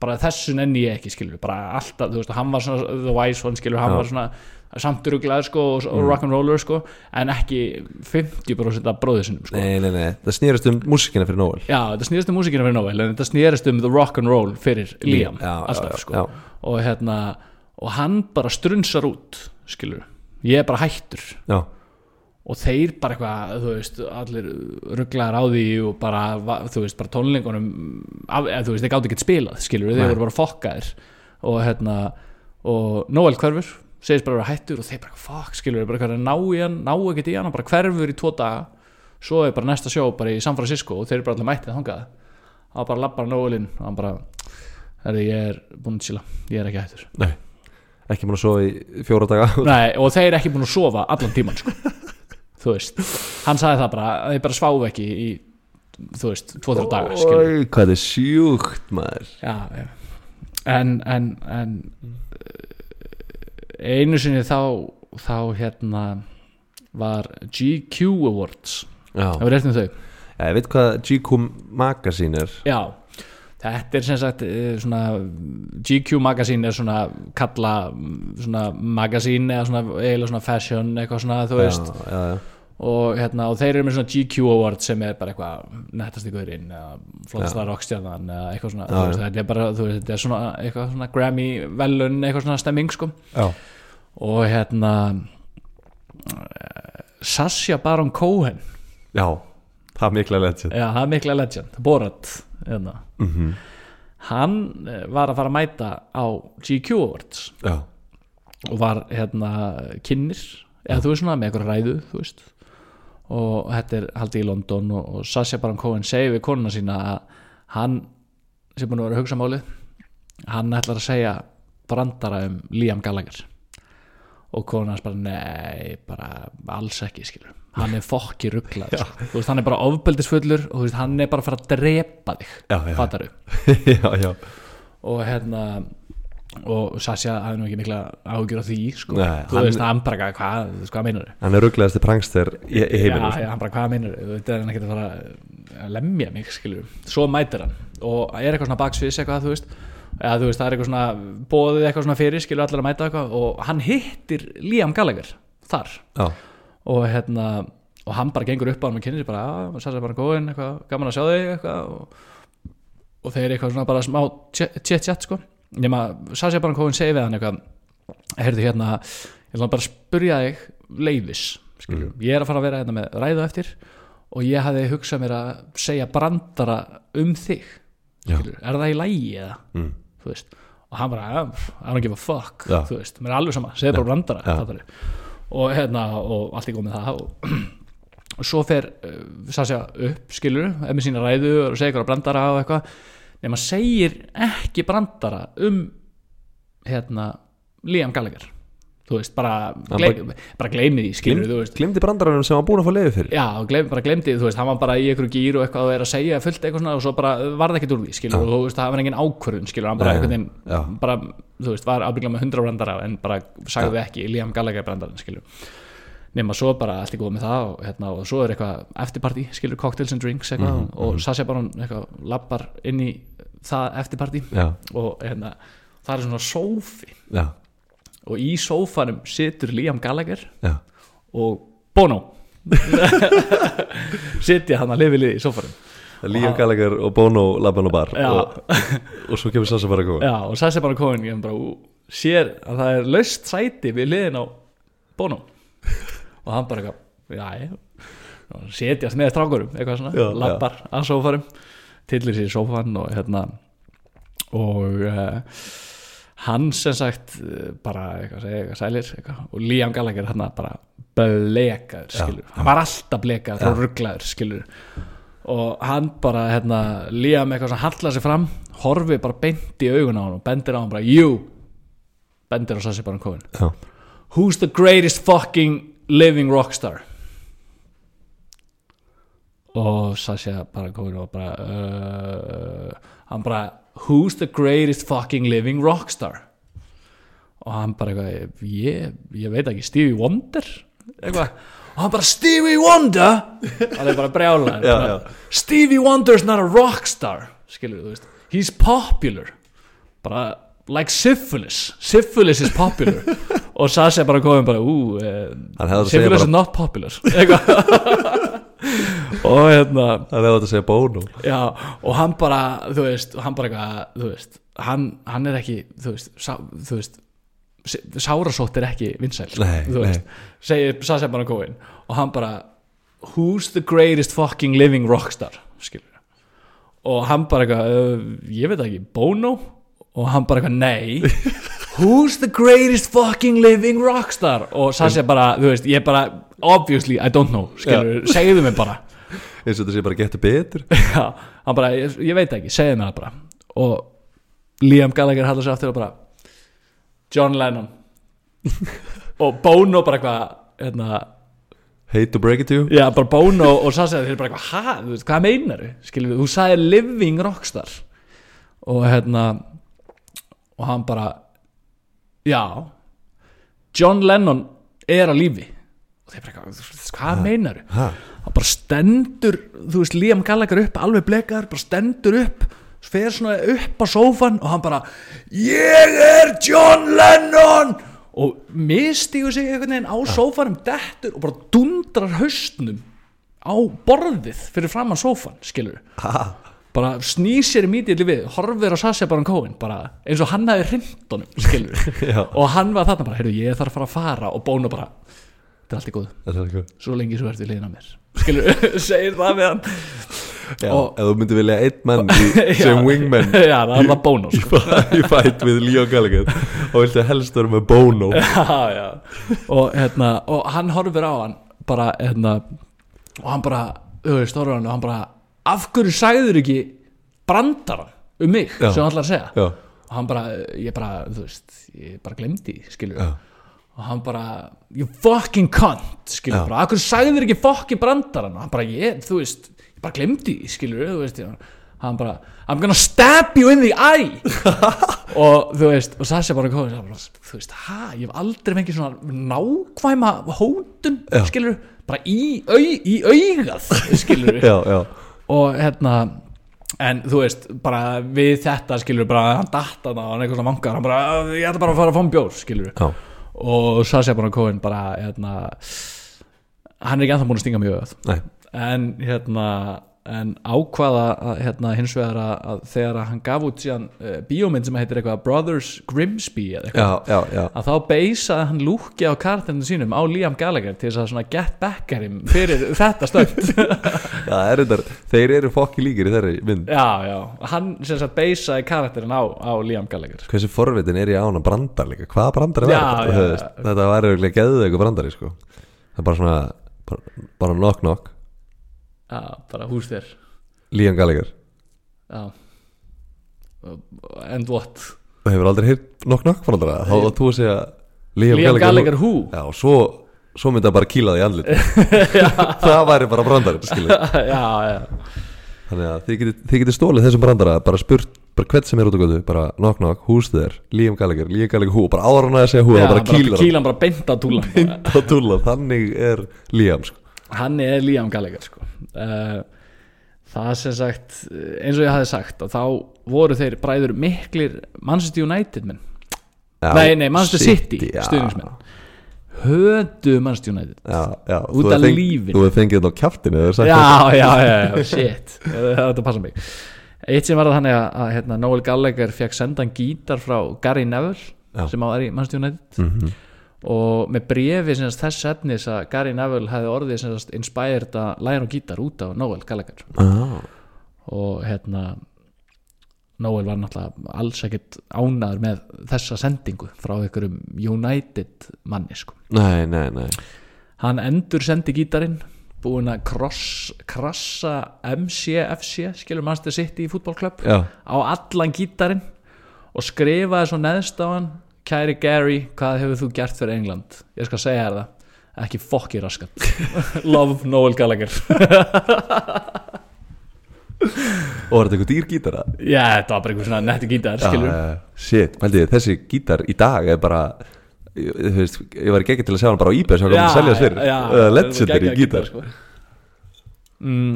Bara þessu nenni ég ekki skilur bara alltaf, þú veist, hann var svona the wise one skilur, hann Já. var svona samt ruglaður sko og, og rock'n'roller sko en ekki 50% af bróðið sinum sko. Nei, nei, nei það snýrist um músikina fyrir Noel. Já, þetta snýrist um músikina fyrir Noel en þetta snýrist um the rock'n'roll fyrir Liam já, alltaf já, sko. og hérna, og hann bara strunsar út skilur, ég er bara hættur. Já, og þeir bara eitthvað, þú veist, allir rugglaðar á því og bara, þú veist, bara eða, þú veist, þeir gátt ekki spilað, skilur þeir voru bara fokkaðir. Og hérna, og Noel hverfur segist bara að vera hættur og þeir bara, fuck, skilur bara að ná í hann, ná ekkert í hann hann bara hverfur í tvo daga. Svo er bara næsta sjó bara í San Francisco og þeir eru bara allir mættið þangað. Og bara lappar Noel inn og hann bara herri, ég er búin að chilla, ég er ekki hættur. Nei ekki múin að sofa í fjóra daga. Nei, og þeir eru ekki búin að sofa allan tíman sko. þú veist, hann sagði það bara að þeir bara sváfu ekki í þú veist, tvo þrjá daga skilur. Oj, hvað er sjúkt maður. Já, já. en en, en eh, einu sinni þá þá hérna var GQ Awards. Já, það var rétt um þau. Ég veit hvað GQ Magazine er. Já, þetta er sem sagt eh, svona, GQ Magazine er svona kalla svona magazine eða svona eiginlega svona fashion eitthvað svona þú veist. já, já, já. og, hérna, og þeir eru með svona GQ Award sem er bara eitthvað nettast í guðurinn eða flottasta rockstjarnan eða eitthvað svona, veist, þetta er bara veist, þetta er svona eitthvað svona Grammy velun eitthvað svona stemming sko. Já, og hérna eh, Sasha Baron Cohen. Já, það mikla legend. Já, það er mikla legend, Borat hérna. mm hann eh, var að fara að mæta á GQ Awards já, og var hérna kynir eða þú veist svona með eitthvað ræðu þú veist. Og þetta er haldið í London og, og Sasha Baron Cohen segi við konuna sína að hann sem búin að vera að hugsa málið hann ætlar að segja brandara um Liam Gallagher. Og konan hans bara nei, bara alls ekki skilur hann er fokki rugglaður sko. Þú veist, hann er bara ofbeldisfullur og þú veist, hann er bara að fara að drepa þig já, já. og hérna og Sasha hafði nú ekki mikla áhugjur á því sko. Nei, þú veist, hann bara hvað, hvað meinar hann er rugglegasti prankster í, í heiminu já, já, hann bara hvað meinar þú veit, er hann ekki að fara að lemja mig skilur, svo mætir hann. Og er eitthvað svona baksviss eitthvað, þú veist? Eða þú veist, það er eitthvað svona bóðið eitthvað svona fyrir, skilur allir að mæta eitthvað. Og hann hittir Liam Gallagher þar. Já, og hérna og hann bara gengur upp á hann og kynir sér bara að Sasha bara góðin, eitthvað, gaman að sjá þig eitthvað og, og þeir eitthvað svona bara smá tjett tjett sko. Nema Sasha bara góðin segi við hann eitthvað heyrðu hérna, ég ætla bara að spurja þig leifis, skilju ég er að fara að vera hérna með ræðu eftir og ég hafði hugsað mér að segja brandara um þig Já. skilju, er það í lægi eða? Mm. þú veist. Og hann bara, "Ah, I don't give a fuck Já. þú veist, mér er alveg sama, segðu bara brandara. Og hérna, og allt í góð með það. Og, og svo fer uh, Sasha upp, skilur, er með sína ræðu og segir eitthvað brandara og eitthvað. Nema segir ekki brandara um hérna Liam Gallagher þú veist, bara, gleym, bara gleymi því, skilur, þú veist. glimti brandaranum sem var búin að fá leiði fyrir. Já, gleym, bara glemdi, þú veist, hann var bara í einhverju gýr og eitthvað og er að segja fullt eitthvað svona og svo bara varð ekkert úr því, skilur, og þú veist, það var engin ákvörðun, skilur, hann bara einhvern já. veginn, bara, þú veist, var ábyggla með 100 brandara en bara sagði ekki Liam Gallagher brandaran, skilur nema svo bara allt í góð með það og, hérna, og svo er eitthvað eftirparti, skilur, cocktails and drinks eitthvað Mhm, og Sasha bara eitthvað lappar inn í það eftirparti og hérna, það er svona sófi. Já, og í sófanum situr Liam Gallagher já. og Bono. Sitja hann að lifi liði í sófanum. Líam Gallagher og Bono labban og bar. Já. og, og svo kemur Sassa bara að koma Já, og Sassi bara bara, ú, sér að það er laust sæti við liðin á Bono. Og hann bara eitthvað, já, já. Setjast með strákurum, eitthvað svona Já, lappar að sófanum tillir sér sófan og hérna og uh, hann sem sagt eh, bara eitthvað, segja sælir eitthvað, og Liam Gallagher hann bara blekaður, Já, skilur hann var alltaf blekaður og rugglaður, skilur og hann bara hérna, Liam eitthvað sem hallar sig fram horfi bara beint í augun á hann og bendir á hann bara, you bendir á Sassi bara kóin Já. who's the greatest fucking living rockstar og Sasha bara kóin og bara uh, hann bara who's the greatest fucking living rockstar og hann bara eitthvað ég, ég veit ekki, Stevie Wonder? Eitthvað. Og hann bara Stevie Wonder? Hann er bara já. Stevie Wonder's not a rockstar skilur þú veist, he's popular. Bara like syphilis. Syphilis is popular. Og Sasha bara komið bara uh, syphilis bara- is not popular. Eitthvað og hérna Það er átt að segja Bono. Já, og hann bara, þú veist, hann bara eitthvað, þú veist, hann, hann er ekki, þú veist, sá, þú veist, sárasótt er ekki vinsæl, þú veist, segir Sasha bara góin og hann bara, who's the greatest fucking living rockstar, skilur og hann bara eitthvað, uh, ég veit ekki, Bono? Og hann bara eitthvað, nei. Who's the greatest fucking living rockstar? Og Sasha bara, þú veist, ég bara obviously, I don't know, skilur, segðu mig bara eins og þetta sé bara getur betur. Já, hann bara, ég, ég veit ekki, segðu mér það bara. Og Liam Gallagher hallar sér aftur og bara John Lennon. Og Bono bara eitthvað hérna, Hate to break it to you. Já, bara Bono og Sasha þeir bara eitthvað, hæ, þú veist, hvað meinar við, þú sagði living rockstar. Og hérna og hann bara já, John Lennon er á lífi. Og þeir bara eitthvað, þú hvað meinar ha, hann bara stendur þú veist Liam Gallagher upp, alveg blekaður bara stendur upp, fer svona upp á sófan og hann bara ég er John Lennon! Og mistigur sig einhvern veginn á sófanum dettur og bara dundrar haustnum á borðið fyrir fram að sófan skilur bara snýr sér í mítið við horfir á Sasha Baron Cohen bara eins og hann hafi hrindunum skilur og hann var þarna bara, heyrðu ég þarf að fara að fara. Og bóna bara, þetta er allt í góð svo lengi svo ertu liðin að mér skilur, segir það við hann. Já, Og- ef þú myndir vilja einn mann í, sem wingman. Já, það er það bónus sko. í fætt við Leon Gallagher. Og viltu helst vera með Bono. Já, já. og hérna og hann horfir á hann bara hérna og hann bara, á hann og hann bara, af hverju sagður ekki brandaran um mig? Sem hann ætlar að segja. Og hann bara, ég bara, þú veist ég bara glemdi, skilur. Já, og hann bara, you fucking cunt skilur, Já. bara, akkur sagðir ekki fucking brandarann og hann bara, ég, þú veist ég bara glemdi, því, skilur, þú veist ég, hann bara, I'm gonna stab you in the eye og þú veist og Sasha bara komið, bara, þú veist, ha ég hef aldrei fengið svona nákvæma hótun, Já. skilur bara í, au, í augað skilur, já, já. og hérna en þú veist, bara við þetta skilur bara, hann datt hann og hann eitthvað svona vangar hann bara, ég ætla bara að fara að fá um bjór skilur já. Og Sasha Baron Cohen bara hérna, hann er ekki ennþá búin að stinga mjög öð en hérna en ákvaða að, hérna, hins vegar að, að þegar að hann gaf út síðan uh, bíómynd sem heitir eitthvað Brothers Grimsby eða eitthvað já, já, já. að þá beisaði hann lúki á kartinu sínum á Liam Gallagher til þess að get back at him fyrir þetta stönd Já, er þeir eru fokki líkir í þeirri mynd. Já, já, hann beisaði karakterin á, á Liam Gallagher. Hversu forvitin er ég á hana brandar líka? Hvaða brandar er þetta? Þetta var eiginlega geðið eitthvað brandari sko. Það er bara svona bara, knock já, bara hús þér Liam Gallagher. Já. And what? Það hefur aldrei heyrt knock knock brandara Þá var þú að segja Liam Gallagher who? Já, og svo, svo myndi það bara kýla því andlit. Það væri bara brandari skilur. já, já. Þannig að þið getið, þið getið stólið þessum brandara bara spurt, bara hvert sem er út á götu bara knock knock, who's there, Liam Gallagher Liam Gallagher who, bara hann að segja who Já, bara hann kýlan bara beint á túlan á túla, þannig er Liam sko. hann er Liam Gallagher sko. Uh, það sem sagt eins og ég hafði sagt að þá voru þeir bræður miklir Manchester United menn. Já, nei, nei, Manchester City, já. stuðningsmenn. Hödu Manchester United. Já, já, Út af lífinu. þú hefur fengið þetta á sagt já, já, já, shit. Þetta passa mig. Eitt sem var það þannig að, að hérna, Noel Gallagher fekk sendan gítar frá Gary Neville sem á er Manchester United. Mm -hmm. Og með brefi þess efnis að Gary Neville hefði orðið sem sagt, inspired að læra á gítar út á Noel Gallagher ah. og hérna Noel var náttúrulega alls ekkert ánaður með þessa sendingu frá einhverjum United manni sko. nei, nei, nei hann endur sendi gítarinn búinn að kross, krassa MCFC, skilur Manchester City í fútbolklöpp já, á allan gítarinn og skrifaði svo neðst á hann kæri Gary, hvað hefur þú gert fyrir England? Ég skal segja þér það ekki fokki raskat. Love Noel Gallagher. Og var þetta eitthvað dýr gítara? Já, þetta var bara einhver svona netti gítar já, shit, pældi ég, þessi gítar í dag er bara ég, þú veist, ég var ekki ekki til að sjá hann bara á eBay sem hann að selja fyrir uh, legendary gítar sko. mm,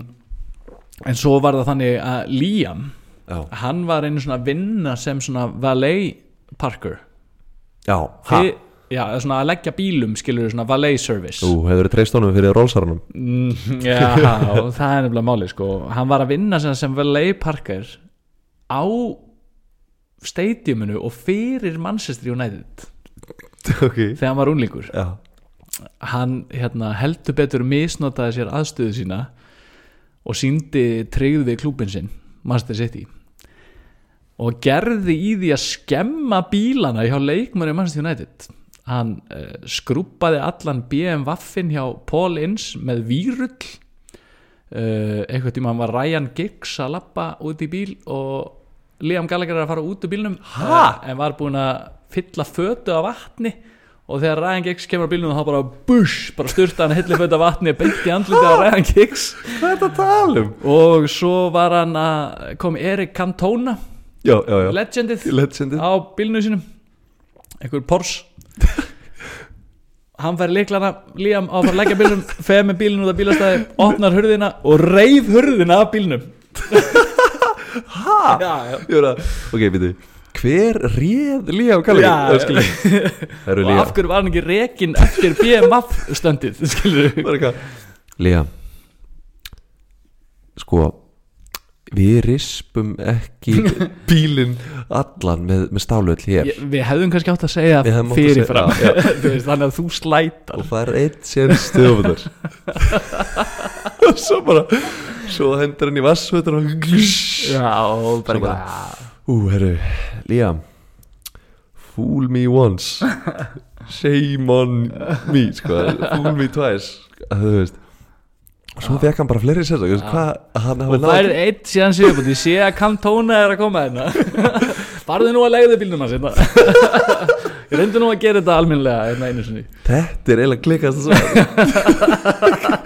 en svo var það þannig að Liam já, hann var einu svona vinna sem svona valet parker já, Þi, já, eða svona að leggja bílum skilur svona valet service. Þú hefur treyst honum fyrir rólsarunum mm, já, það er nefnilega máli sko. hann var að vinna sem, sem valet parker á stadiuminu og fyrir Manchester United. Ok, þegar hann var unlingur já, hann hérna, heldur betur misnotaði sér aðstöðu sína og síndi tryggð við klúbin sinn Manchester City og gerði í því að skemma bílana hjá leikmanni Manchester United. Hann uh, skrúpaði allan BMW-in hjá Paul Ince með vírull. Uh, einhvern tíma hann var Ryan Giggs að lappa út í bíl og Liam Gallagher er að fara út úr bílnum Ha? uh, en var búin að fylla fötu af vatni. Og þegar Ryan Giggs kemur á bílnum þá bara bush, bara styrta hann hilli fötu af vatni beint í andliti á Ryan Giggs. Hvað er þetta að tala um? og svo var hann að kom Erik Cantona já, já, já, legendið legendið. á bílnu sínum. Einhver Porsche. Hann fær líklana Liam á að fara að leggja bílnum feð með bílnum út af bílastæði opnar hurðina og reif hurðina af bílnum. Ha? já, já. Ok, veitu hver réð Liam Gallagher? Og af hverju var hann ekki rekin eftir BMF stöndið Liam. Sko Við rispum ekki bílinn. allan með, með stálull hér. Ég- við hefðum kannski átt að segja fyrirfram. þannig að þú slætar. Og það er eitt séns stöfunar og svo bara svo hendur hann í vassvötur og já, bara eitthvað, ú, herru, Liam fool me once. Shame on me sko, fool me twice. Að þú veist svo fekk hann bara fleiri sér og það er eitt síðan séu ég sé að kantóna er að koma hérna. Farðu nú að legðu bílnum að sinna ég reyndi nú að gera þetta alminlega hérna einu sinni. Þetta er eiginlega klikast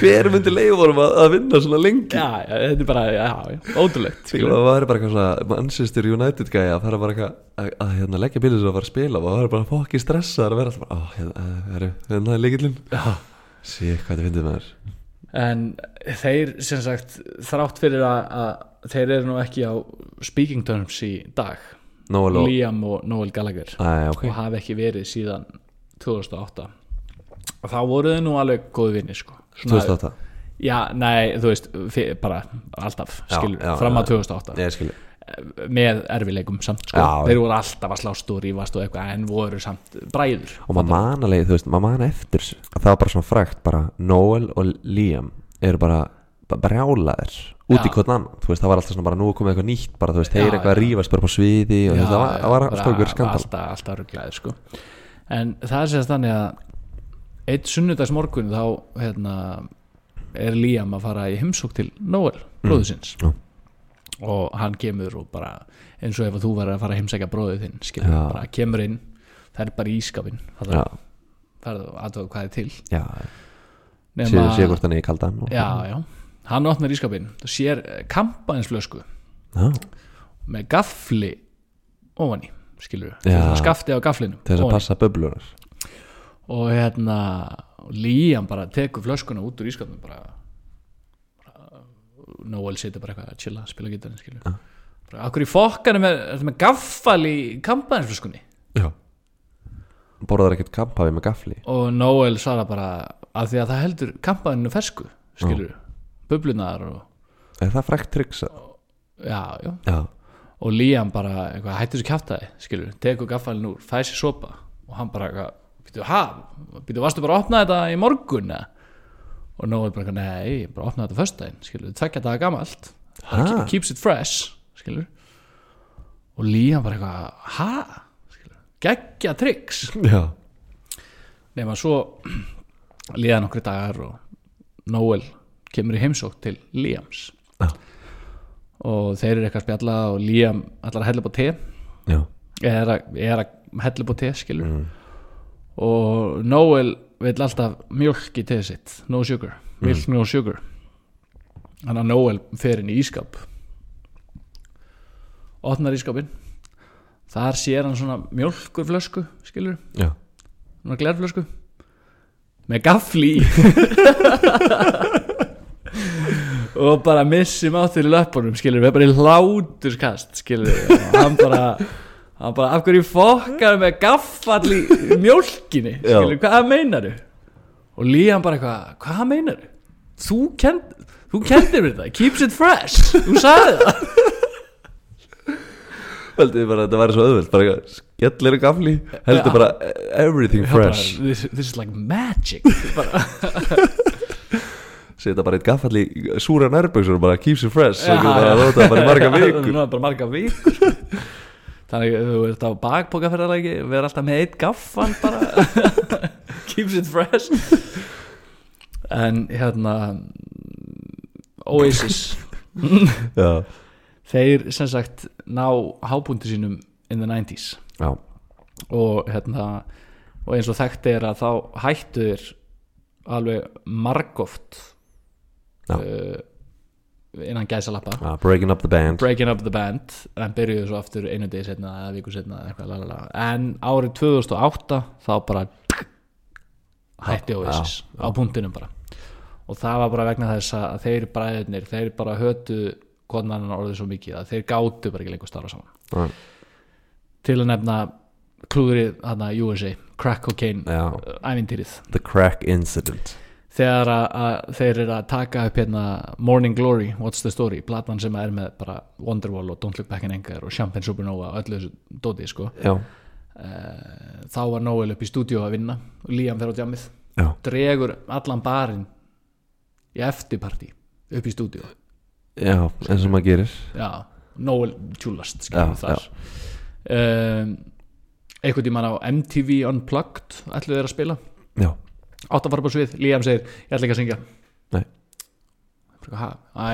hver myndi leiðvorum að, að vinna svona lengi? Já, já, þetta er bara, já, já, ótrúlegt það var bara eitthvað svona Manchester United gæja að fara bara eitthvað að, hérna, leggja bílið svo að fara að spila og það var bara fokki stressað að vera alltaf ó, hérna, hérna, hérna er leikillin já. sí, hvað þetta finnir maður en þeir sem sagt þrátt fyrir að, að þeir eru nú ekki á speaking terms í dag. Nóel og, Liam og Noel Gallagher. Æ, ok. Og hafi ekki verið síðan 2008 og þá voru þau nú alveg góði vinni sko. Svona- 2008, já, nei, þú veist bara alltaf, skilur, já, fram já. að 2008 ég skilji með erfileikum samt sko. Já, þeir já. voru alltaf að slást og rífast og eitthvað en voru samt bræður og maður man alveg, þú veist, maður man eftir það var bara svona frækt bara Noel og Liam eru bara, bara brjálaðir út í Já. hvort annan, þú veist, það var alltaf svona bara nú komið eitthvað nýtt, bara þú veist, þeir Já, eitthvað að já. rífast bara på sviði og þú veist, það var, það var alltaf ykkur skandal alltaf, alltaf rugglaðir sko. en það er sérst þannig að eitt sunnudags morgun þá hérna, er Liam að fara í heimsók til Noel, bróðusins Já. Og hann kemur og bara eins og ef þú verður að fara að heimsækja bróðið þinn skilur, Já. bara kemur inn það er bara í ískapin það já, er aðtöðu hvað er til. Já, Nema- séu sé hvort hann er í kaldan og, já, já, hann opnar ískapin og sér kampainsflösku já, með gafli ofan í skilur, Já. skafti á gaflinum til þess ofan að í. passa bublunar og hérna Líam bara tekur flöskuna út úr bara, bara Noel situr bara eitthvað að chilla spila gítarinn skilur Ja. akkur í fokkanum með, ertu með gaffal í kampænsflöskunni já. Borðar ekkert kampaði með gafli og Noel svara bara að því að það heldur kampæninu fersku skilur, bublunar og er það frækt tryggs já, já. Já, og Líam bara eitthvað, hættu þessu kjátaði skilur, tekur gaffalinn úr, sér sopa og hann bara eitthvað, býtu, ha? Býtu, varstu bara að opna þetta í morgun eða? Og Noel bara nei, ég bara opnaði þetta föstudaginn, skilur, tvekja þetta gamalt. Ha? keeps it fresh skilur og Líam bara eitthvað, ha? Skilur, geggja tricks. Já, nema svo líða nokkri dagar og Noel kemur í heimsók til Líams Já. og þeir eru eitthvað að spjalla og Líam ætlar að hella upp á te. Já. Er að, hella upp á te skilur mm. og Noel vil alltaf mjölk í teð sitt. No sugar, milk no sugar. Þannig að Noel fer inn í ískap opnar ískapin þar sér hann svona mjölkurflösku skilur, já, svona glerflösku. Með gafli og bara missi máttur í löpunum skilur, við bara í hláturskast skilur, og hann bara hann bara, af hverju fokkar með gaffall í mjólkinni? Já. skilur, hvað meinaru og Líam bara eitthvað, hvað meinaru þú, kend, þú kendir mér það keeps it fresh, þú sagði það. Veldi bara þetta væri svo auðvöld bara skellir gafli heldur bara everything Já, bara, fresh. this, this is like magic. Bara, setja bara eitt gaffall í súra nærböksur og bara keeps it fresh. Og bara það bara í marga vikur. Bara marga vikur. Þannig að þú ert á bakbókaferðarleiki vera alltaf með eitt gaffan bara. Keeps it fresh. En hérna Oasis. Þeir sem sagt ná hábúndi sínum in the 90s já, og hérna og eins og þekkt er að þá hættu þeir alveg margoft Já. uh, innan gæsalappa. Já breaking up the band. Breaking up the band. En byrjuðu svo aftur einu degi setna eða viku setna eða eitthvað lalala. en árið 2008 þá bara hætti Já, Oasis já, á punktinum bara. Og það var bara vegna þess að þeir bræðirnir þeir bara hötu konan orðið svo mikið að þeir gátu bara ekki lengur starfa saman. Til að nefna klúðrið hana USA crack cocaine ævintýrið. The crack incident þegar að, að þeir eru að taka upp hérna Morning Glory, What's the Story platan sem er með bara Wonderwall og Don't Look Back in Anger og Champagne Supernova og öllu þessu dóti sko. Já, uh, þá var Noel upp í stúdíu að vinna og Liam fer á djamið já, dregur allan barinn í eftirparti upp í stúdíu já, eins og maður gerir. Já, Noel tjúlast Já, skilur þar um, einhvern tímann á MTV Unplugged ætluðu þeir að spila. Já, átt að fara á svið, Liam segir ég ætla ekki að syngja. Nei.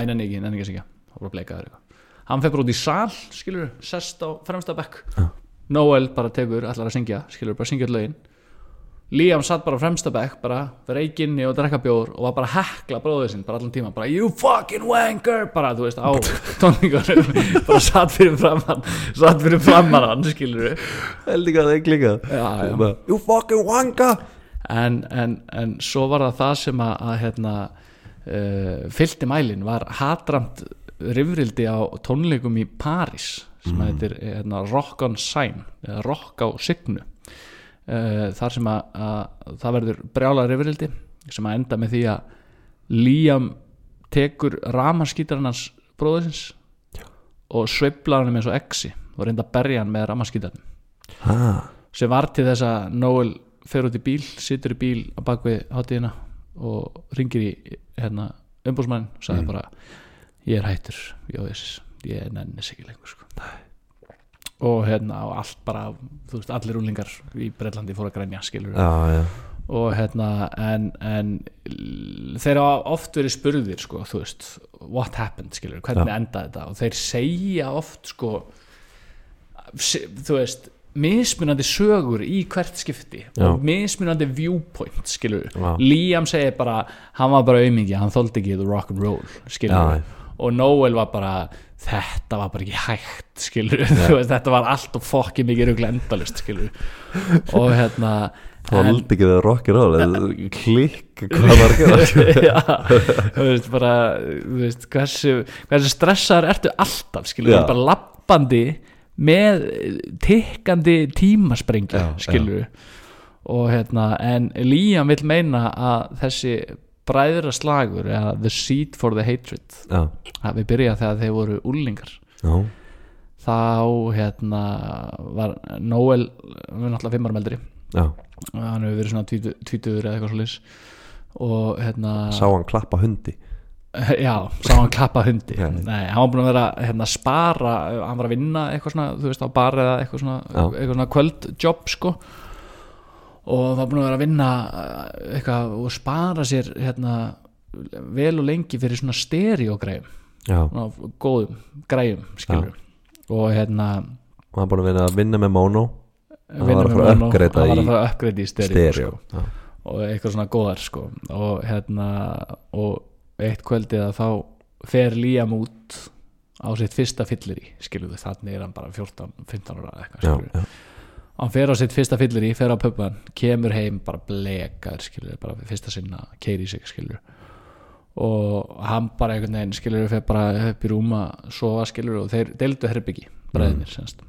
Nenni ekki, nenni ekki að syngja. Það var að bleika þér eitthvað. Hann fer bara út í sal, skilur, sest á fremsta bekk. Já. Noel bara tekur, ætlar að syngja skilur, bara syngja öll lögin. Liam satt bara á fremsta bekk, bara reikinni og drekka bjór og var bara hekla bróðið sinn bara allan tíma, bara you fucking wanker! Bara, þú veist, á tónlingunum bara satt fyrir framann satt fyrir framann hann, skilur held ekki að það er Bara, You fucking wanka en, en, en svo var það það sem að, að hérna, uh, fylgdi mælin var hatramt rifrildi á tónleikum í París sem mm. heitir hérna, Rock on Sign eða Rock á Signu. Uh, þar sem að, að það verður brjála rifrildi sem að enda með því að Liam tekur ramaskítarinn hans bróðisins og sveiflar hann eins og exi og reynda að berja hann með ramaskítarinn ah, sem var til þess að Noel fer út í bíl, situr í bíl á bakvið hátíðina og ringir í hérna, umbúsmann og sagði bara ég er hættur, ég veist ég nennis ekki lengur sko. og hérna og allt bara þú veist, allir úlingar í Breitlandi fóru að grænja skilur Já, já, og hérna en, en þeir hafa oft verið spurðir sko, þú veist, what happened? skilur, hvernig Já. endaði þetta? Og þeir segja oft sko þú veist mismunandi sögur í hvert skipti Já. og mismunandi viewpoint skilur, Já. Liam segir bara hann var bara aumingi, hann þóldi ekki the rock and roll skilur, Já. og Noel var bara þetta var bara ekki hægt skilur, veist, þetta var allt og fokki mikið rugla endalust skilur og hérna Þoldi ekki það rockir á Klikk, hvað var að gera? Já, þú veist bara þú veist, hversu, hversu stressaður ertu alltaf, skilur, bara lappandi með tikkandi tímasprengju, Já, skilur og hérna, en Líam vill meina að þessi bræðra slagur, eða the seed for the hatred, Já, hafi byrjað þegar þeir voru úlingar já, þá hérna var Noel, við erum náttúrulega fimm árum eldri. Já. Hann hefur verið svona tvítu- tvítugur eða eitthvað svo og hérna Sá hann klappa hundi já, sá hann klappa hundi. Já. Nei, hann var búin að vera hérna, að spara hann var að vinna eitthvað svona þú veist á bar eða eitthvað svona, eitthvað svona kvöldjobb sko. Og var búin að vera að vinna eh, eitthvað og spara sér hérna vel og lengi fyrir svona stereogræðum Já, svona góðum græðum skilur og hérna og hann búin að vinna að vinna með mono. Hann var að fara að uppgreita hann í stereo, sko. og eitthvað svona góðar sko. Og hérna og eitt kvöldið að þá fer Líam út á sitt fyrsta fyllir í skilur við, þannig er hann bara 14-15 ára eða eitthvað já, hann fer á sitt fyrsta fyllir í fer á pubban, kemur heim bara blekar skilur við, bara fyrsta sinna keiri sig skilur við og hann bara einhvern veginn skilur við fer bara upp í rúma sofa skilur við og þeir deildu herbyggi bræðinir mm. semst.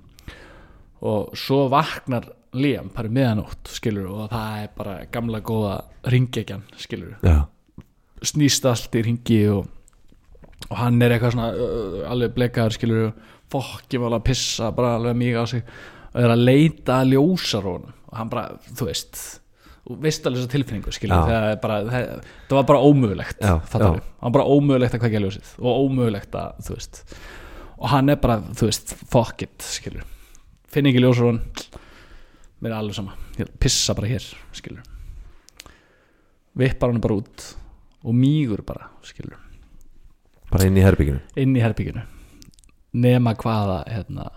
Og svo vaknar Liam bara um miðanótt skilur og það er bara gamla góða ringekjan skilur já, snýst allt í ringi og, og hann er eitthvað svona uh, alveg blekaður skilur fokki var alveg að pissa bara alveg mjög á sig. Og er að leita að ljósarónum og hann bara, þú veist veist alveg þessa tilfinningu skilur það, bara, það, það var bara ómögulegt það var bara ómögulegt að kveikja ljósið og ómögulegt að, þú veist. Og hann er bara, þú veist, fuck it skilur, finn ekki ljósarón mér er alveg sama. Ég pissa bara hér, skilur vippar hann bara út og mýgur bara, skilur bara inn í herbygginu inn í herbygginu nema hvaða hérna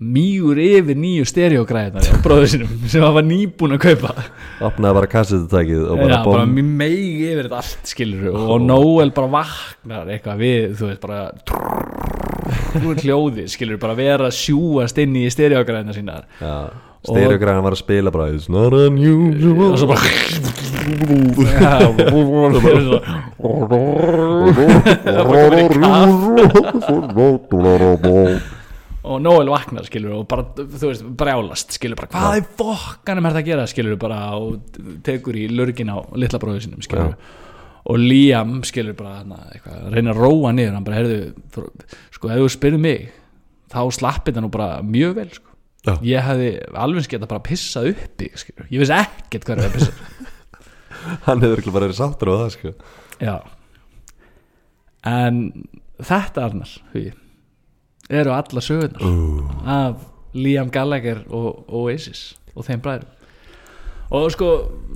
mýgur yfir nýju stereogræðinar á bróður sinum sem hann var nýbúin að kaupa. Opnaði bara kassetutækið og bara bara bom mjög meigi yfir þetta allt skilur og Noel bara vaknar eitthvað við, þú veist, bara trú hljóði, skilur, bara vera sjúast inn í stereogræðina sínar. Já, stereogræðan var að spila bara It's not unusual. Og svo bara og Noel vaknar skilur og bara, þú veist, brjálast skilur bara, hvað er fokkanum er það að gera? Skilur bara og tekur í lurgin á litla bróðu sinum skilur og Liam skilur bara reyna að róa niður hann bara, heyrðu, sko, ef þú spyrir mig þá slappið það nú bara mjög vel sko. Já. ég hefði alveg geta bara pissað uppi skilur, ég veist ekkert hvað er að pissa hann hefur ekki bara verið sáttur á það sko. Já. En þetta Arnar því, eru allar sögurnar uh. af Liam Gallagher og Oasis og þeim bræðum og sko,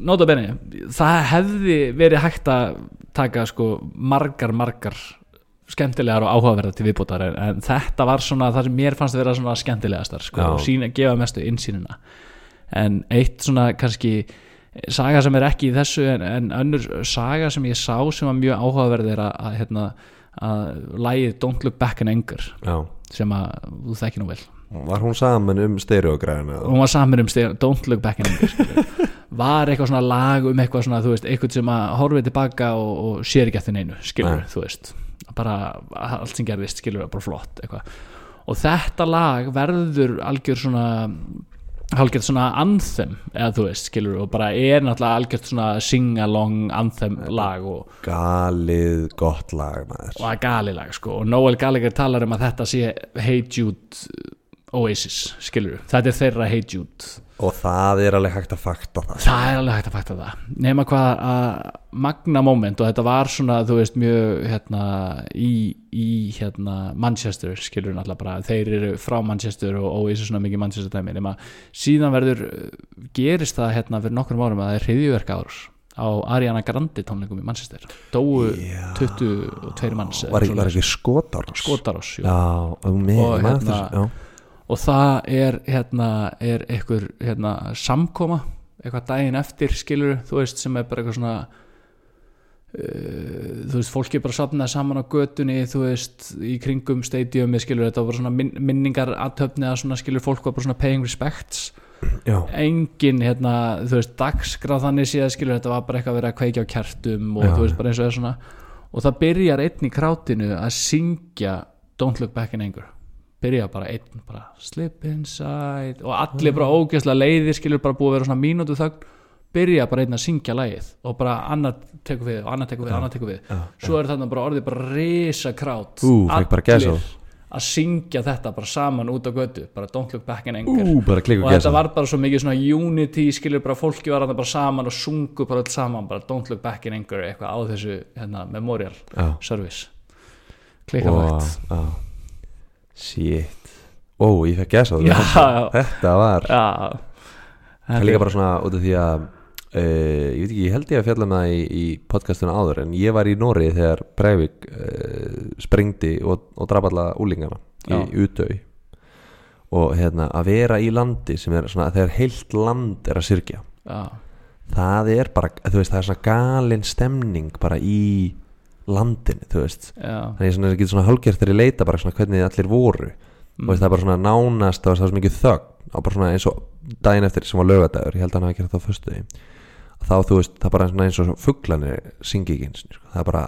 nota benni það hefði verið hægt að taka sko margar margar skemmtilegar og áhugaverðar til viðbútar en, en þetta var svona það sem mér fannst að vera svona skemmtilegastar sko, og sína, gefa mestu innsýnina. En eitt svona kannski saga sem er ekki í þessu en, en önnur saga sem ég sá sem var mjög áhugaverð er að, að, hérna, að lægið Don't Look Back in Anger já. sem að þú þekki nú vel. Var hún saman um stereogræðina og hún var saman um stegin, Don't Look Back in Anger. var eitthvað svona lag um eitthvað svona, þú veist, eitthvað sem að horfið tilbaka og, og sér ekki eftir neinu skilur, Nei. þú veist bara allt sem gerðist, skilur, bara flott eitthvað. og þetta lag verður algjör svona algjört svona anthem eða þú veist, skilur, og bara er náttúrulega algjört svona sing-along anthem lag og, galið gott lag maður og það er galilag sko og Noel Gallagher talar um að þetta sé Hey Jude Oasis, skilur, þetta er þeirra Hey Jude og það er alveg hægt að fakta það það er alveg hægt að fakta það. Nema hvað að magna moment og þetta var svona þú veist mjög hérna í, í hérna Manchester skilur náttúrulega bara. Þeir eru frá Manchester og Oasis svona mikið Manchester dæmi. Nema síðan verður gerist það hérna fyrir nokkrum árum að það er hriðjuverk árus á Ariana Grande tónleikum í Manchester. Dóu Já. 22 manns var ekki, var ekki skotarás mig Og hérna-. Og það er hérna, er einhver hérna, samkoma eitthvað daginn eftir skilur þú veist sem er bara eitthvað svona uh, þú veist fólki bara safnað saman á götunni þú veist í kringum stadiumi skilur þetta var bara svona min minningar aðtöfni að svona skilur fólk var bara svona paying respects. Já, engin hérna þú veist dagskráð þannig séð skilur þetta var bara eitthvað að vera að kveikja á kertum og Já. þú veist bara eins og það er svona. Og það byrjar einn í krátinu að syngja Don't Look Back in Anger byrja bara einn bara slip inside og allir bara ógeðslega leiðir skilur bara búið að vera svona mínútu þögn byrja bara einn að syngja lagið og bara annar tekur við og annar tekur við, annar tekur við. Svo er þarna bara orðið bara risa krát gæsahúð. að syngja þetta bara saman út á götu bara Don't Look Back in Anger. Ú, og þetta var bara svo mikið svona unity skilur bara fólki var þarna bara saman og sungu bara öll saman bara don't look back in anger eitthvað á þessu hérna, memorial já, service. Klikkavakt já shit. Ó, ég fekk gæsa já. þetta. Var já. Það er líka bara svona út af því að uh, ég veit ekki, ég held ég að fjalla með það í, í podcastuna áður en ég var í Nóri þegar Breivik uh, sprengdi og, og draf alla úlingana Já. í Utau og hérna að vera í landi sem er svona, þegar heilt land er að syrkja já, það er bara, þú veist, það er svona galin stemning bara í landinu, þú veist. Já, þannig ég svona, getur svona hálfgjert þegar ég leita bara svona hvernig allir voru. Mm. veist, það er bara svona nánast, það var svo mikið þögn. Og bara svona eins og daginn eftir sem var lögadagur ég held að hann hafi gert það á föstu þá þú veist, það er bara eins og fugglanir syngi ekki eins sko. það er bara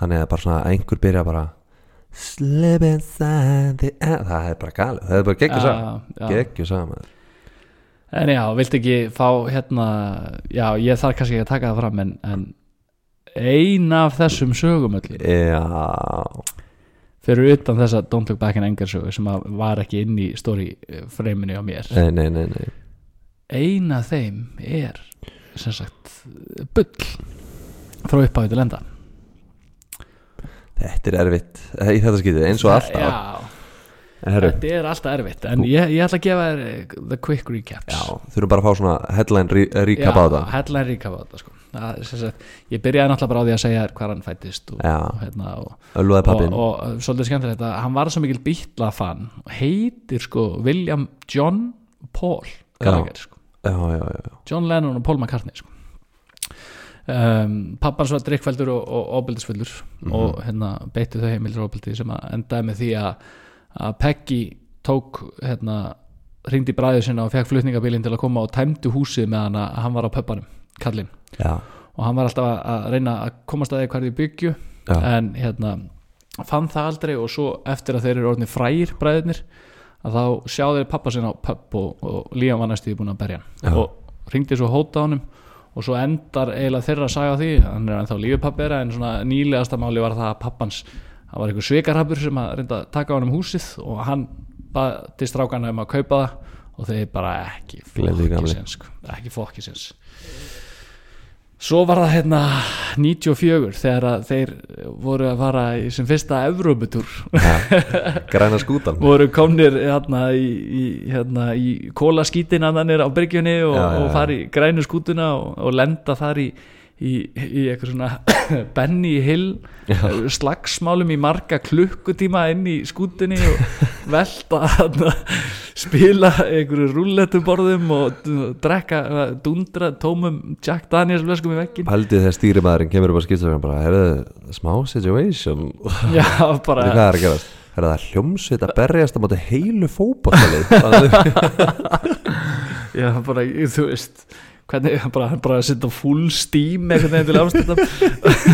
þannig að bara svona að einhver byrja bara slip inside the air það er bara galið, það er bara geggjur Já, saman. Já. geggjur saman. En já, viltu ekki fá hérna, já, ég þarf kannski ekki að taka það fram en, en ein af þessum sögum öllum. Já, fyrir utan þessa Don't Look Back in Anger sögu sem að var ekki inn í story freiminu á mér. Nei, nei, nei, nei. ein af þeim er sem sagt bull frá upphafi til enda. Þetta er erfitt í þetta skýtið, eins og alltaf. Já, þetta er alltaf erfitt en ég, ég ætla að gefa þér eh, the quick recaps. Já, þurfum bara að fá svona headline re- recap á það headline recap á þetta sko. Sem sagt, ég byrjaði náttúrulega bara á því að segja hvað hann fættist og, hérna, og, og, og, og svolítið skemmtilegt að hann var svo mikil bítla fan og heitir sko William John Paul Gallagher, sko. John Lennon og Paul McCartney sko. um, pappans var drikkfældur og, og óbyldisfældur Mhm. og hérna beittu þau heimildur óbyldi sem að endaði með því að, að Peggy tók hérna ringdi bræðið sinna og fekk flutningabílinn til að koma og tæmdu húsið með hann að hann var á pöppanum, kallinn. Og hann var alltaf að, reyna að komast að því hverju byggju já. en hérna fann það aldrei og svo eftir að þeir eru orðin frægir bræðirnir að þá sjá þeir pappa sinna á pub og, og Líam var næstu búin að berja hann. Og ringdi svo hóta á honum og svo endar eiginlega þeirra að saga því. Hann er ennþá lífið pappi þeirra en svona nýlegasta máli var það að pappans það var einhver svikarhafur sem að reynda að taka á hann um húsið og hann baði strákana um að kaupa það og þeir bara ekki fokkisins sko, ekki fokkisins svo var það hérna 94 þegar að þeir voru að fara í sem fyrsta Evróputúr græna skútan voru komnir hérna í, í, hérna, í kólaskítina þannig á byrgjunni og, og já. fara í grænu skútuna og, og lenda þar í, í, í eitthvað svona Benny Hill slagsmálum í marga klukkutíma inn í skútunni og velta þarna, spila einhverju rúllettuborðum og drekka dundra tómum Jack Daniels flöskum í vekkin Paldið þegar stýrimaðurinn kemur upp á skýrstöðum bara, heyrðu, smá situation. Já, bara hvað er að gerast? Er það hljómsveit að berjast á móti heilu fótballið Já, bara, þú veist hvernig, bara, bara að setja full steam einhvern veginn til ástættam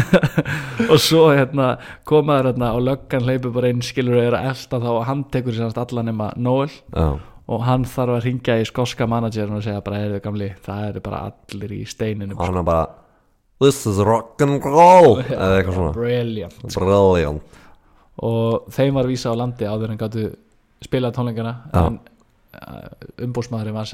og svo hérna komaður hérna og löggan hleypur bara inn skilur er að elta þá og hann tekur sér allan nema Noel. Já, og hann þarf að ringja í skoska managerin og segja bara, heyrðu gamli, það eru bara allir í steininum og hann er bara This is rock and roll. Eða eitthvað svona. brilliant. Brilliant. Og þeim var vísa á landi áður en gáttu spila tónleikana Já. en umbúsmaðurinn var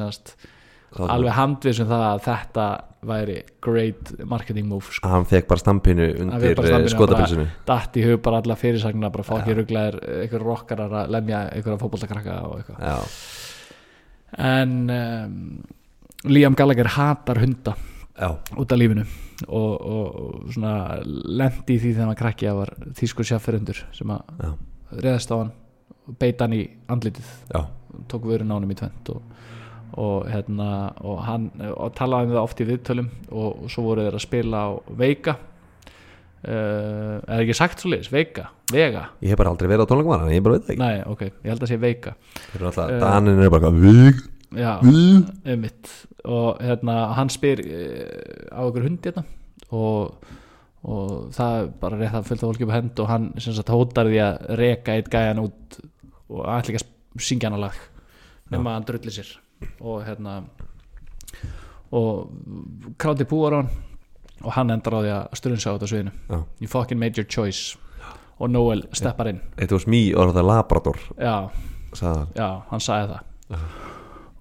senast alveg handvissum það að þetta væri great marketing move sko. Hann fekk bara stampinu Hann undir stampinu, skotabilsinu datt í hug bara alla fyrirsagna bara fá ekki rugglaðir einhver rockarar að lemja einhverja fótboltakrakka og eitthvað. En um, Liam Gallagher hatar hunda já, út af lífinu og, og, og svona lendi í því þegar hann krakki að var þýskur sjáfferundur sem að reðast á hann og beit hann í andlitið. Já. Tók vörun á honum í tvent og, og hérna og hann og talaði um það oft í viðtölum og, og svo voru þeir að spila á Veika uh, er ekki sagt svo liðis, Veika, Vega? Ég hef bara aldrei verið á tónleikum hann, ég bara veit það ekki. Nei, ok, ég held að sé Veika Eh, Danin er bara víg einmitt. Og hérna, hann spyr uh, á ykkur hundi hérna og, og það er bara rétt að fylgta fólki upp hend og hann sem sagt hótar því að reka eitt gæjan út og ætla ekki að syngja hann á lag nema að hann drulli sér og hérna og kráti púar á hann og hann endar á því að strunsa á þetta sviðinu. Já. you fucking made your choice. Og Noel steppar inn. It was me or the Labrador? Já, sagði hann. já, hann sagði það.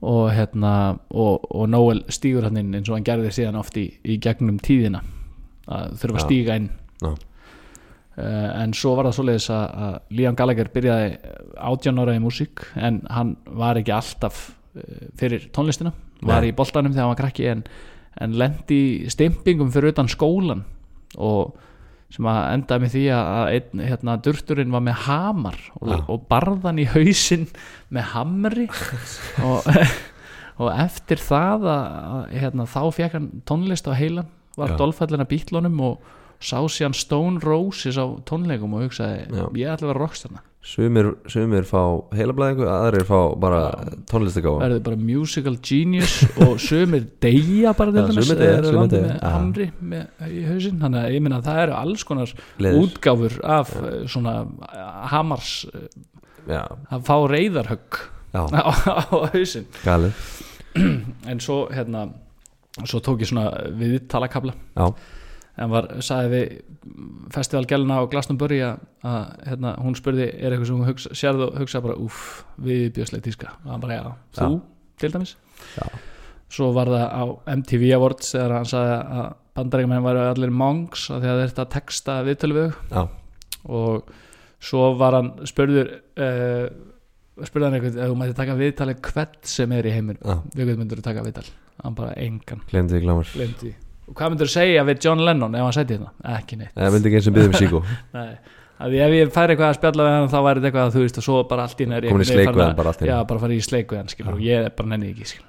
Og hérna og, og Noel stígur hann inn eins og hann gerði síðan oft í, í gegnum tíðina. Að þurfa að Já. stíga inn. Já. uh, en svo var það svoleiðis að, að Liam Gallagher byrjaði átján ára í músík en hann var ekki alltaf fyrir tónlistina. Var Nei. í boltanum þegar hann var krakki en, en lendi stimpingum fyrir utan skólan og sem að endaði með því að einn hérna, durturinn var með hamar og, og barðan í hausinn með hamri. Og, og eftir það að, hérna, þá fekk hann tónlist á heilan var dolfællina bítlunum og sá síðan Stone Roses á tónleikum og hugsaði, Já. ég ætla að vera rockstjarna Sumir, sumir fá heilablaðingu aðrir fá bara tónlistagáfa verður bara musical genius og sömur deyja bara til dæmis sumir deyja, eru sumir landi deyja, með hamri í hausinn. Þannig að ég minna að það eru alls konar Leður. útgáfur af uh, svona uh, hamars uh, Já, að fá reyðarhögg á, á hausinn. En svo hérna svo tók ég svona viðtalakabla Já, en var, sagði við festivalgæluna á Glastonbury að, að hérna, hún spurði, er eitthvað sem hún hugsa, sérðu og hugsa bara, úff, viðbjörslega tíska? Og hann bara, já, þú, til dæmis. Já. svo var það á MTV Awards þegar hann sagði að bandarækjumenn væri allir mongs að því að þetta texta við já, og svo var hann spurður uh, spurði hann eitthvað, ef þú mætti taka viðtali hvert sem er í heiminn, já, við hvað myndur þú taka viðtal. Hann bara engan, glemdi hvað myndur þú segja við John Lennon ef hann sætti þetta, ekki neitt. Það myndi ekki eins og byggðum síkó Nei, að ef ég færi eitthvað að spjalla við hann þá væri þetta eitthvað að þú veist og svo bara allt henni er Komin í sleik við hann bara allt að- Já, bara fara í sleik við hann skilur og ég er bara nenni ekki skilur.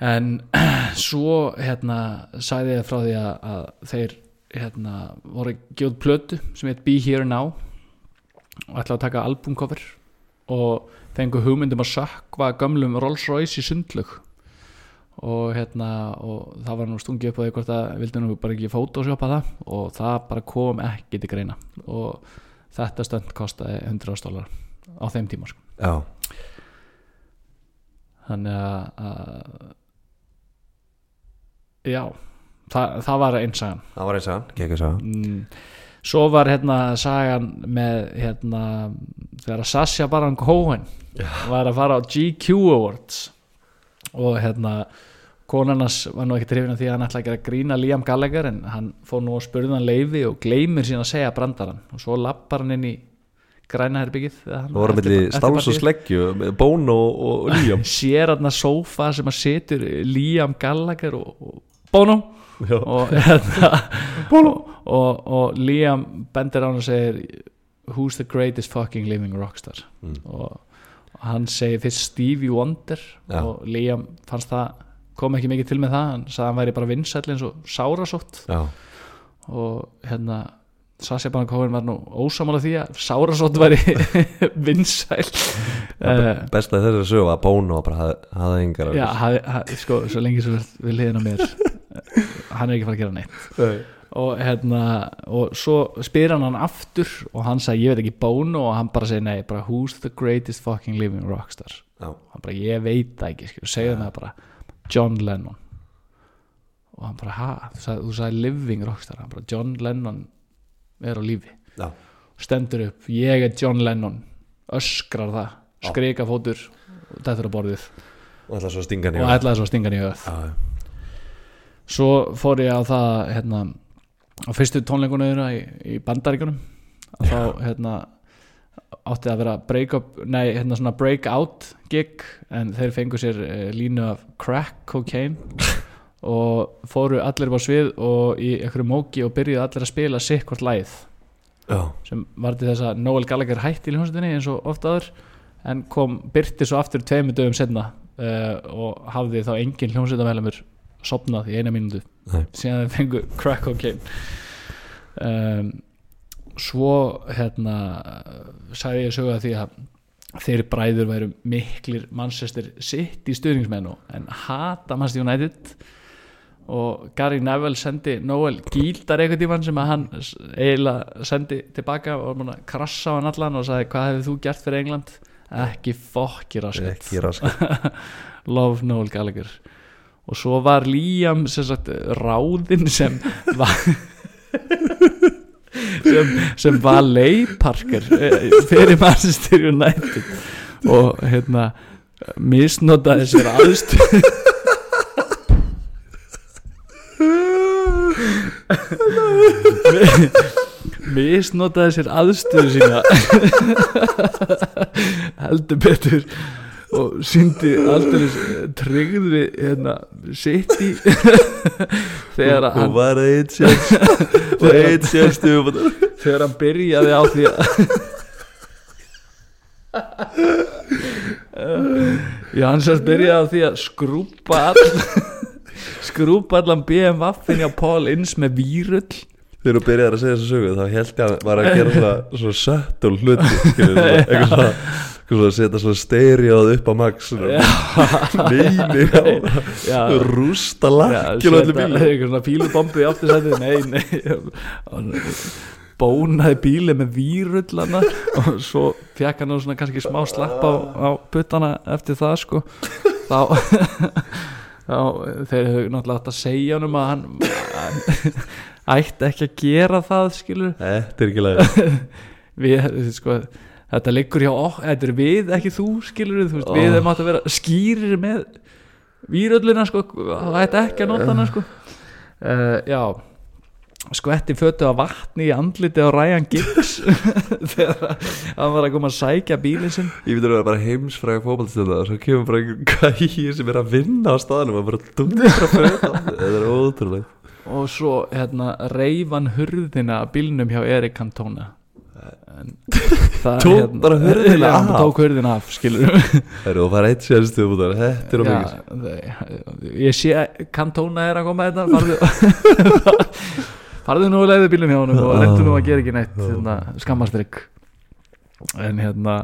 En svo hérna sagði ég frá því að, að þeir hérna voru gjóð plötu sem heit Be Here Now og ætlaði að taka albumcover og fengu hugmyndum að sökva gömlum Rolls Royce í sundlug og hérna og það var nú stungið upp á því hvort að vildi nú bara ekki fótosjópa það. Og það bara kom ekki til greina. Og þetta stönd kostaði 100 dólar á þeim tíma sko. já, þannig að, að já það, það var einn sagan. Það var eins að hann Gekka saga. Mm, svo var hérna sagan með hérna þegar Sasha Baron Cohen var að fara á GQ Awards. Og hérna konarnas var nú ekki trefin af því að hann ætla að gera grína Liam Gallagher en hann fór nú að spurða hann leifi og gleymir sín að segja brandarann. Og svo lappar hann inn í græna herbyggið það var með stáls og sleggju Bón og, og Liam. Sér hann að sófa sem að setur Liam Gallagher og, og Bono. Og, hérna, og, og, og Liam bendir á hann og segir who's the greatest fucking living rockstar Mm. og, hann segir fyrst Stevie Wonder. Já. og Liam fannst það kom ekki mikið til með það hann sagði að hann væri bara vinsæll eins og sárasótt. Já, og hérna Baron Cohen var nú ósamála því að sárasótt væri vinsæll. Uh, besta þessari sögu var Bón og bara hafði, hafði engar já, hafi, hafi, sko, svo lengi svo við liðin á mér. Hann er ekki að fara að gera neitt. Nei. og hérna og svo spyr hann hann aftur og hann sagði ég veit ekki bónu og hann bara segir nei bara who's the greatest fucking living rockstar? Já, hann bara ég veit það ekki segðu mig það bara John Lennon. Og hann bara ha þú sagði, þú sagði living rockstar. Hann bara John Lennon er á lífi. Já, stendur upp ég er John Lennon. Öskrar það. Skrika fótur þetta er á borðið. Og ætla svo að stinga í og ætlaði svo að stinga já, svo fór ég á það hérna, á fyrstu tónleikunum í, í bandaríkunum að þá hérna, átti að vera break up, nei, hérna svona breakout gig en þeir fengu sér eh, línu af crack cocaine og fóru allir á svið og í einhverju móki og byrjuðu allir að spila sikkvort lagið. Já, sem var til þess að Noel Gallagher hætti í hljómsveitinni eins og oft aður en kom, byrti svo aftur tveimur dögum setna uh, og hafði þá engin hljómsveitamælumur sopnað í eina mínútu Nei. síðan þeir fengu crack cocaine. Um, svo hérna sagði ég sögu að því að þeir bræður væru miklir Manchester City stuðningsmenn og- en hata Manchester United. Og Gary Neville sendi Noel gíldar einhvern tímann sem að hann eiginlega sendi tilbaka og var búinn að krassa á hann allan og sagði hvað hefur þú gert fyrir England? Ekki fokki raskat. Ekki raskat. Love Noel Gallagher. Og svo var Liam sem sagt ráðinn sem var sem, sem var leiparker fyrir Manchester United. Og hérna misnotaði sér aðstöð misnotaði sér aðstöðu sína. Heldur betur og síndi alltaf tryggði hérna sitt í þegar að og var eitt sérst og eitt sérst þegar hann byrjaði á því að já hann sérst byrjaði á því að skrúpa all skrúpa allan BMF-in hjá Paul Inns með vírull. Þegar þú byrjaði að segja þessu sögu þá held ég að hann var að gera svona, svona söttul hluti eitthvað svona svona setja svona stereóð upp á max neini já, rústa já, lakkjul allir setja bíl eitthvað svona pílubombu í aftursætið. Nei, nei. Bónaði bíli með vírullana og svo fekk hann svona kannski smá slapp á, á puttana eftir það sko. Þá þá þeir hefur náttúrulega átt að segja hann að hann, ætti ekki að gera það skilur þetta er ekki leið við, sko, þetta liggur hjá okkur þetta er við, ekki þú skilur þú veist, Ó. við hefum átt að vera skýrir með výröllina sko, það ætti ekki að nota hana sko. uh, já skvetti fötu á vatni í andliti á Ryan Giggs. Þegar hann var að koma að sækja bílinn sinn. Ég veit að það er bara heimsfræga fótballstönda og svo kemur bara einhver gæi sem er að vinna á staðnum og bara dumra fyrir þetta er ótrúlega og svo hérna reif hann hurðina að bílnum hjá Erik Cantona Tók bara hurðina já, hann af? tók hurðina af skilur það eru og það er eitt sérstu út af þetta Já, ég sé að Cantona er að koma þetta farðu farðu nú að leiða bílum hjá honum og reyndu nú að gera ekki neitt hérna, skammastrygg en hérna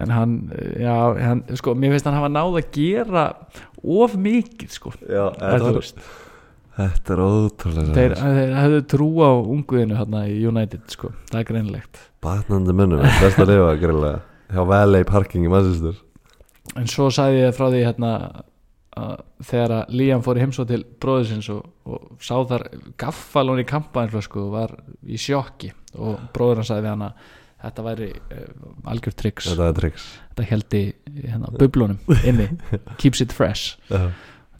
en hann, já, hann, sko, mér finnst hann hafa náð að gera of mikið, sko. Já, þetta, var, þetta er ótrúlega þeir, þeir hefðu trú á unguðinu hérna í United, sko, það er greinlegt batnandi mönnum, best að lifa greiðlega hjá Valet Parking í Manchester. En svo sagði ég frá því hérna að þegar að Líam fór í heimsóð til bróðisins og, og sá þar gaffalón í kampaðinflösku og var í sjokki. Og bróður hann sagði við hann að þetta væri uh, algjör tricks. Þetta er triks þetta heldi hérna, bublunum inni. Keeps it fresh. Já,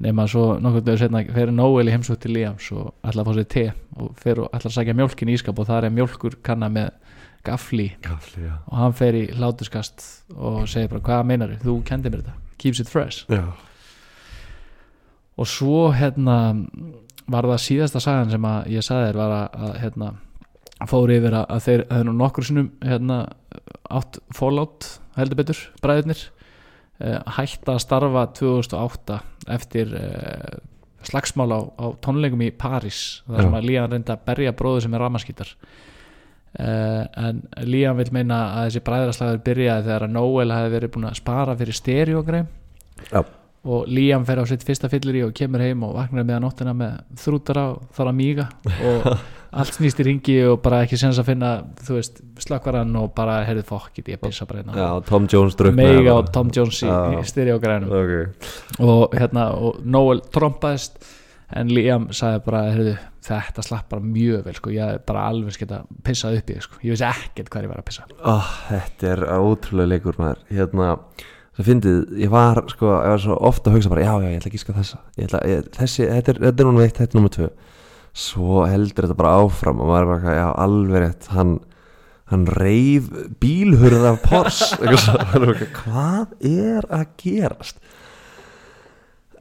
nema svo nokkuð dögur setna fer Noel í heimsótt til Líams og ætla að fá sér te og fer og ætla að sækja mjólkin í ískap og það er mjólkur kanna með gafli gafli, já. Og hann fer í hlátuskast og segir bara hvað meinar þú? Kendi mér þetta, keeps it fresh. Já, og svo hérna var það síðasta sagan sem ég sagði þér var að, að hérna fór yfir að, að þeir nú nokkur sinnum hérna átt fallout heldur betur, bræðurnir hætta að starfa 2008 eftir uh, slagsmál á, á tónleikum í París þar sem að Lían reynda að berja bróðu sem er ramaskítar uh, en Lían vil meina að þessi bræðraslagur byrjaði þegar að Noel hafi verið búin að spara fyrir stereogreim já, og Liam fer á sitt fyrsta fyllir í og kemur heim og vaknar með nóttina með þrútara og þarf að míga. Og allt snýst í ringi og bara ekki sens að finna þú veist, slökkvaran og bara heyrðu fokkit, ég pissa bara hérna. Tom Jones meiga bara. og Tom Jones í, í styriógrænum ok, og hérna, og Noel trompaðist en Liam sagði bara heyrðu, þetta slapp bara mjög vel sko, ég bara alveg sketa pissað upp í þig, sko. ég vissi ekkert hvað ég var að pissa. Oh, þetta er ótrúlega leikur maður. Hérna, það fyndið ég var sko, ég var svo ofta að hugsa bara já, já, ég ætla að gíska þessa. Ég ætla, ég, þessi, þetta er, er númer eitt, þetta er númer tvö svo heldur þetta bara áfram og maður er bara, já, alveg rétt hann, hann reif bílhurð af er bara, hvað er að gerast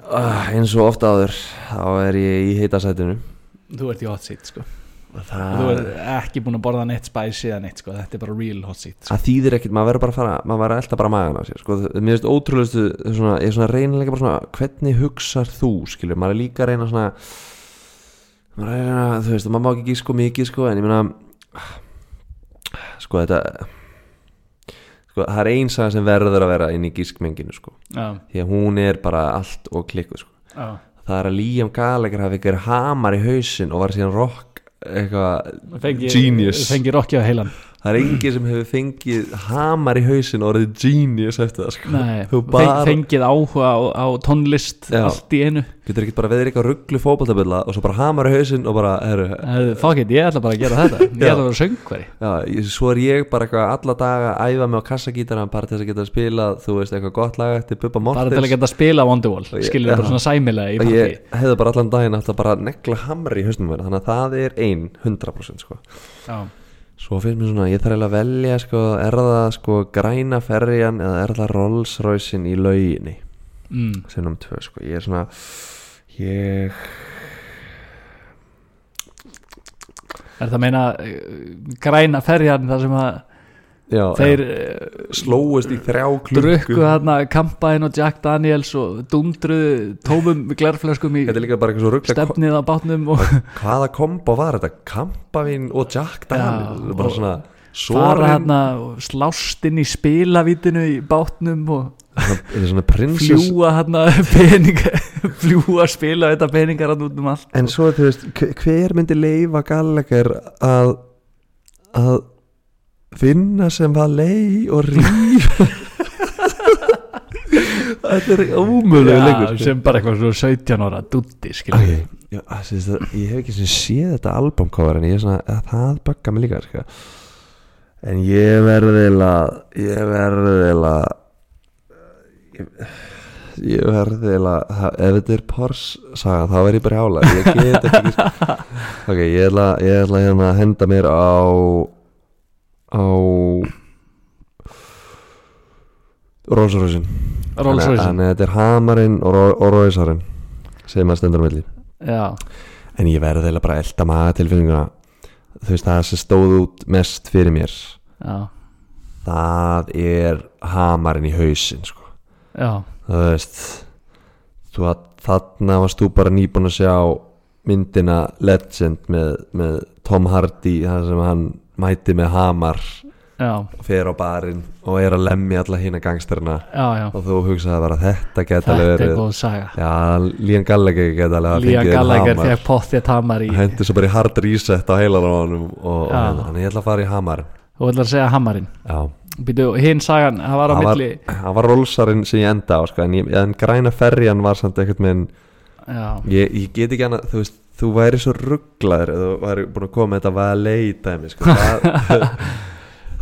uh, eins og ofta áður þá er ég í heitasætinu þú ert í hot seat sko. það þú ert ekki búin að borða neitt spicy eða neitt, sko. þetta er bara real hot seat sko. það þýðir ekkert, maður verður bara að fara maður verður að elta bara magan á sér sko. mér finnst ótrúlegustu, svona, ég er svona líka bara svona, hvernig hugsar þú skilur, maður er líka að reyna svona maður er að reyna, þú veist, maður má ekki gíska of mikið sko, en ég meina sko þetta sko, það er ein saga sem verður að vera inn í gískmenginu sko, já, því að hún er bara allt og klikkuð sko, já, það er að Liam Gallagher hafi ykkur hamar í hausinn og var síðan rock eitthvað Genius. fengi rokki á heilan það er enginn sem hefur fengið hamar í hausinn og orðið genius eftir það sko. Nei, bara fengið áhuga á, á tónlist Já. allt í einu getur ekki bara veður eitthvað rugglu fótboltabilla og svo bara hamar í hausinn og bara fuck it, ég ætla bara að gera þetta ég ætla að vera söngveri já, svo er ég bara eitthvað alla daga að æfa mig á kassagítaran bara til þess að geta að spila þú veist eitthvað gott lag eftir Bubba bara til að Mortens geta að spila Wonderwall skilur já. bara svona sæmilega í og partí ég hefði bara allan daginn að negla hamri í hausnum þannig að það er ein 100% sko. Svo finnst mér svona, ég þarf eiginlega að velja sko, er það sko græna ferjan eða er það Rolls Roycein í lauginni mm. sinnum tvö sko. ég er svona ég er það að meina uh, græna ferjan þar sem að já, þeir já, uh, slóist í þrjá klukku. drukku þarna Kampaðin og Jack Daniels og dundruðu tómum glerflöskum í er stefnið á bátnum og hvaða kombo var þetta? Kampavín og Jack Daniels? Já, bara svona fara þarna og slást inn í spilavítinu í bátnum og er prinsess fljúa þarna peninga fljúa spila þetta peningar að út um allt en svo þú veist hver- myndi leifa Gallagher að að finna sem var lei og ríf þetta er ómögulega Já, leikur sko. sem bara eitthvað svona 17 ára dutti skilur Ok, já, það, það, ég hef ekki sem séð þetta albumcover en ég er svona, að það bögga mig líka sko. en ég verði að ég verði að ég, ég verði að ef þetta er Porsche saga þá verð ég bara hjála ég get ekki ok, ég ætla, ég ætla hérna að henda mér á á Rolls-Roycein Rolls Royce Þannig að þetta er hamarinn og, og Roycearinn sem að stendur á milli. Já, En ég verði eiginlega bara að elda maga tilfinninguna. Þú veist það sem stóð út mest fyrir mér já, Það er hamarinn í hausinn sko. já. Þú veist þú, Þarna varst þú bara nýbúin að sjá myndina Legend með, með Tom Hardy þar sem hann mæti með hamar Já, fer á barinn og er að lemja alla hína gangsterna. Já, já. Og þú hugsaði bara þetta geta Þetta alveg er verið góð saga. Lían Gallagher geta alveg Lían fengið hamar. fekk pottið hamar í hendi svo bara í hard reset á heilan á honum og þannig ég ætla að fara í hamar Þú ætlar að segja hamarinn. Hinn sagan, það var á var, milli það var rólsarinn sem ég enda á sko, en, ég, en græna ferjan var samt eitthvað með Já, ég, ég get ekki annað, þú veist þú væri svo rugglaður þú væri búin að koma með þetta valet dæmi sko. það,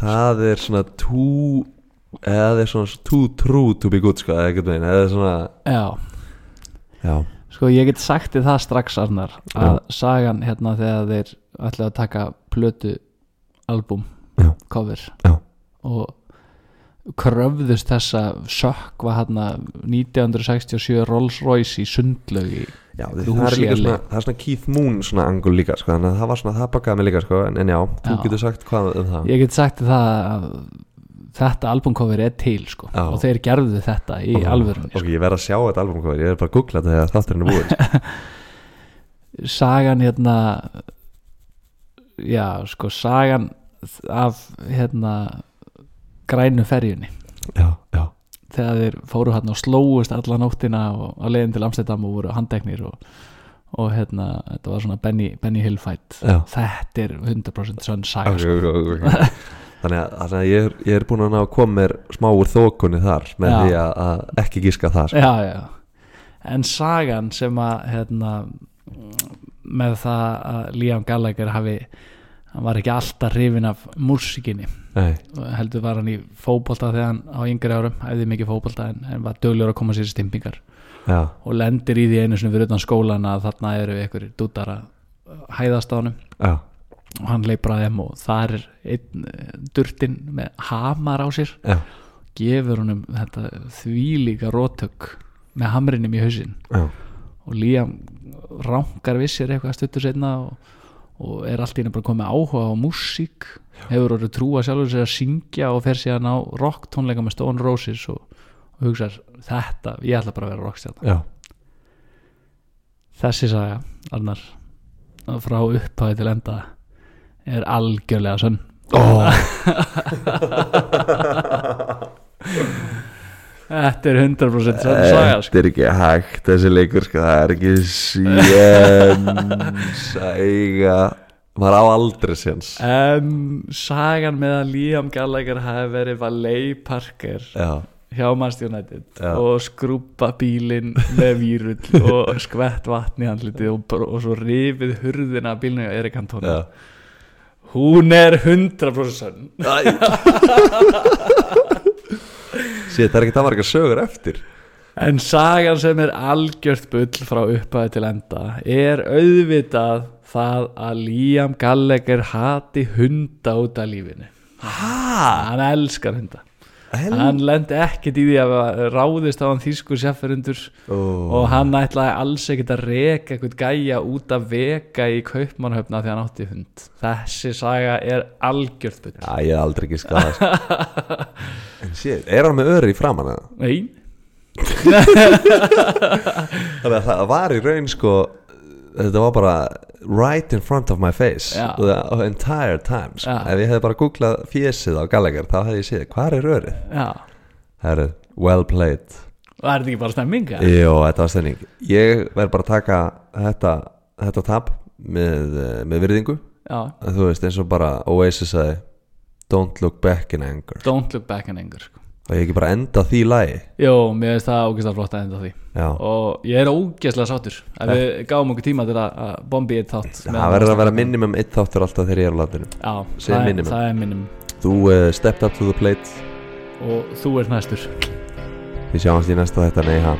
það er svona too eða er svona too true to be good sko, meginn, eða svona já já, Sko ég get sagt þið það strax Arnar að sagan hérna þegar þeir ætlaðu að taka plötu album, Já. cover Já. og kröfðust þessa sökva hérna 1967 Rolls Royce í sundlaug í já það er líka svona það er svona Keith Moon svona angul líka sko, þannig að það var svona, það bakaði mig líka sko, en, en já, þú Já. getur sagt hvað um það ég get sagt það að þetta albumcover er til sko Já. og þeir gerðu þetta í Ok, alvörunni ok, ég verð að sjá þetta album cover, ég er bara að googla þetta þegar þátturinn er búinn sko. sagan hérna já sko sagan af hérna grænu ferjunni já, já, þegar þeir fóru hann og slóust alla nóttina og á leiðin til Amsterdam og voru handeknir og, og hérna þetta var svona Benny, Benny Hill fight Já. þetta er 100% sönn saga sko. Þannig að, þannig að ég, er, ég er búin að ná að koma mér smá úr þókunni þar með því að, að ekki gíska það sko. já, já. en sagan sem að hérna, með það að Liam Gallagher hafi hann var ekki alltaf hrifin af músikinni heldur var hann í fótbolta þegar hann á yngri árum æfði mikið fótbolta en, en var döglegur að koma sér í stimpingar. Já, og lendir í því einu sinni fyrir utan skólan að þarna eru ykkur dútar að hæðast á já, og hann leipur að þeim og þar er einn eh, durtinn með hamar á sér. Já, gefur honum þetta þvílíka rótök með hamrinum í hausinn. Já, og Líam ránkar vissir eitthvað stuttur setna og, og er allt í einu bara komið áhuga á músík? Hefur orðið trúa sjálfur sér að syngja og fer síðan á rock tónleika með Stone Roses og, og hugsa þetta, ég ætla bara að vera rockstjarn já. þessi saga, Arnar frá upphæði til enda er algjörlega sönn. Ó, þetta er 100% sönn saga sko. Þetta er ekki hægt þessi leikur sko, það er ekki séns æga maður á aldrei séns. En sagan með að Liam Gallagher hafi verið Valet Parker Já, hjá Manchester United Já. og skrúpa bílinn með vírull og skvett vatn í handlitið og, og svo rifið hurðina bílnum hjá Erik Antoni hún er 100% sönn Sér, það er ekki það margar sögur eftir En sagan sem er algjört bull frá upphæði til enda er auðvitað það að Liam Gallagher hati hunda út af lífinu. Hæ? Hann elskar hunda. Hann lendi ekkert í því að ráðist á hann þýskur sérferundur og hann ætlaði alls ekkert að reka eitthvað gæja út af vega í kaupmannhöfna því hann átti hund. Þessi saga er algjört bull. Já, ég hef aldrei ekki skadað sko. En sér, er hann með öri í framan eða? Nei, Þannig að það var í raun sko Þetta var bara right in front of my face Já. the entire time sko. Ef ég hefði bara googlað fjesið á Gallagher þá hefði ég séð, hvað er örið? já. Það er well played Og er ekki bara stemminga? Jó, þetta var stending Ég verð bara að taka þetta, þetta tab með, með virðingu Já. Þú veist, eins og bara Oasis sagði Don't look back in anger Don't look back in anger, sko. Og ég ekki bara enda því lagi? Jó, mér finnst það ógeðslega flott að enda því. Já, og ég er ógeðslega sáttur. Að við gáum okkur tíma til að, bombi eitt þátt það verður að vera minimum eitt þáttur alltaf þegar ég er á landinu Já, það, er- minimum. það er minimum. Þú uh, stepped up to the plate. Og þú ert næstur. Við sjáumst í næsta þetta, nei ha